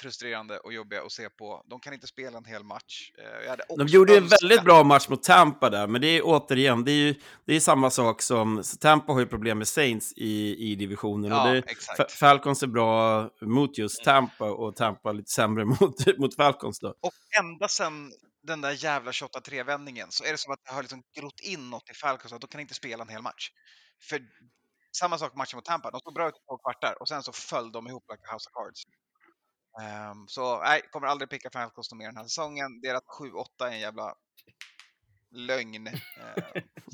frustrerande och jobbiga att se på. De kan inte spela en hel match. Eh, De gjorde en väldigt bra match mot Tampa där, men det är återigen, det är ju det är samma sak som, Tampa har ju problem med Saints i, i divisionen. Ja, och det, exakt. Mm. Falcons är bra mot just Tampa och Tampa lite sämre mot, mot Falcons då. Och ända sedan den där jävla 28-3-vändningen så är det som att det har liksom grott in något i Falcons att de kan inte spela en hel match. För samma sak matchen mot Tampa, de såg bra ut i två kvartar och sen så föll de ihop like a house of cards. Ehm, så nej, kommer aldrig picka Falcons mer den här säsongen. Deras 7-8 är en jävla lögn.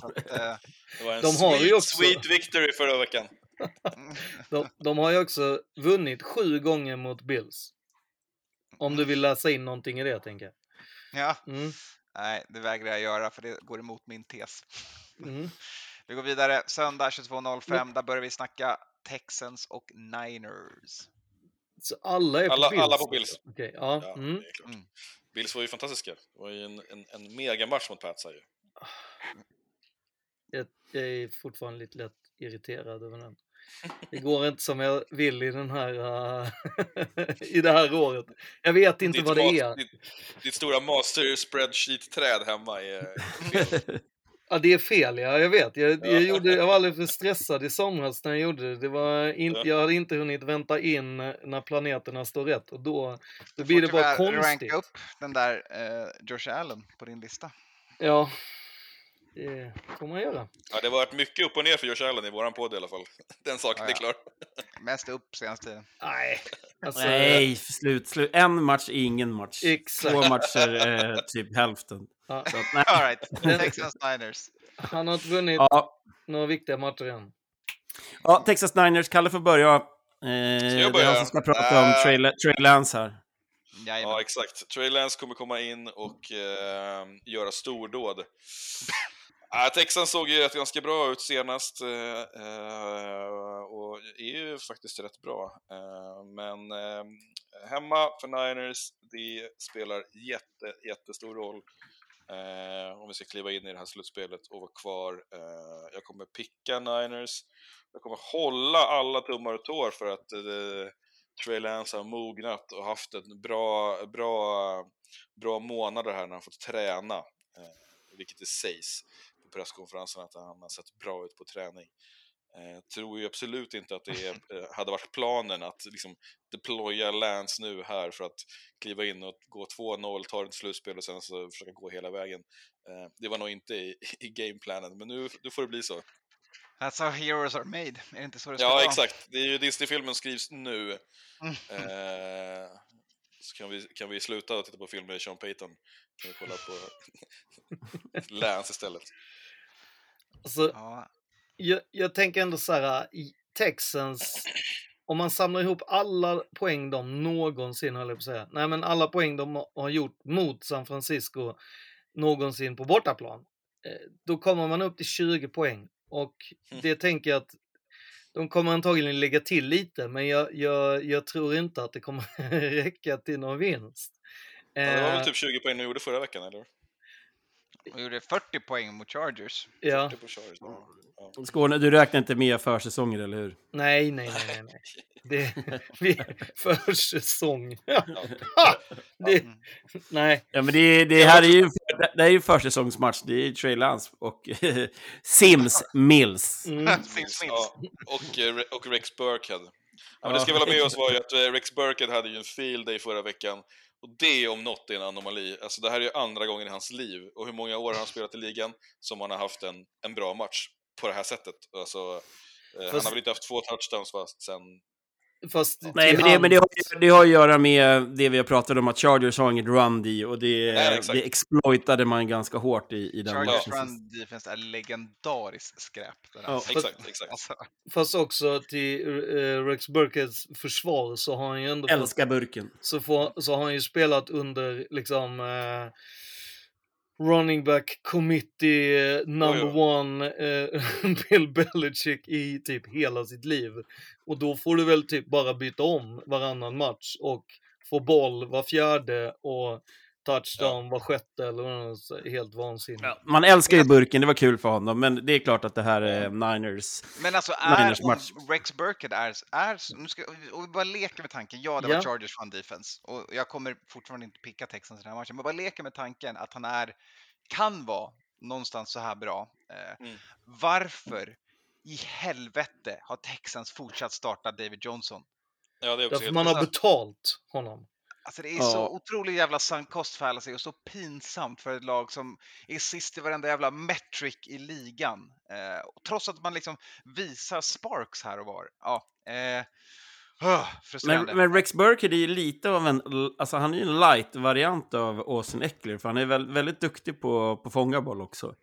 Så att, eh, Det var en De har ju sweet, också- sweet victory förra veckan. De, de har ju också vunnit sju gånger mot Bills. Om du vill läsa in någonting i det, tänker jag. ja, Mm. nej, det vägrar jag göra för det går emot min tes. Mm. Vi går vidare. Söndag 22.05, där börjar vi snacka Texans och Niners. Så alla är på Alla, Bills? alla på Bills. Okej, ja. Ja, Mm. klart. Bills var ju fantastiska. Det var ju en, en, en megamatch mot Pats här ju. Jag, jag är fortfarande lite lätt irriterad över den. Det går inte som jag vill i den här uh, i det här året. Jag vet inte Ditt vad det mas- är. Ditt, ditt stora master spreadsheet-träd hemma är fel. Ja, det är fel, ja. Jag vet. Jag, Ja. jag, gjorde, jag var alldeles för stressad i somras när jag gjorde det. det var inte, Ja. Jag hade inte hunnit vänta in när planeterna står rätt och då, då Du blir får det bara konstigt. ranka upp den där eh, Josh Allen på din lista. Ja, det får man göra. Ja, det har varit mycket upp och ner för Josh Allen i våran podd i alla fall. Den saken Ja, är klar. Mest upp senaste tiden. Nej. Alltså, Nej, slut, slut. En match är ingen match. Exakt. Två matcher är typ hälften. Ja. Så nej. All right. Den- Texans Niners. Han har inte vunnit Ja. några viktiga matcher än. ja, Texas Niners, Kalle får börja. Eh, det är börja? han som ska prata om Äh. Trey, Trey Lance här. Jajamän. Ja, exakt. Trey Lance kommer komma in och eh, göra stordåd. Ja, Texans såg ju rätt ganska bra ut senast eh, eh, och är ju faktiskt rätt bra. Eh, men eh, hemma för Niners, det spelar jätte, jättestor roll eh, om vi ska kliva in i det här slutspelet och vara kvar. Eh, jag kommer picka Niners. Jag kommer hålla alla tummar och tår för att Trey Lance har mognat och haft en bra, bra, bra månader här när han fått träna, vilket det sägs på presskonferensen att han har sett bra ut på träning. Eh, tror ju absolut inte att det är, eh, hade varit planen att liksom deploya Lance nu här för att kliva in och gå 2-0, ta ett slutspel och sen så försöka gå hela vägen. Eh, det var nog inte i, i gameplanen, men nu, nu får det bli så. That's how heroes are made. Är det inte så det ska Ja, vara? exakt. Det är ju Disney-filmen skrivs nu. Mm. Eh, så kan vi, kan vi sluta titta på film med Sean Payton. Kan vi kolla på Lance istället. Alltså, jag, jag tänker ändå så här, i Texans, om man samlar ihop alla poäng de någonsin, höll jag på att säga, nej men alla poäng de har gjort mot San Francisco någonsin på bortaplan, eh, då kommer man upp till 20 poäng. Och det tänker jag att de kommer antagligen lägga till lite, men jag, jag, jag tror inte att det kommer räcka till någon vinst. Ja, det var Eh, väl typ 20 poäng de gjorde förra veckan, eller? De gjorde 40 poäng mot Chargers. Ja. 40 på Chargers. Ja. Skåne, du räknar inte med försäsonger, eller hur? Nej, nej, nej, nej. nej. Det, vi, försäsong. Det, nej. Ja, men det, det här är ju det är ju försäsongsmatch. Det är ju Trey Lance och Sims Mills. Mm. Precis, ja. och, eh, och Rex Burkhead. Ja, men det ska väl ha med oss var ju att eh, Rex Burkhead hade ju en field day förra veckan. Och det om något är en anomali. Alltså det här är ju andra gången i hans liv. Och hur många år har han spelat i ligan som han har haft en, en bra match på det här sättet. Alltså, eh, han Fast- har väl inte haft två touchdowns fast sen... Fast Nej, men, det, men det, har, det har att göra med det vi har pratat om, att Chargers har inget run D och det, Nej, det exploitade man ganska hårt i, i den Chargers matchen. run defense är legendariskt skräp. Ja, fast- Exakt, exakt. Alltså, Fast också till eh, Rex Burkheads försvar så har han ju ändå Älskar burken. så, får, så har han ju spelat under liksom eh, running back committee eh, number Oj, one eh, Bill Belichick i typ hela sitt liv. Och då får du väl typ bara byta om varannan match och få boll var fjärde och touchdown var sjätte eller något helt vansinnigt. Man älskar ju burken, det var kul för honom, men det är klart att det här är Niners. Men alltså är Niners match. Rex Burkhead är, är nu ska, och vi bara leker med tanken, ja det Ja. var Chargers run defense och jag kommer fortfarande inte picka Texans i den här matchen, men bara leker med tanken att han är, kan vara någonstans så här bra. Eh, Mm. Varför i helvete har Texans fortsatt starta David Johnson? Ja, det är också Därför helt man har betalt honom. Alltså det är Ja. så otroligt jävla sunk cost fallacy och så pinsamt för ett lag som är sist i varenda jävla metric i ligan. Eh, trots att man liksom visar sparks här och var. Ja, eh, frustrerande. Men, men Rex Burkhead är ju lite av en, alltså han är ju en light-variant av Austin Eckler, för han är väl, väldigt duktig på, på fånga boll också.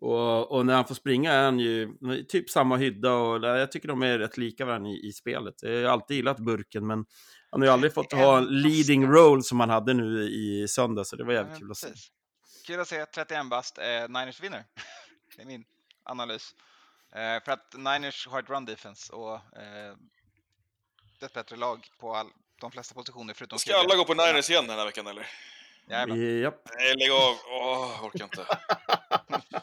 Och, och när han får springa är han ju typ samma hydda och jag tycker de är rätt lika varandra i, i spelet. Jag har alltid gillat burken, men han har ju aldrig fått ha en leading role som han hade nu i söndag, så det var jävligt Ja, kul att se. Kul att se 31 bast, eh, Niners vinner. det är min analys. Eh, för att Niners har ett run defense och eh, ett bättre lag på all, de flesta positioner förutom Ska alla gå på Niners igen den här veckan eller? Jajamän. Japp. Nej, lägg av. Åh, orkar inte.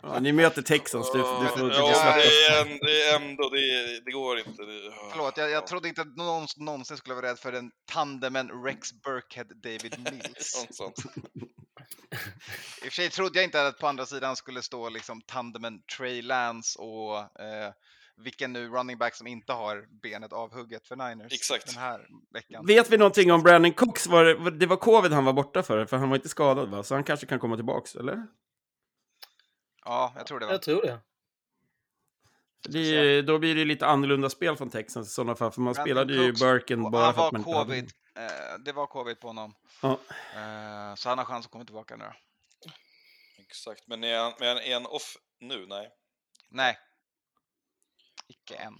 Ja, ni möter Texans, du, du får, Ja, släppa. det är, en, det är ändå, det, det går inte. Det, Förlåt, jag, jag trodde inte att någon någonsin skulle vara rädd för den tandemen Rex Burkhead David Mills. Sånt, sånt. I och för sig trodde jag inte att på andra sidan skulle stå liksom tandemen Trey Lance och eh, vilken nu running back som inte har benet avhugget för Niners Exakt. den här veckan. Vet vi någonting om Brandon Cox? Var det, det var covid han var borta för, för han var inte skadad va? Så han kanske kan komma tillbaks, eller? Ja, jag tror det. Va? Jag tror det. Det, då blir det lite annorlunda spel från Texans i sådana fall, för man Brandon spelade ju Cooks, Burken och bara han för var att man inte hade covid. Eh, det var covid på honom. Ja. Eh, så han har chans att komma tillbaka nu. Exakt, men är han, men är han off nu? Nej. Nej. Icke än.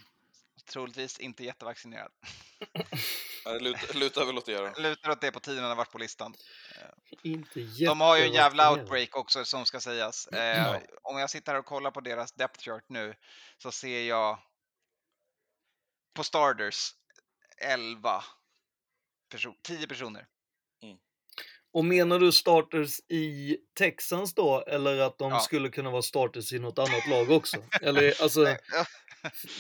Troligtvis inte jättevaccinerad. Det lutar, lutar väl åt det då. Lutar åt det på tiden han har varit på listan. Inte De har ju en jävla outbreak också som ska sägas. Eh, Om jag sitter här och kollar på deras depth chart nu så ser jag på starters 11 person 10 personer. Och menar du starters i Texans då, eller att de Ja. skulle kunna vara starters i något annat lag också? Eller alltså, Ja.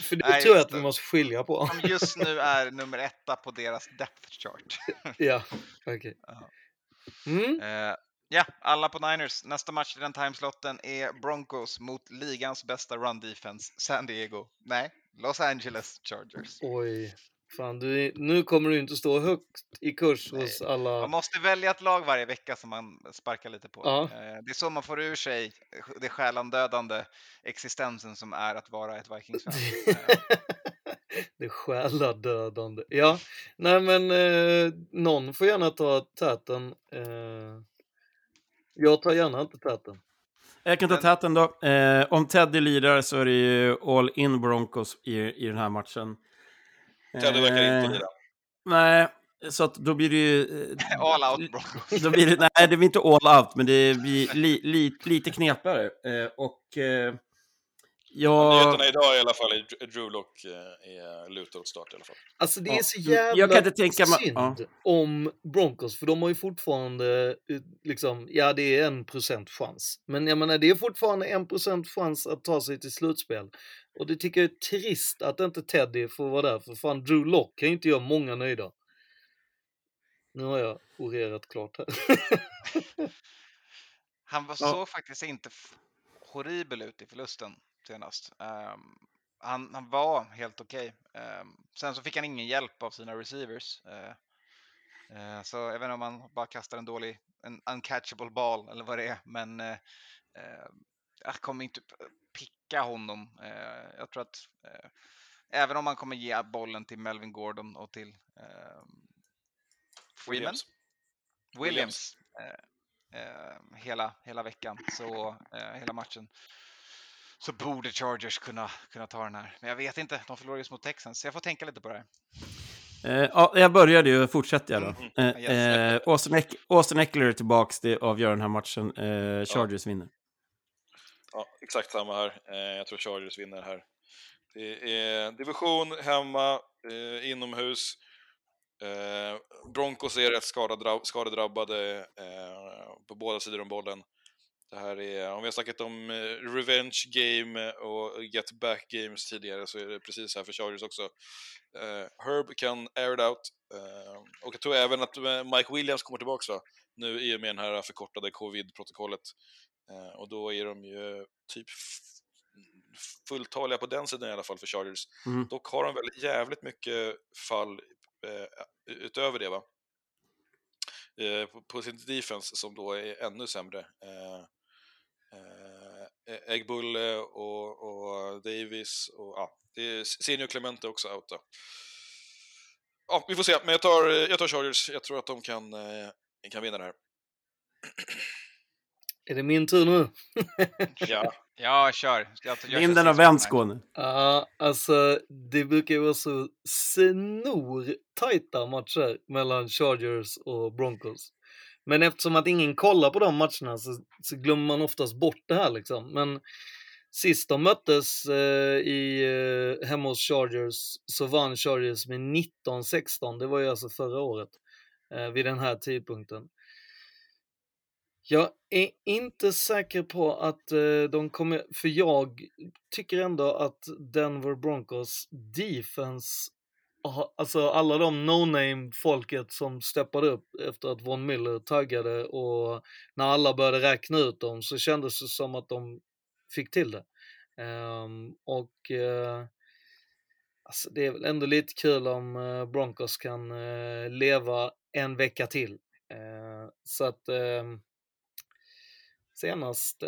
För det Nej, tror jag att vi måste skilja på. Som just nu är nummer etta på deras depth chart. ja, okej. Mm. Eh, Ja, alla på Niners. Nästa match i den timeslotten är Broncos mot ligans bästa run defense, San Diego. Nej, Los Angeles Chargers. Oj. Fan, du, nu kommer du inte stå högt i kurs hos alla... Man måste välja ett lag varje vecka som man sparkar lite på. Ja. Eh, Det är så man får ur sig det själandödande existensen som är att vara ett Vikings-fan. Det själadödande. Ja, nej men eh, någon får gärna ta täten. Eh, jag tar gärna inte täten. Jag kan ta täten då. Eh, om Teddy lirar så är det ju all in Broncos i, i den här matchen. Teddy verkar inte Eh, lira. Nej, så att då blir det ju... eh, All out Broncos. Då blir det, nej, det blir inte all out, men det blir li, li, lite knepigare. Eh, och eh, jag... Nyheterna idag i alla fall är Drew Lock eh, är lutad åt start i alla fall. Alltså det är Ja. så jävla jag kan inte tänka mig- synd ja. om Broncos, för de har ju fortfarande eh, liksom, ja det är en procent chans. Men jag menar det är fortfarande en procent chans att ta sig till slutspel. Och det tycker jag är trist att inte Teddy får vara där, för fan Drew Lock kan ju inte göra många nöjda. Nu har jag orerat klart här. Han var, Ja. såg faktiskt inte horribel ut i förlusten senast. Ehm, han, han var helt okej. Ehm, sen så fick han ingen hjälp av sina receivers. Eh, eh, så jag vet inte om han bara kastar en dålig, en uncatchable ball eller vad det är. Men eh, jag kommer inte picka honom. Jag tror att även om man kommer ge bollen till Melvin Gordon och till Freeman, Williams. Williams. eh, hela, hela veckan, så hela matchen. Så borde Chargers kunna, kunna ta den här. Men jag vet inte, de förlorade just mot Texans, så jag får tänka lite på det här. Eh, ja, jag började ju, fortsätter jag då. Mm, Eh, yes. eh, Austin, Eck Austin Eckler är tillbaks, det avgör den här matchen. Eh, Chargers vinner. Ja, exakt samma här. Eh, jag tror Chargers vinner här. Det är division hemma, eh, inomhus. Eh, Broncos är rätt skadedrabbade eh, på båda sidor om bollen. Det här är, om vi har snackat om eh, revenge game och get back games tidigare så är det precis här för Chargers också. Eh, Herb kan air it out. Eh, och jag tror även att eh, Mike Williams kommer tillbaka va? nu i och med den här förkortade covid-protokollet. Eh, och då är de ju typ fulltaliga på den sidan i alla fall för Chargers. Mm. Dock har de väl jävligt mycket fall eh, utöver det va? Eh, på, på sin defense som då är ännu sämre. Eh, eh, Eggbulle och, och Davis och ja, det är Senior Clemente också out då. Ja, vi får se, men jag tar, jag tar Chargers. Jag tror att de kan, eh, kan vinna det här. Är det min tur nu? Ja. Ja, kör. Jag, jag kör Vinden har vänt. Skåne. Ja, alltså det brukar ju vara så snortajta matcher mellan Chargers och Broncos. Men eftersom att ingen kollar på de matcherna så, så glömmer man oftast bort det här liksom. Men sist de möttes eh, i, eh, hemma hos Chargers så vann Chargers med 19-16. Det var ju alltså förra året eh, vid den här tidpunkten. Jag är inte säker på att eh, de kommer, för jag tycker ändå att Denver Broncos defense, alltså alla de no-name folket som steppade upp efter att Von Miller taggade och när alla började räkna ut dem så kändes det som att de fick till det. Um, och uh, alltså det är väl ändå lite kul om uh, Broncos kan uh, leva en vecka till. Ehm, så att ehm, senast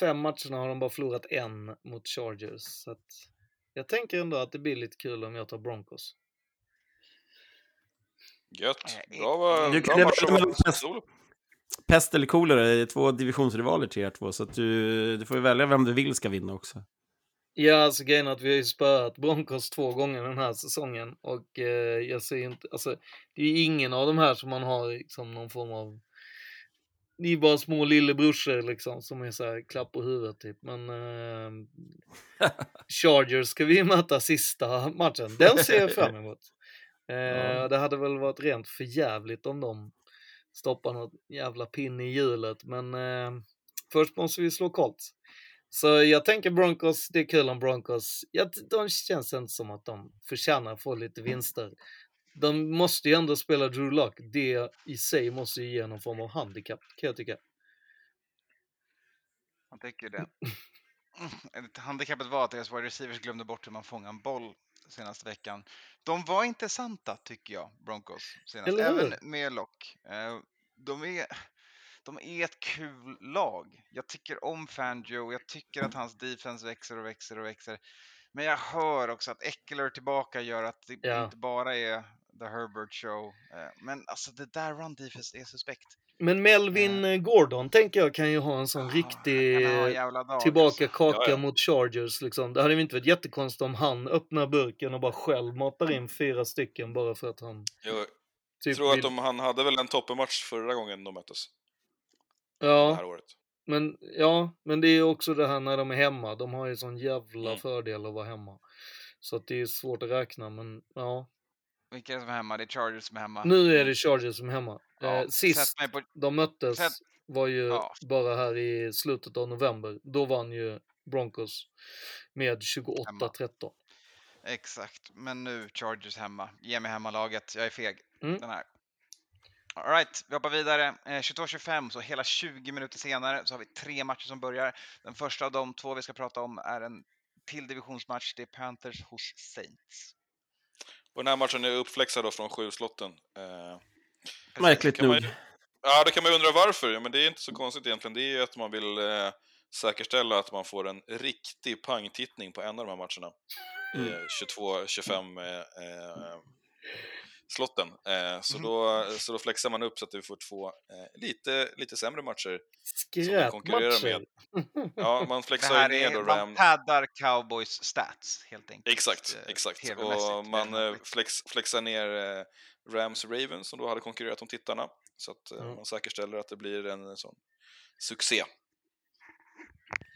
fem matcherna har de bara förlorat en mot Chargers. Så att jag tänker ändå att det blir lite kul om jag tar Broncos. Gött. Bra, va- Du, bra det match var pest, pest eller kolera, det är två divisionsrivaler till er två, så att du, du får ju välja vem du vill ska vinna också. Ja, alltså grejen är att vi har ju spöat Broncos två gånger den här säsongen och eh, jag ser inte, alltså det är ju ingen av de här som man har liksom någon form av det är bara små lillebrorsor liksom som är så här klapp på huvudet typ. Men eh, Chargers ska vi möta sista matchen. Den ser jag fram emot. Eh, Ja. Det hade väl varit rent förjävligt om de stoppar något jävla pin i hjulet. Men eh, först måste vi slå Colts. Så jag tänker Broncos, det är kul om Broncos. Ja, de känns inte som att de förtjänar att få lite vinster. De måste ju ändå spela Drew Luck. Det i sig måste ju ge någon form av handikapp, kan jag tycka. Jag tycker det. Handikappet var att deras wide receivers glömde bort hur man fångar en boll senaste veckan. De var intressanta tycker jag, Broncos. Senast. Eller hur? Även med Lock. Eh, De är, de är ett kul lag. Jag tycker om Fangio, jag tycker att hans defense växer och växer och växer. Men jag hör också att Eckler tillbaka gör att det Ja. inte bara är the Herbert show. Eh, Men alltså det där run defense är suspekt. Men Melvin eh, Gordon tänker jag kan ju ha en sån riktig eh, jävla dag, tillbaka alltså. kaka Ja, ja. mot Chargers liksom. Det hade ju inte varit jättekonstigt om han öppnar burken och bara själv matar in fyra stycken bara för att han Jag typ tror att de, han hade väl en toppenmatch förra gången de möttes. Det Ja, här året. men, ja, men det är också det här när de är hemma. De har ju sån jävla Mm. fördel att vara hemma. Så att det är svårt att räkna, men ja. Vilka är som är hemma? Det är Chargers som är hemma. Nu är det Chargers som är hemma. Ja, eh, sist på- de möttes sätt- var ju Ja. bara här i slutet av november. Då vann ju Broncos med 28-13. Exakt, men nu Chargers hemma. Ge mig hemmalaget, jag är feg. Mm. Den här. All right, vi hoppar vidare. Eh, 22-25, så hela 20 minuter senare så har vi tre matcher som börjar. Den första av de två vi ska prata om är en till divisionsmatch. Det är Panthers hos Saints. Och den här matchen är uppflexad då från sju-slotten. Eh, Märkligt man nog. ju- Ja, då kan man ju undra varför. Ja, men det är inte så konstigt egentligen. Det är ju att man vill eh, säkerställa att man får en riktig pangtittning på en av de här matcherna. Mm. Eh, 22-25 eh, eh, slotten. Eh, så, Mhm. då, så då flexar man upp så att vi får två eh, lite, lite sämre matcher. Man Skräpmatcher. med. Ja, man flexar ju ner då man Ram... paddar Cowboys stats helt enkelt. Exakt, eh, exakt. Och man mer än eh, flex, flexar ner eh, Rams Ravens som då hade konkurrerat om tittarna. Så att eh, Ja. man säkerställer att det blir en sån succé.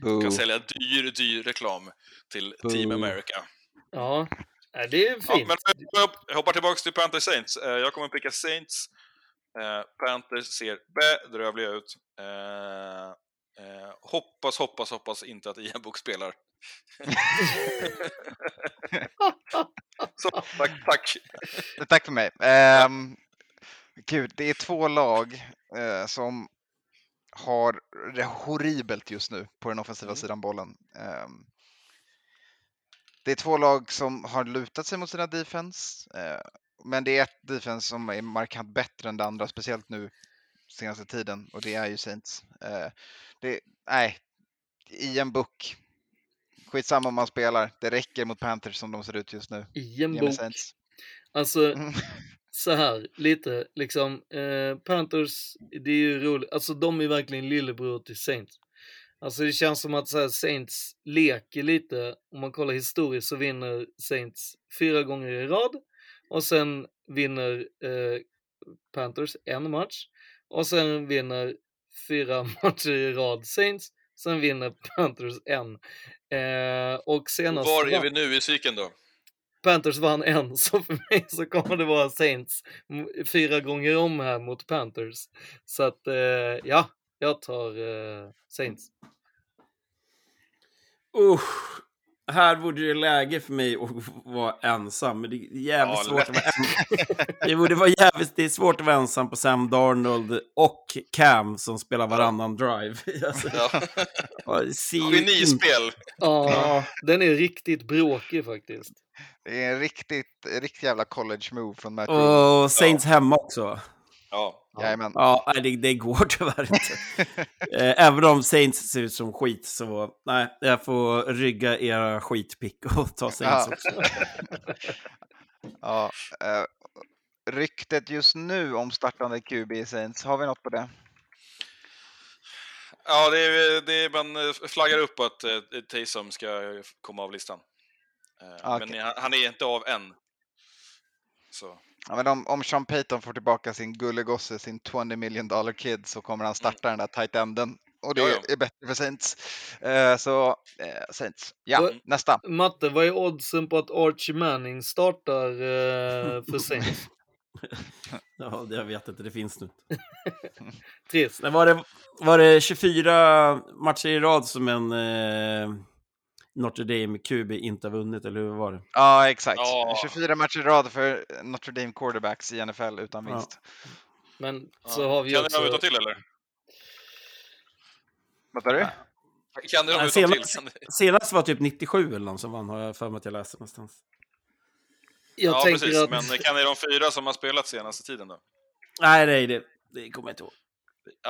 Boo. Kan sälja dyr, dyr reklam till Team Boo. America. Ja, det är Ja, fint. men jag- hoppar tillbaka till Panthers Saints. Eh, Jag kommer picka Saints. Eh, Panthers ser bedrövliga ut. Eh, hoppas, hoppas, hoppas inte att Ian Book spelar. Så, tack, tack. Tack för mig. Ehm, gud, det är två lag eh, som har det horribelt just nu på den offensiva sidan bollen. Ehm, det är två lag som har lutat sig mot sina defense, eh, men det är ett defense som är markant bättre än det andra, speciellt nu senaste tiden, och det är ju Saints. Eh, det, nej, i en book. Skitsamma om man spelar, det räcker mot Panthers som de ser ut just nu. I en bok. Saints. Alltså, så här lite liksom. Eh, Panthers, det är ju roligt. Alltså de är verkligen lillebror till Saints. Alltså det känns som att här, Saints leker lite. Om man kollar historiskt så vinner Saints fyra gånger i rad. Och sen vinner eh, Panthers en match. Och sen vinner fyra matcher i rad Saints. Sen vinner Panthers en. Eh, och senast Var är vi nu i cykeln då? Panthers vann en, så för mig så kommer det vara Saints fyra gånger om här mot Panthers. Så att, eh, ja, jag tar eh, Saints. Usch. Här vore det läge för mig att vara ensam, men det är jävligt Ja, svårt lätt. att vara ensam. Det borde vara jävligt, det är svårt att vara ensam på Sam Darnold och Cam som spelar varannan drive. Alltså, Ja. ja, Genispel! Ja, Ja. den är riktigt bråkig faktiskt. Det är en riktigt, riktigt jävla college move från Matt. Och Saints hemma också. Ja. Jajamän. Ja, det, det går tyvärr inte. Eh, Även om Saints ser ut som skit så, nej, jag får rygga era skitpick och ta Saints Ja. också. Ja, eh, ryktet just nu om startande QB i Saints, har vi något på det? Ja, det är, det är, man eh, flaggar upp på att eh, Taysom ska komma av listan. Eh, Ah, okej. Men han, han är inte av än. Så. Ja, men om, om Sean Payton får tillbaka sin gullegosse, sin 20 million dollar kid, så kommer han starta den där tight enden. Och det Ja, ja. är bättre för Saints. Eh, så eh, Saints. Ja, Vad- nästa. Matte, vad är oddsen på att Archie Manning startar eh, för Saints? Ja, det- jag vet inte, det finns nu. Trist. Men var det, var det 24 matcher i rad som en eh, Notre Dame QB inte har vunnit, eller hur var det? Ja, exakt. Ja. 24 matcher i rad för Notre Dame quarterbacks i NFL utan Ja. vinst. Men Ja. så har vi Kan ni också... några utan till eller? Vad sa du? Kan det de Nej, utan till? senast, senast var typ 97 eller någon som vann, har jag för mig att jag läste någonstans. Jag ja, precis. att... Men kan det de fyra som har spelat senaste tiden då? Nej, nej, det, det kommer jag inte ihåg.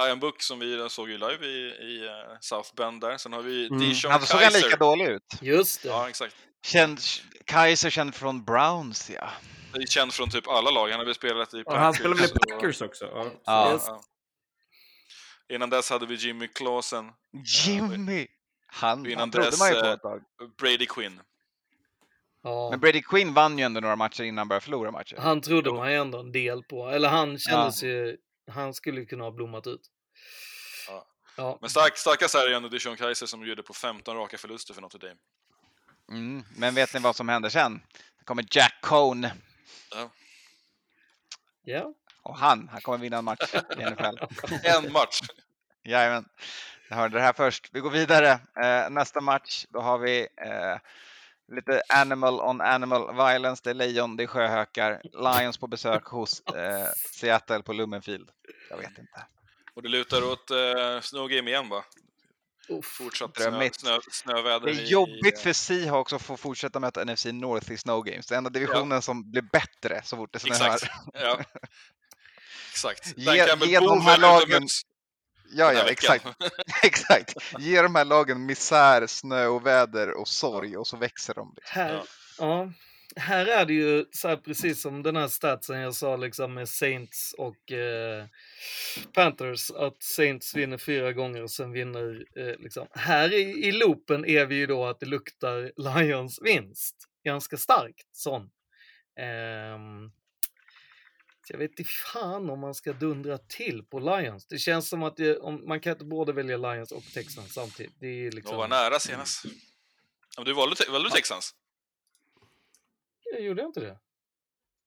Iron Book som vi såg ju live i, i eh, South Bend där. Sen har vi Mm. Dijon Han såg han Kaiser. lika dålig ut. Just det. Ja, exakt. Känd, Kaiser känd från Browns, ja. Det är känd från typ alla lag. Han har väl spelat i Ja, han spelar väl i och- Packers också? Ja. Ja. Ja. Innan dess hade vi Jimmy Clausen. Jimmy! Han, Innan han trodde dess, man ju på eh, ett tag. Brady Quinn. Ja. Men Brady Quinn vann ju ändå några matcher innan han började förlora matcher. Han trodde man ju ändå en del på. Eller han kändes ju... Han skulle kunna ha blommat ut. Ja. Ja. Men stark, starkast är det ändå Dijon Kaiser som bjuder på 15 raka förluster för Notre Dame. Mm. Men vet ni vad som händer sen? Det kommer Jack Cohn. Ja. Ja. Och han, han kommer vinna en match i NFL. En match. Jajamän. Jag hörde det här först. Vi går vidare. Eh, nästa match, då har vi eh, lite animal on animal violence. Det är lejon, det är sjöhökar. Lions på besök hos eh, Seattle på Lumenfield. Jag vet inte. Och det lutar åt eh, Snow Game igen va? Fortsatt snö, snö, snöväder Det är jobbigt i, för Seahawks att få fortsätta möta NFC North i Snow Games. Det är enda divisionen som blir bättre så fort det snöar. Exakt. Ja. Exakt. Ge, ge de här är lagen... Ja, ja, exakt. exakt. Ge de här lagen misär, snö och väder och sorg och så växer de. Liksom. Här, ja. här är det ju så här precis som den här statsen jag sa liksom med Saints och eh, Panthers att Saints vinner fyra gånger och sen vinner eh, liksom. Här i, i loopen är vi ju då att det luktar Lions vinst. Ganska starkt sån. Så jag vet inte fan om man ska dundra till på Lions. Det känns som att det, om, man kan inte både välja Lions och Texans samtidigt. Det är liksom... De var nära senast. Ja, men du valde, valde du Texans? Jag gjorde inte det.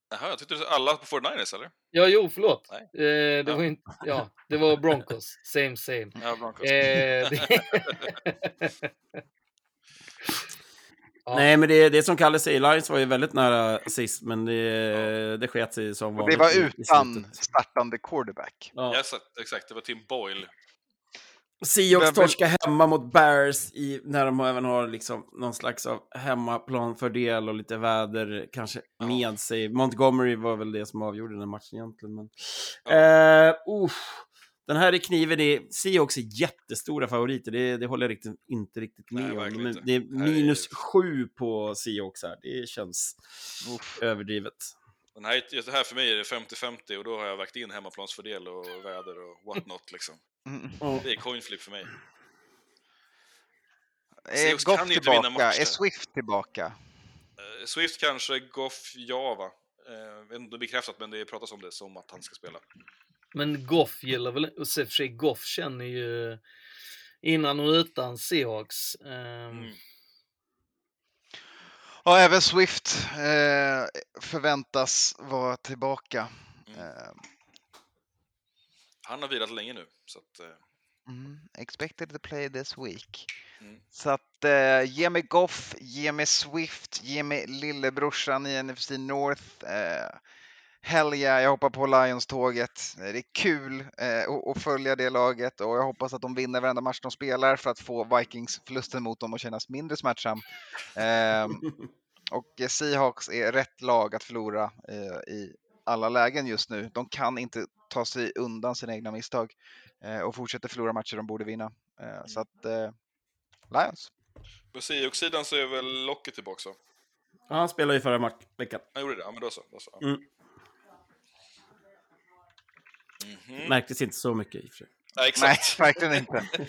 Jaha, jag tyckte du alla på 49ers eller? Ja, jo, förlåt. Nej. Eh, det var inte, ja, det var Broncos. Same, same. Ja, Broncos. Eh, det... Ja. Nej, men det, det som Kalle säger, Lions var ju väldigt nära sist, men det, det sket sig som Och det vanligt. var utan startande quarterback. Ja. Ja, så- exakt, det var Tim Boyle. Seahawks torskar hemma mot Bears i, när de även har liksom någon slags av hemmaplanfördel och lite väder kanske med sig. Montgomery var väl det som avgjorde den här matchen egentligen. Men... Eh, uff. Den här är kniven, är, Seahawks är jättestora favoriter, det, det håller jag riktigt, inte riktigt med Nej, om. Men det är Här är- minus sju på Seahawks här, det känns överdrivet. Den här, är- det här för mig är det 50-50 och då har jag vägt in hemmaplansfördel och väder och what not liksom. Mm. Det är coin flip för mig. Är Seahawks kan Goff ju inte vinna tillbaka? matcher. Är Swift tillbaka? Eh, Swift kanske, Goff, ja va? Eh, jag vet inte bekräftat, men det pratas om det som att han ska spela. Men Goff gillar väl, och i och för sig Goff känner ju innan och utan Seahawks. ehm, Mm. Och även Swift eh, förväntas vara tillbaka. Mm. Eh, Han har vilat länge nu, så att... Eh, mm, expected to play this week. Mm. Så att eh, ge mig Goff, ge mig Swift, ge mig lillebrorsan i NFC North. Eh, hell yeah, jag hoppar på Lions-tåget. Eh, Det är kul eh, att- följa det laget och jag hoppas att de vinner varenda match de spelar för att få Vikings-förlusten mot dem att kännas mindre smärtsam. Ehm, och eh, Seahawks är rätt lag att förlora eh, i alla lägen just nu. De kan inte ta sig undan sina egna misstag eh, och fortsätter förlora matcher de borde vinna. Eh, så att eh, Lions. på Seahawks-sidan så är väl Locket tillbaka. Ja, han spelade ju förra veckan. Han gjorde det? Ja, men då så. Då så. Mm. Mhm. Märktes inte så mycket i och för sig. Nej, exakt. Nej, verkligen inte.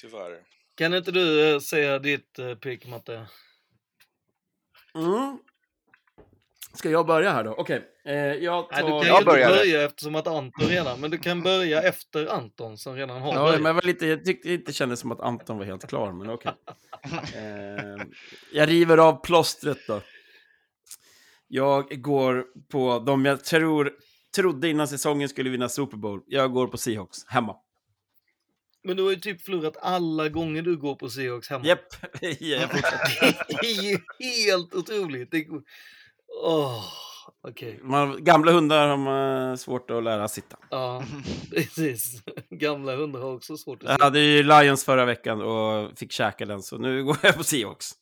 Tyvärr. Kan inte du eh, säga ditt uh, pick, Matte? Mm. Ska jag börja här då? Okej. Eh, jag tar... Nej, du kan ju Jag inte börja eftersom att Anton redan, men du kan börja efter Anton som redan har Ja, börjat. men jag, var lite, jag tyckte det inte kändes som att Anton var helt klar, men okej. eh, jag river av plåstret då. Jag går på de jag tror, trodde innan säsongen skulle vinna Super Bowl. Jag går på Seahawks, hemma. Men du har ju typ förlorat alla gånger du går på Seahawks hemma. Japp, jag fortsätter. det är ju helt otroligt. Det... Åh, Okej. Man, gamla hundar har man svårt att lära sitta. Ja, precis. Gamla hundar har också svårt att Jag hade ju Lions förra veckan och fick käka den, så nu går jag på Seahawks.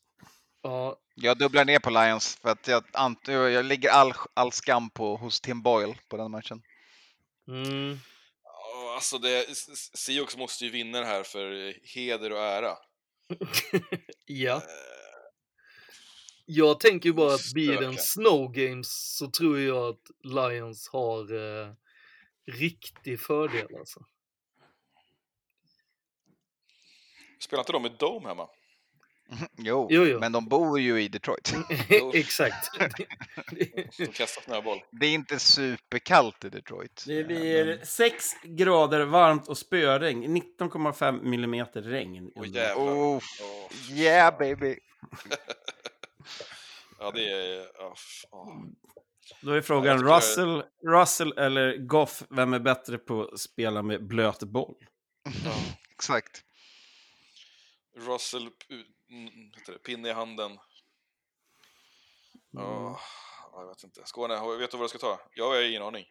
Ja, Jag dubblar ner på Lions för att jag, ant- jag lägger all, all skam på hos Tim Boyle på den matchen. mm. Alltså, det, Seahawks måste ju vinna det här för heder och ära. ja. Jag tänker ju bara att blir det en snow games så tror jag att Lions har eh, riktig fördel alltså. Spelar inte de i Dome hemma? Jo, Jo, jo. men de bor ju i Detroit. Exakt. De kastar snöboll. Det är inte superkallt i Detroit. Det blir 6 grader varmt och spöregn, 19,5 millimeter regn. Åh jävlar. Oh, yeah baby! Ja, det är... Ja, f- ja. Då är Ja, frågan, jag Russell, Russell eller Goff, vem är bättre på att spela med blöt boll? Exakt. Russell, mm, heter det, pinne i handen. Ja, ja, jag vet inte. Skåne, vet du vad du ska ta? Jag har ingen aning.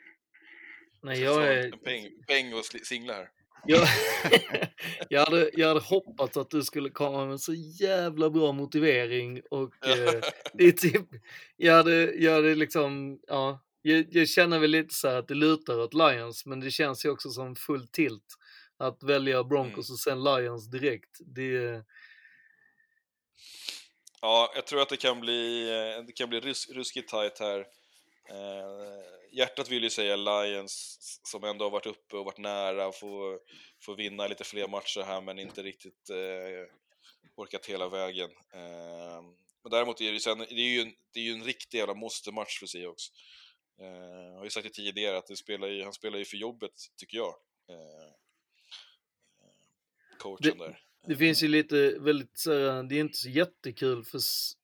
Nej, Jag jag är... en peng, peng och singla här. Jag, jag, hade, jag hade hoppats att du skulle komma med en så jävla bra motivering och eh, det är typ, jag hade, jag hade liksom, ja, jag, jag känner väl lite så här att det lutar åt Lions, men det känns ju också som full tilt att välja Broncos och sen Lions direkt. Det, Ja, jag tror att det kan bli, eh, det kan bli rus, ruskigt tajt här. Eh, hjärtat vill ju säga Lions, som ändå har varit uppe och varit nära få, få vinna lite fler matcher här, men inte riktigt eh, orkat hela vägen. Eh, men däremot är det, sen, det är ju en, det är ju en riktig jävla måste-match för Seahawks. Eh, jag har ju sagt det tidigare att det spelar ju, han spelar ju för jobbet, tycker jag. Eh, coachen där. Det finns ju lite väldigt så det är inte så jättekul för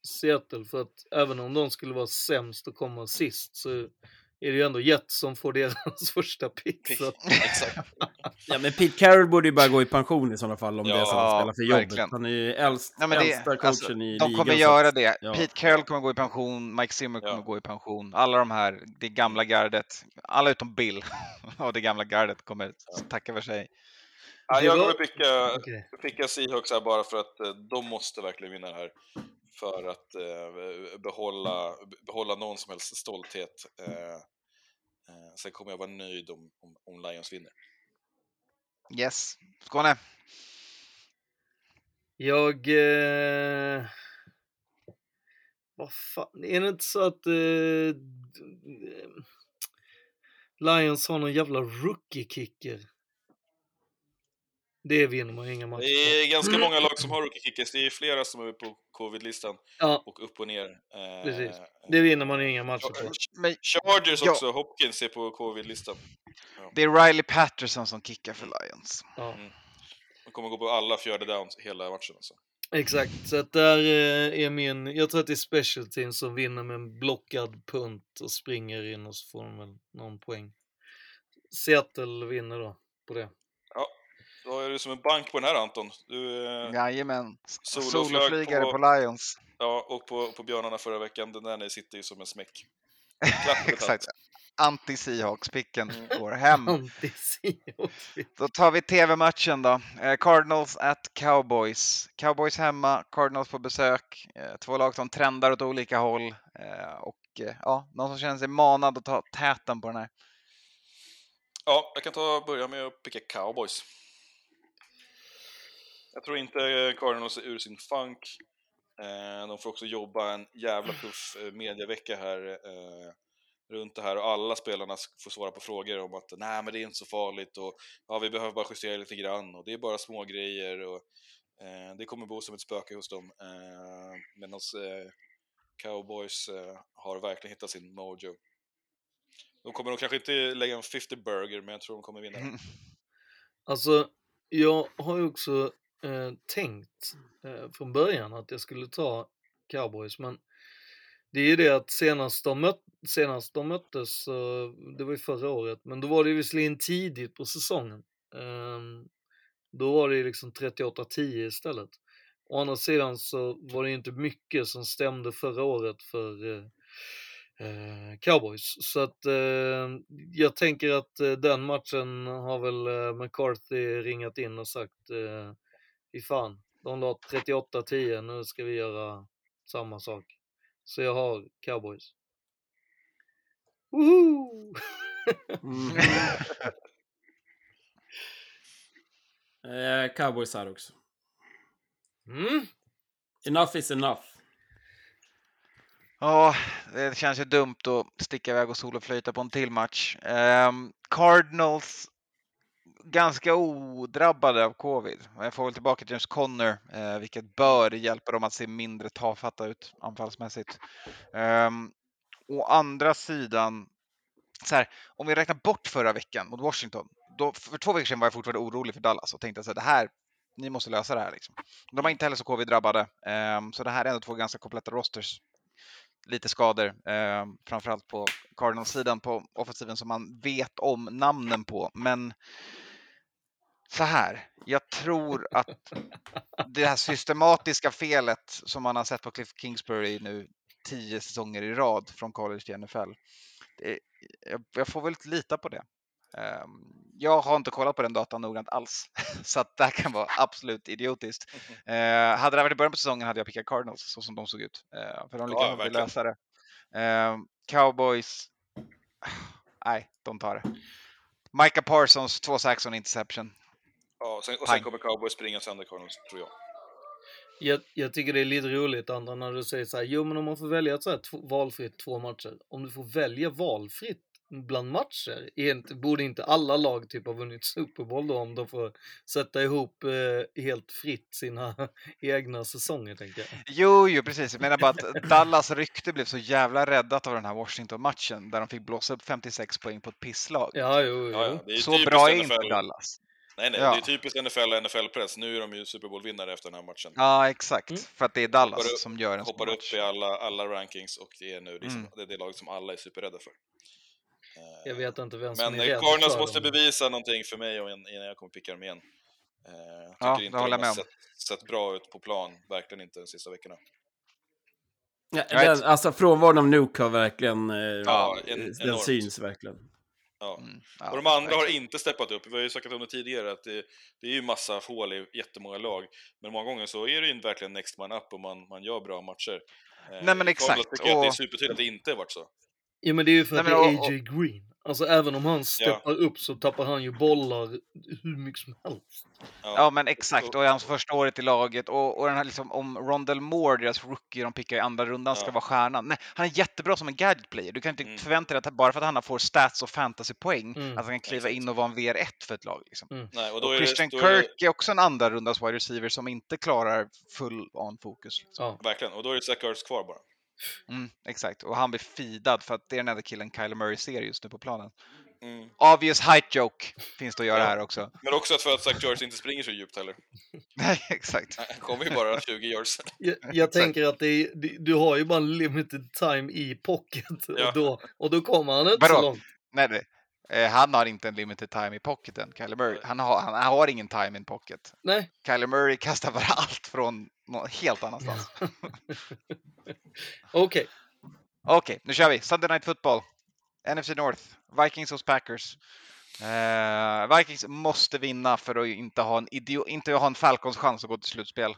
Seattle för att även om de skulle vara sämst och komma sist så är det ju ändå Jets som får deras första pick. Så Ja, men Pete Carroll borde ju bara gå i pension i sådana fall om det är så att han Ja, spelar för jobbet. verkligen. Han är ju äldst, Ja, det, äldsta coachen alltså, i de ligan. kommer så göra det. ja. Pete Carroll kommer gå i pension, Mike Zimmer kommer gå i pension. Alla de här, det gamla gardet, alla utom Bill och det gamla gardet kommer tacka för sig. Ja, jag kommer picka, Okej. picka Seahawks här bara för att eh, de måste verkligen vinna det här. För att eh, behålla, behålla någon som helst stolthet. Eh, sen kommer jag vara nöjd om, om, om Lions vinner. Yes, Skåne. Jag... Eh... Vad fan, är det inte så att eh... Lions har någon jävla rookie-kicker? Det vinner man inga matcher Det är ganska många lag som har rookie kickers. Det är flera som är på covid-listan Ja. och upp och ner. Eh, Precis. Det vinner man ju inga matcher på. Men, Chargers Ja. också, Hopkins är på covid-listan. det är Riley Patterson som kickar för Lions. Ja. De kommer gå på alla fjärde downs hela matchen. Alltså. Exakt, så att där eh, är min, jag tror att det är special team som vinner med en blockad punt och springer in och så får de väl någon poäng. Seattle vinner då på det. Då är du som en bank på den här Anton. Du, eh, Jajamän. Soloflygare på Lions. Ja, och på, på björnarna förra veckan. Den där ni sitter ju som en smäck. Exakt. Anti-Seahawks-picken går hem. Anti-Seahawks. Då tar vi TV-matchen då. Eh, Cardinals at Cowboys. Cowboys hemma, Cardinals på besök. Eh, Två lag som trendar åt olika håll. Eh, Och ja, någon som känner sig manad att ta täten på den här. Ja, jag kan ta börja med att picka cowboys. Jag tror inte eh, Cardinals är ur sin funk. Eh, de får också jobba en jävla tuff eh, medievecka mediavecka här runt det här och alla spelarna får svara på frågor om att nej men det är inte så farligt och ja vi behöver bara justera lite grann och det är bara små grejer och eh, det kommer bo som ett spöke hos dem. Eh, Medan eh, Cowboys eh, har verkligen hittat sin mojo. De kommer nog kanske inte lägga en 50 burger men jag tror de kommer vinna. den. Alltså, jag har ju också eh, tänkt eh, från början att jag skulle ta Cowboys, men det är ju det att senast de, mött, senast de möttes, så, det var ju förra året, men då var det visserligen tidigt på säsongen. Ehm, då var det ju liksom 38-10 istället. Å andra sidan så var det ju inte mycket som stämde förra året för eh, eh Cowboys. Så att eh, jag tänker att eh, den matchen har väl eh, McCarthy ringat in och sagt eh, fy fan, de la 38-10, nu ska vi göra samma sak. Så jag har Cowboys. Woho! Mm. eh, Cowboys här också. Mm. Enough is enough. Ja, det känns ju dumt att sticka iväg och soloflöjta på en till match. Ehm, Cardinals ganska odrabbade av covid. Jag får väl tillbaka James Conner, eh, vilket bör hjälpa dem att se mindre tafatta ut anfallsmässigt. Um, å andra sidan, så här, om vi räknar bort förra veckan mot Washington, då, för två veckor sedan var jag fortfarande orolig för Dallas och tänkte att det här, ni måste lösa det här. Liksom. De var inte heller så covid-drabbade, um, så det här är ändå två ganska kompletta rosters lite skador, eh, framförallt på Cardinals-sidan på offensiven som man vet om namnen på. Men så här, jag tror att det här systematiska felet som man har sett på Cliff Kingsbury nu tio säsonger i rad från college till NFL. Det, jag, jag får väl lita på det. Um, jag har inte kollat på den datan noggrant alls, så att det här kan vara absolut idiotiskt. Uh, hade det varit i början på säsongen hade jag pickat Cardinals så som de såg ut, uh, för de lyckades Ja, lösa det. Uh, Cowboys, nej, de tar det. Micah Parsons, två sacks och en interception. Ja, och sen, och sen kommer Cowboys springa sönder Cardinals, tror jag. Jag, jag tycker det är lite roligt Andra när du säger så här, jo men om man får välja så här, två, valfritt två matcher. Om du får välja valfritt bland matcher, borde inte alla lag typ ha vunnit Super Bowl då om de får sätta ihop eh, helt fritt sina egna säsonger tänker jag. Jo, jo, precis. Jag menar bara att Dallas rykte blev så jävla räddat av den här Washington-matchen där de fick blåsa upp 56 poäng på ett pisslag. Ja, jo, Ja, ja, är Så bra är inte Dallas. Nej, nej, Ja. det är typiskt NFL och NFL-press. Nu är de ju Super Bowl-vinnare efter den här matchen. Ja, exakt. För att det är Dallas Hoppar upp- som gör en Hoppar match. upp i alla, alla rankings och det är nu liksom, Mm. det, är det laget som alla är superrädda för. Jag vet inte vem som Men är eh, rädd Cardinals måste dem. bevisa någonting för mig innan jag kommer picka dem igen. Eh, Jag Ja, tycker inte det håller de jag har med om. sett, sett bra ut på plan, verkligen inte de sista veckorna. Ja, Right. den, alltså frånvaron av Nuke har verkligen... Eh, Ja, en- den enormt. syns verkligen. Ja. Mm, ja, och de andra har inte steppat upp. Vi har ju sagt om det tidigare att det, det är ju massa hål i jättemånga lag. Men många gånger så är det ju verkligen next man up och man, man gör bra matcher. Eh, Nej, men i exakt, Cardinals tycker jag att det är och- supertydligt att det inte har varit så. Ja men det är ju för att Nej, det men är och- AJ Green. Alltså även om han steppar upp så tappar han ju bollar hur mycket som helst. Ja, men exakt. Och i hans första året i laget. Och, och den här liksom, om Rondell Moore, deras rookie de pickar i andra rundan, ska Ja. vara stjärnan. Nej, han är jättebra som en gadget player. Du kan inte Mm. förvänta dig att bara för att han får stats och fantasypoäng, Mm. att han kan kliva Exakt. in och vara en VR1 för ett lag. Liksom. Mm. Nej, och då Och är Christian det, då är det, Kirk är också en andra rundas wide receiver som inte klarar full on fokus. Liksom. Ja. Verkligen, och då är det Zach Ertz kvar bara. Mm, exakt, och han blir feedad för att det är den enda killen Kyler Murray ser just nu på planen. Mm. Obvious height joke finns det att göra Ja. här också. Men också att för att Zach Ertz inte springer så djupt heller. Nej, exakt. Han kommer ju bara 20 yards. Jag, jag tänker att det är, du har ju bara limited time i pocket Ja. och, då, och då kommer han inte så Vadå? långt. Nej, nej. Eh, han har inte en limited time i pocketen, Kyler Murray. Han har, han har ingen time in pocket. Nej. Kyler Murray kastar bara allt från någon helt annanstans. Okej, Okej, nu kör vi. Sunday Night Football. NFC North. Vikings hos Packers. Eh, Vikings måste vinna för att inte ha en, idio- inte ha en Falcons chans att gå till slutspel.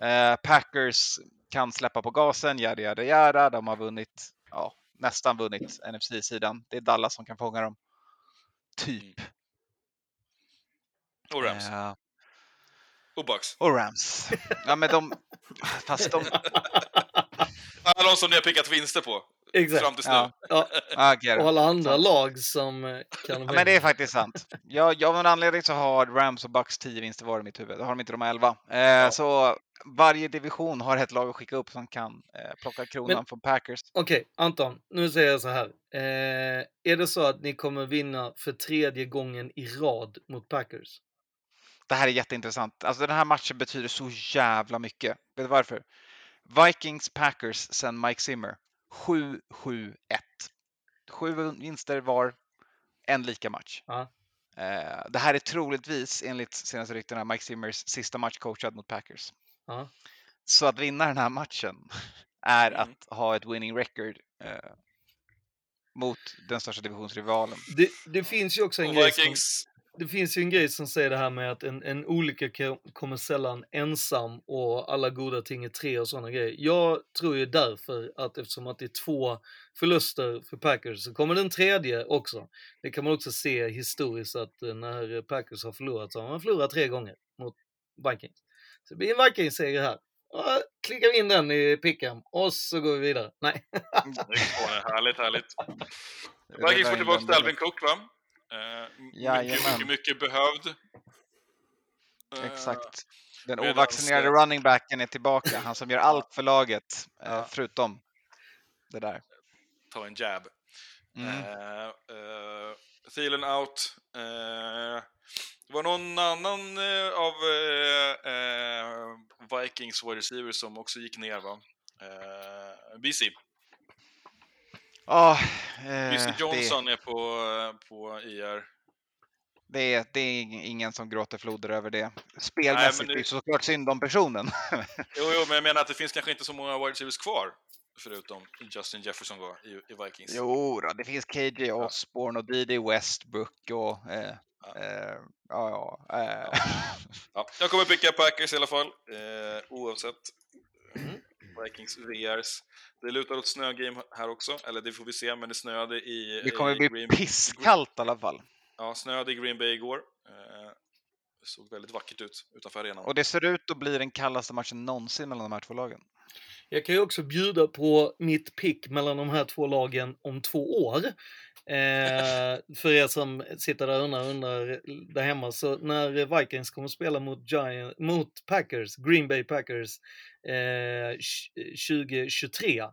Eh, Packers kan släppa på gasen, jada jada jada. De har vunnit, ja, nästan vunnit NFC-sidan. Det är Dallas som kan fånga dem. Typ. Och Rams. Eh, Och Bucks. och Rams. Ja, men de... Fast de... Alla de som ni har pickat vinster på. exakt. Fram tills nu. Ja. Ja. Ja, it. Och alla andra lag som eh, kan Ja, men det är faktiskt sant. Ja, ja, av någon anledning så har Rams och Bucks 10 vinster var i mitt huvud. Det har de inte, de har 11. Eh, Så varje division har ett lag att skicka upp som kan eh, plocka kronan Men- från Packers. Okej, Anton, nu säger jag så här. Eh, är det så att ni kommer vinna för tredje gången i rad mot Packers? Det här är jätteintressant. Alltså den här matchen betyder så jävla mycket. Vet du varför? Vikings Packers sen Mike Zimmer. 7-7-1. Sju vinster var, en lika match. Eh, Det här är troligtvis, enligt senaste ryktena, Mike Zimmers sista match coachad mot Packers. Ja. Så att vinna den här matchen är Mm. att ha ett winning record. Eh, mot den största divisionsrivalen. Det, det finns ju också en grej som, det finns ju en grej som säger det här med att en, en olycka ko- kommer sällan ensam och alla goda ting är tre och sådana grejer. Jag tror ju därför att eftersom att det är två förluster för Packers så kommer den tredje också. Det kan man också se historiskt att när Packers har förlorat så har man förlorat tre gånger mot Vikings. Så det blir en Vikings-seger här. Ja, klickar vi in den i picken och så går vi vidare. Nej. härligt, härligt. Rullar Vikings får tillbaka till Alvin. Cook, va? Eh, mycket, Jajamän. mycket, mycket behövd. Eh, Exakt. Den medans, ovaccinerade running backen är tillbaka. Han som gör allt för laget, eh, Ja. förutom det där. ta en jab. Mm. Eh, eh, Thielen out. Eh, det var någon annan eh, av eh, eh, Vikings wide receivers som också gick ner va? Eh, BC. Ja, BC eh, Johnson är på, eh, på IR. det, är, det är ing- ingen som gråter floder över det. Spelmässigt men det- blir det såklart synd om personen. Jo, jo, men jag menar att det finns kanske inte så många wide receivers kvar. Förutom Justin Jefferson var i, i Vikings. jo, då, det finns KJ Osborne och D.D. Westbrook och... Eh, eh, ja, ja. Eh. Ja, jag kommer picka Packers i alla fall, eh, oavsett. Vikings VRs. Det lutar åt snögame här också, eller det får vi se, men det snöade i Det kommer i bli Green, pisskallt i alla fall. Ja, snöade i Green Bay igår. Eh, det såg väldigt vackert ut utanför arenan. Och det ser ut att bli den kallaste matchen någonsin mellan de här två lagen. Jag kan ju också bjuda på mitt pick mellan de här två lagen om två år. Eh, för er som sitter där och undrar, undrar där hemma, så när Vikings kommer spela mot, Giant, mot Packers, Green Bay Packers eh, tj- 2023, eh,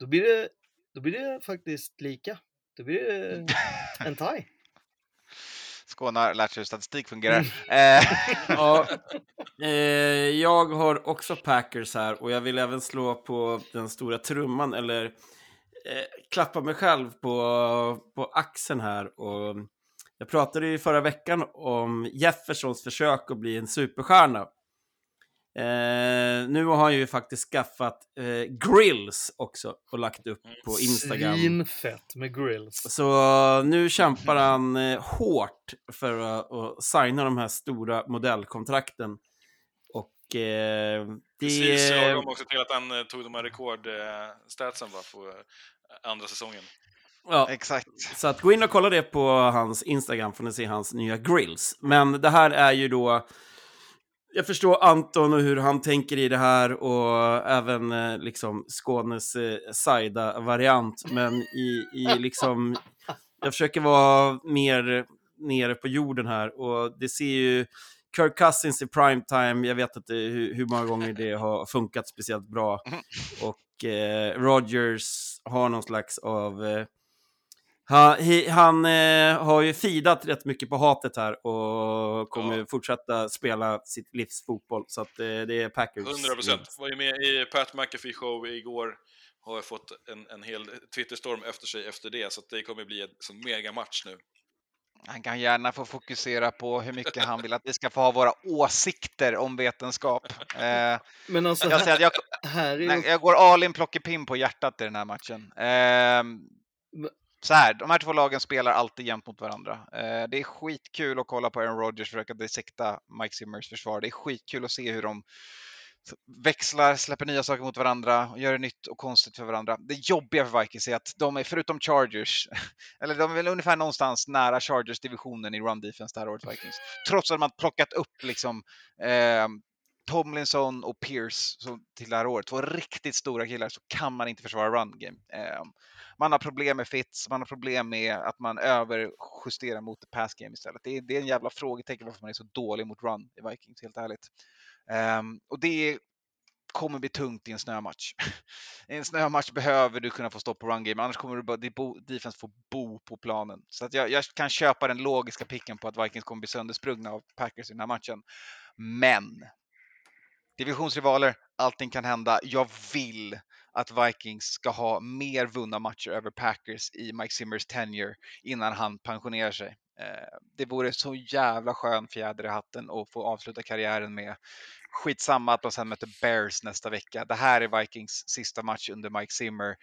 då, blir det, då blir det faktiskt lika. Då blir det en tie. Skåne har lärt sig hur statistik fungerar. Eh, Ja, eh, jag har också Packers här och jag vill även slå på den stora trumman eller eh, klappa mig själv på, på axeln här. Och jag pratade ju förra veckan om Jeffersons försök att bli en superstjärna. Eh, nu har han ju faktiskt skaffat eh, grills också och lagt upp på Instagram. Svinfett med grills. Så nu kämpar han eh, hårt för att, att signa de här stora modellkontrakten. Och eh, Precis det... lagom också till att han eh, tog de här rekordstatsen va, på eh, andra säsongen. Ja, exakt. Så att gå in och kolla det på hans Instagram får ni se hans nya grills. Men det här är ju då... Jag förstår Anton och hur han tänker i det här och även eh, liksom Skånes eh, Saida-variant. Men i, i liksom... Jag försöker vara mer nere på jorden här och det ser ju... Kirk Cousins i primetime, jag vet inte hur, hur många gånger det har funkat speciellt bra. Och eh, Rodgers har någon slags av... Eh, han, he, han eh, har ju fidat rätt mycket på hatet här och kommer fortsätta spela sitt livs fotboll. Så att, eh, det är Packers. 100 procent. Var ju med i Pat McAfee show igår. Har jag fått en, en hel Twitterstorm efter sig efter det, så att det kommer bli en sån megamatch nu. Han kan gärna få fokusera på hur mycket han vill att vi ska få ha våra åsikter om vetenskap. Eh, Men alltså, jag, säger att jag, här är jag går all in plockepinn på hjärtat i den här matchen. Eh, så här, de här två lagen spelar alltid jämt mot varandra. Eh, det är skitkul att kolla på Aaron Rodgers försöka dissekta Mike Zimmers försvar. Det är skitkul att se hur de växlar, släpper nya saker mot varandra och gör det nytt och konstigt för varandra. Det jobbiga för Vikings är att de är förutom Chargers, eller de är väl ungefär någonstans nära Chargers-divisionen i run defense det här året Vikings. Trots att man plockat upp liksom eh, Tomlinson och Pierce till det här året, två riktigt stora killar, så kan man inte försvara run game. Eh, man har problem med fits, man har problem med att man överjusterar mot the pass game istället. Det är, det är en jävla frågetecken varför man är så dålig mot run i Vikings, helt ärligt. Um, och det kommer bli tungt i en snömatch. I en snömatch behöver du kunna få stopp på run game, annars kommer du bara, din defense få bo på planen. Så att jag, jag kan köpa den logiska picken på att Vikings kommer bli söndersprungna av Packers i den här matchen. Men divisionsrivaler, allting kan hända. Jag vill att Vikings ska ha mer vunna matcher över Packers i Mike Zimmers tenure innan han pensionerar sig. Eh, Det vore så jävla skön fjäder i hatten att få avsluta karriären med. Skitsamma att de sen möter Bears nästa vecka. Det här är Vikings sista match under Mike Zimmer.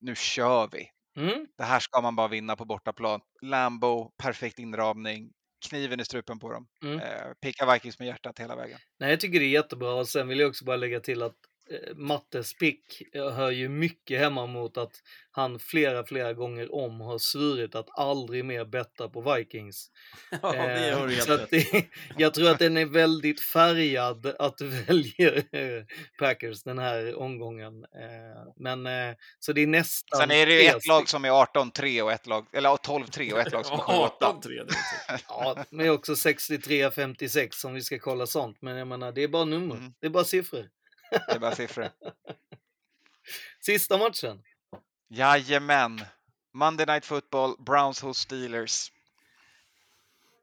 Nu kör vi! Mm. Det här ska man bara vinna på bortaplan. Lambo, perfekt inramning, kniven i strupen på dem. Mm. Eh, picka Vikings med hjärtat hela vägen. Nej, jag tycker det är jättebra och sen vill jag också bara lägga till att eh, Mattes pick jag hör ju mycket hemma mot att han flera, flera gånger om har svurit att aldrig mer betta på Vikings. Ja, det Eh, har du helt så att rätt. det, jag tror att den är väldigt färgad att du väljer eh, Packers den här omgången. Eh, Men så så det är nästan... Sen är det ju ett lag som är 18-3 och ett lag, eller 12-3 och ett lag som är 7-8. 18-3, det är typ. Ja, men också 63-56 om vi ska kolla sånt. Men jag menar, det är bara nummer. Det är bara siffror. Det är bara siffror. Sista matchen. Jajamän. Monday Night Football, Browns hos Steelers.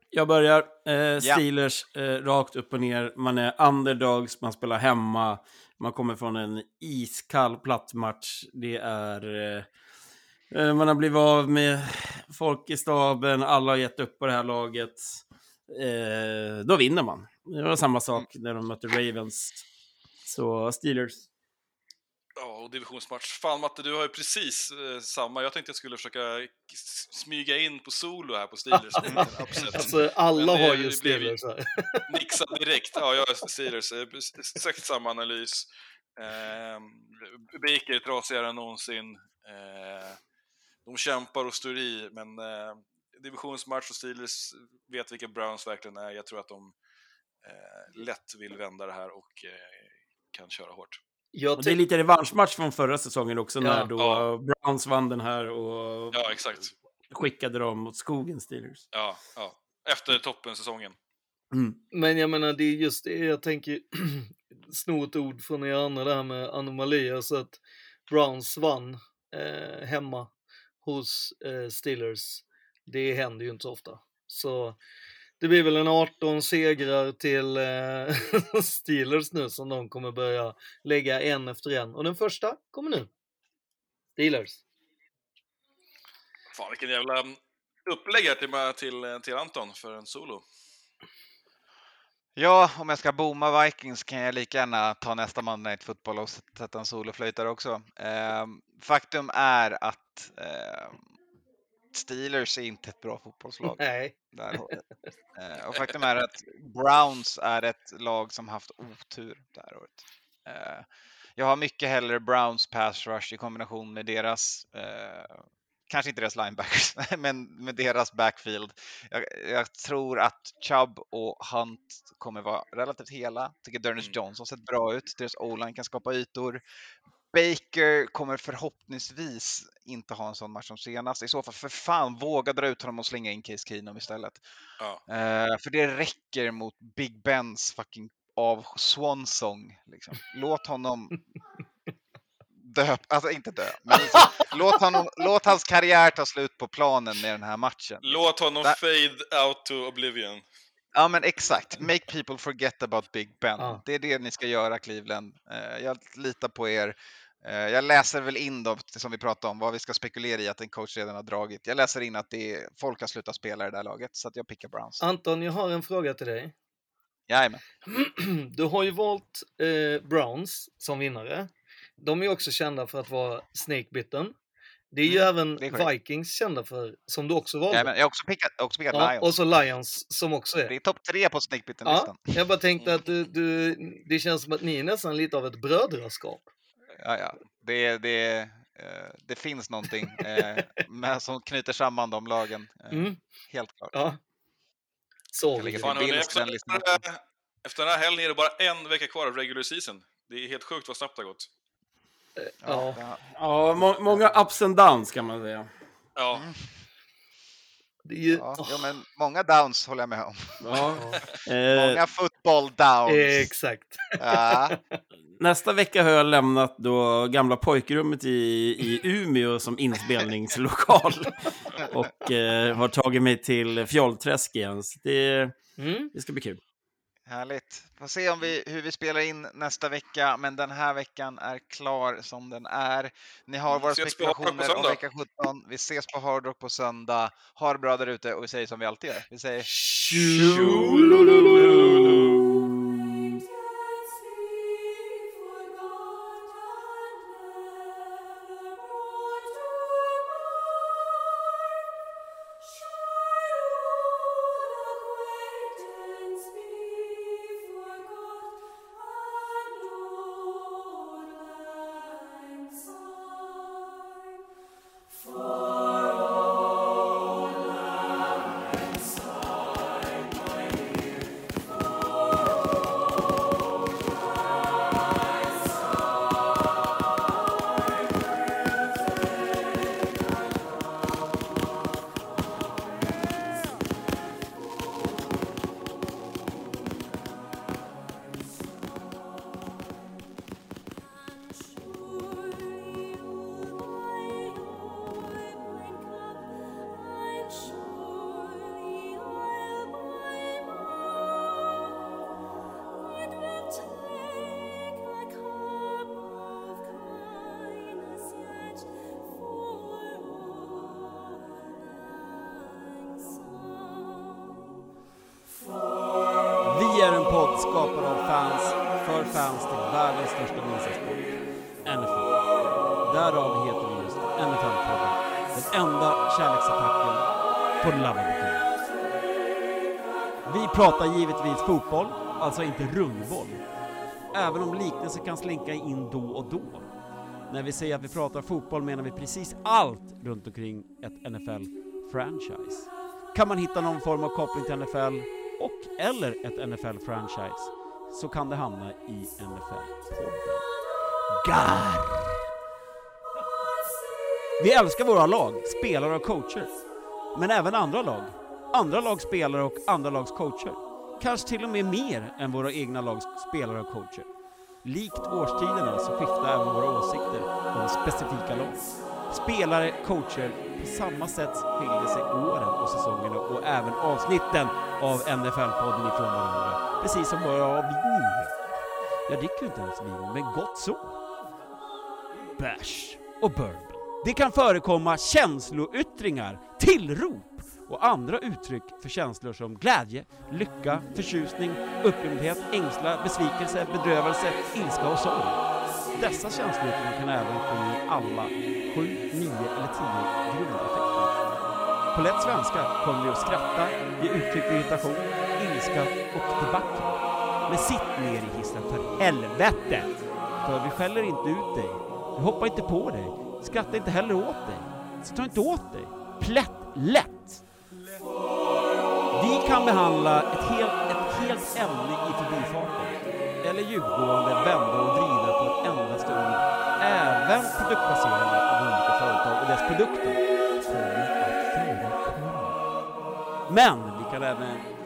Jag börjar. Eh, Steelers, eh, rakt upp och ner. Man är underdogs, man spelar hemma. Man kommer från en iskall platt match. Det är... Eh, eh, man har blivit av med folk i staben. Alla har gett upp på det här laget. Eh, då vinner man. Det var samma sak när de mötte Ravens. Så Steelers. Ja, och divisionsmatch. Fan Matte, du har ju precis eh, samma. Jag tänkte jag skulle försöka smyga in på solo här på Steelers. Alltså, alla det- har ju Steelers här. Nixad direkt. Ja, jag är Steelers. Exakt samma analys. Eh, Baker är trasigare än någonsin. Eh, de kämpar och står i, men eh, divisionsmatch och Steelers vet vilka Browns verkligen är. Jag tror att de eh, lätt vill vända det här och eh, kan köra hårt. Och det är lite revanschmatch från förra säsongen också, när Ja. då Ja. Browns vann den här och Ja, exakt. skickade dem mot skogen, Steelers. Ja, ja. Efter toppen-säsongen. Men jag menar, det är just det jag tänker sno ett ord från er andra där med anomalier. Så att Browns vann eh, hemma hos eh, Steelers. Det händer ju inte så ofta. Så det blir väl en 18 segrar till eh, Steelers nu som de kommer börja lägga en efter en. Och den första kommer nu. Steelers. Fan, vilken jävla upplägg här till, till, till Anton för en solo. Ja, om jag ska booma Vikings kan jag lika gärna ta nästa Monday Night Football och sätta en soloflöjtare också. Ehm, faktum är att ehm, Steelers är inte ett bra fotbollslag. Nej. Där. Eh, och faktum är att Browns är ett lag som haft otur det här året. Eh, jag har mycket hellre Browns pass rush i kombination med deras eh, Kanske inte deras linebackers, men med deras backfield. Jag, jag tror att Chubb och Hunt kommer vara relativt hela. Jag tycker Dernis Johnson sett bra ut. Deras o-line kan skapa ytor. Baker kommer förhoppningsvis inte ha en sån match som senast. I så fall, för fan, våga dra ut honom och slänga in Case Keenum istället. Ja. Eh, för det räcker mot Big Bens fucking av Swansong. Liksom. Låt honom dö, alltså inte dö, men liksom, låt, honom, låt hans karriär ta slut på planen med den här matchen. Låt honom Där- fade out to oblivion. Ja men exakt, make people forget about Big Ben. Ja. Det är det ni ska göra Cleveland. Eh, Jag litar på er. Eh, Jag läser väl in då, som vi pratade om, vad vi ska spekulera i att en coach redan har dragit. Jag läser in att det är, folk har slutat spela i det där laget, så att jag pickar Browns. Anton, jag har en fråga till dig. Jajamän. Du har ju valt eh, Browns som vinnare. De är också kända för att vara snakebitten. Det är ju även Mm, det är. Vikings kända för, som du också valde. Jajamän. Jag har också pickat, också pickat ja, Lions. och så Lions som också är. Det är topp tre på Ja, snakebitten-listan. jag bara tänkte att du, du, det känns som att ni är nästan lite av ett brödraskap. Ja, ja. Det, det, eh, det finns någonting eh, med, som knyter samman de lagen. eh, Mm. Helt klart. Ja. Så. lägga Fan, på efter, den efter den här helgen är det bara en vecka kvar av regular season. Det är helt sjukt vad snabbt det har gått. Ja. Ja, må många ups and downs kan man säga. Ja. Det är ju... Ja, jo, men många downs håller jag med om. Ja. Eh, Många football downs. Exakt. Ja. Nästa vecka har jag lämnat då gamla pojkrummet i, i Umeå som inspelningslokal. Och eh, har tagit mig till Fjollträsk igen. Så det, Mm. det ska bli kul. Härligt. Får se om vi, hur vi spelar in nästa vecka, men den här veckan är klar som den är. Ni har våra Mm, på spekulationer om vecka 17. Vi ses på Hard Rock på söndag. Ha det bra där ute och vi säger som vi alltid gör. Vi säger Vi fans till världens största ninjasport, NFL. Därav heter vi just NFL-podden, den enda kärleksattacken på den. Vi pratar givetvis fotboll, alltså inte rundboll. Även om liknelser kan slinka in då och då. När vi säger att vi pratar fotboll menar vi precis allt runt omkring ett NFL-franchise. Kan man hitta någon form av koppling till NFL och eller ett NFL-franchise så kan det hamna i NFL-podden. Gar! Vi älskar våra lag, spelare och coacher. Men även andra lag. Andra lags spelare och andra lags coacher. Kanske till och med mer än våra egna lags spelare och coacher. Likt årstiderna så skiftar även våra åsikter om specifika lag. Spelare, coacher, på samma sätt skiljer sig åren och säsongerna och även avsnitten av NFL-podden ifrån varandra. Precis som våra vin. Jag dricker inte ens vin, men gott så. Bärs och bourbon. Det kan förekomma känsloyttringar, tillrop och andra uttryck för känslor som glädje, lycka, förtjusning, upprymdhet, ängslan, besvikelse, bedrövelse, ilska och sorg. Dessa känsloyttringar kan även komma i alla sju, nio eller tio grundaffekter. På lätt svenska kommer vi att skratta, ge uttryck för irritation, ilska och debatten. Men sitt ner i hissen för helvete! För vi skäller inte ut dig, vi hoppar inte på dig, skrattar inte heller åt dig. Så ta inte åt dig. Plätt lätt! Vi kan behandla ett helt, ett helt ämne i förbifarten, eller djupgående vända och vrida på ett endaste ord. Även produktplaceringar av olika företag och dess produkter kommer att förekomma. Men vi kan även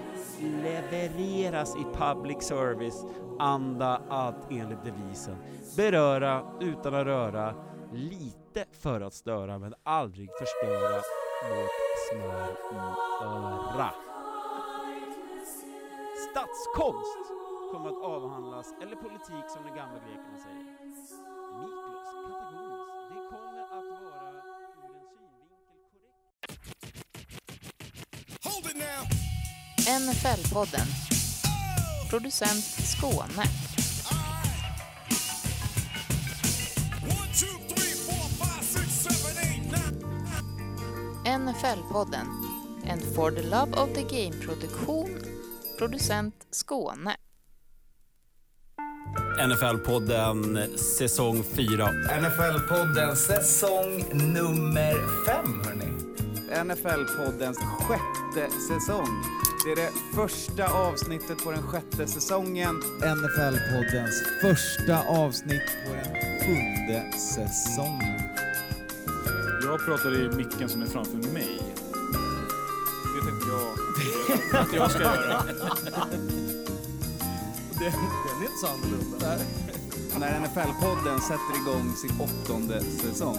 levereras i public service anda att enligt devisen beröra utan att röra, lite för att störa men aldrig förstöra vårt smör i öra. Statskonst kommer att avhandlas, eller politik som de gamla grekerna säger. Miklos, kategoriskt. Det kommer att vara ur en synvinkel korrekt. NFL-podden. Producent Skåne. NFL-podden. En For the Love of the Game-produktion. Producent Skåne. NFL-podden säsong 4. NFL-podden säsong nummer fem, hörni. NFL-poddens sjätte säsong. Det är det första avsnittet på den sjätte säsongen. NFL-poddens första avsnitt på den sjunde säsongen. Jag pratar i micken som är framför mig. Det tänkte jag att jag ska göra. Den, den är inte så annorlunda. När NFL-podden sätter igång sin åttonde säsong.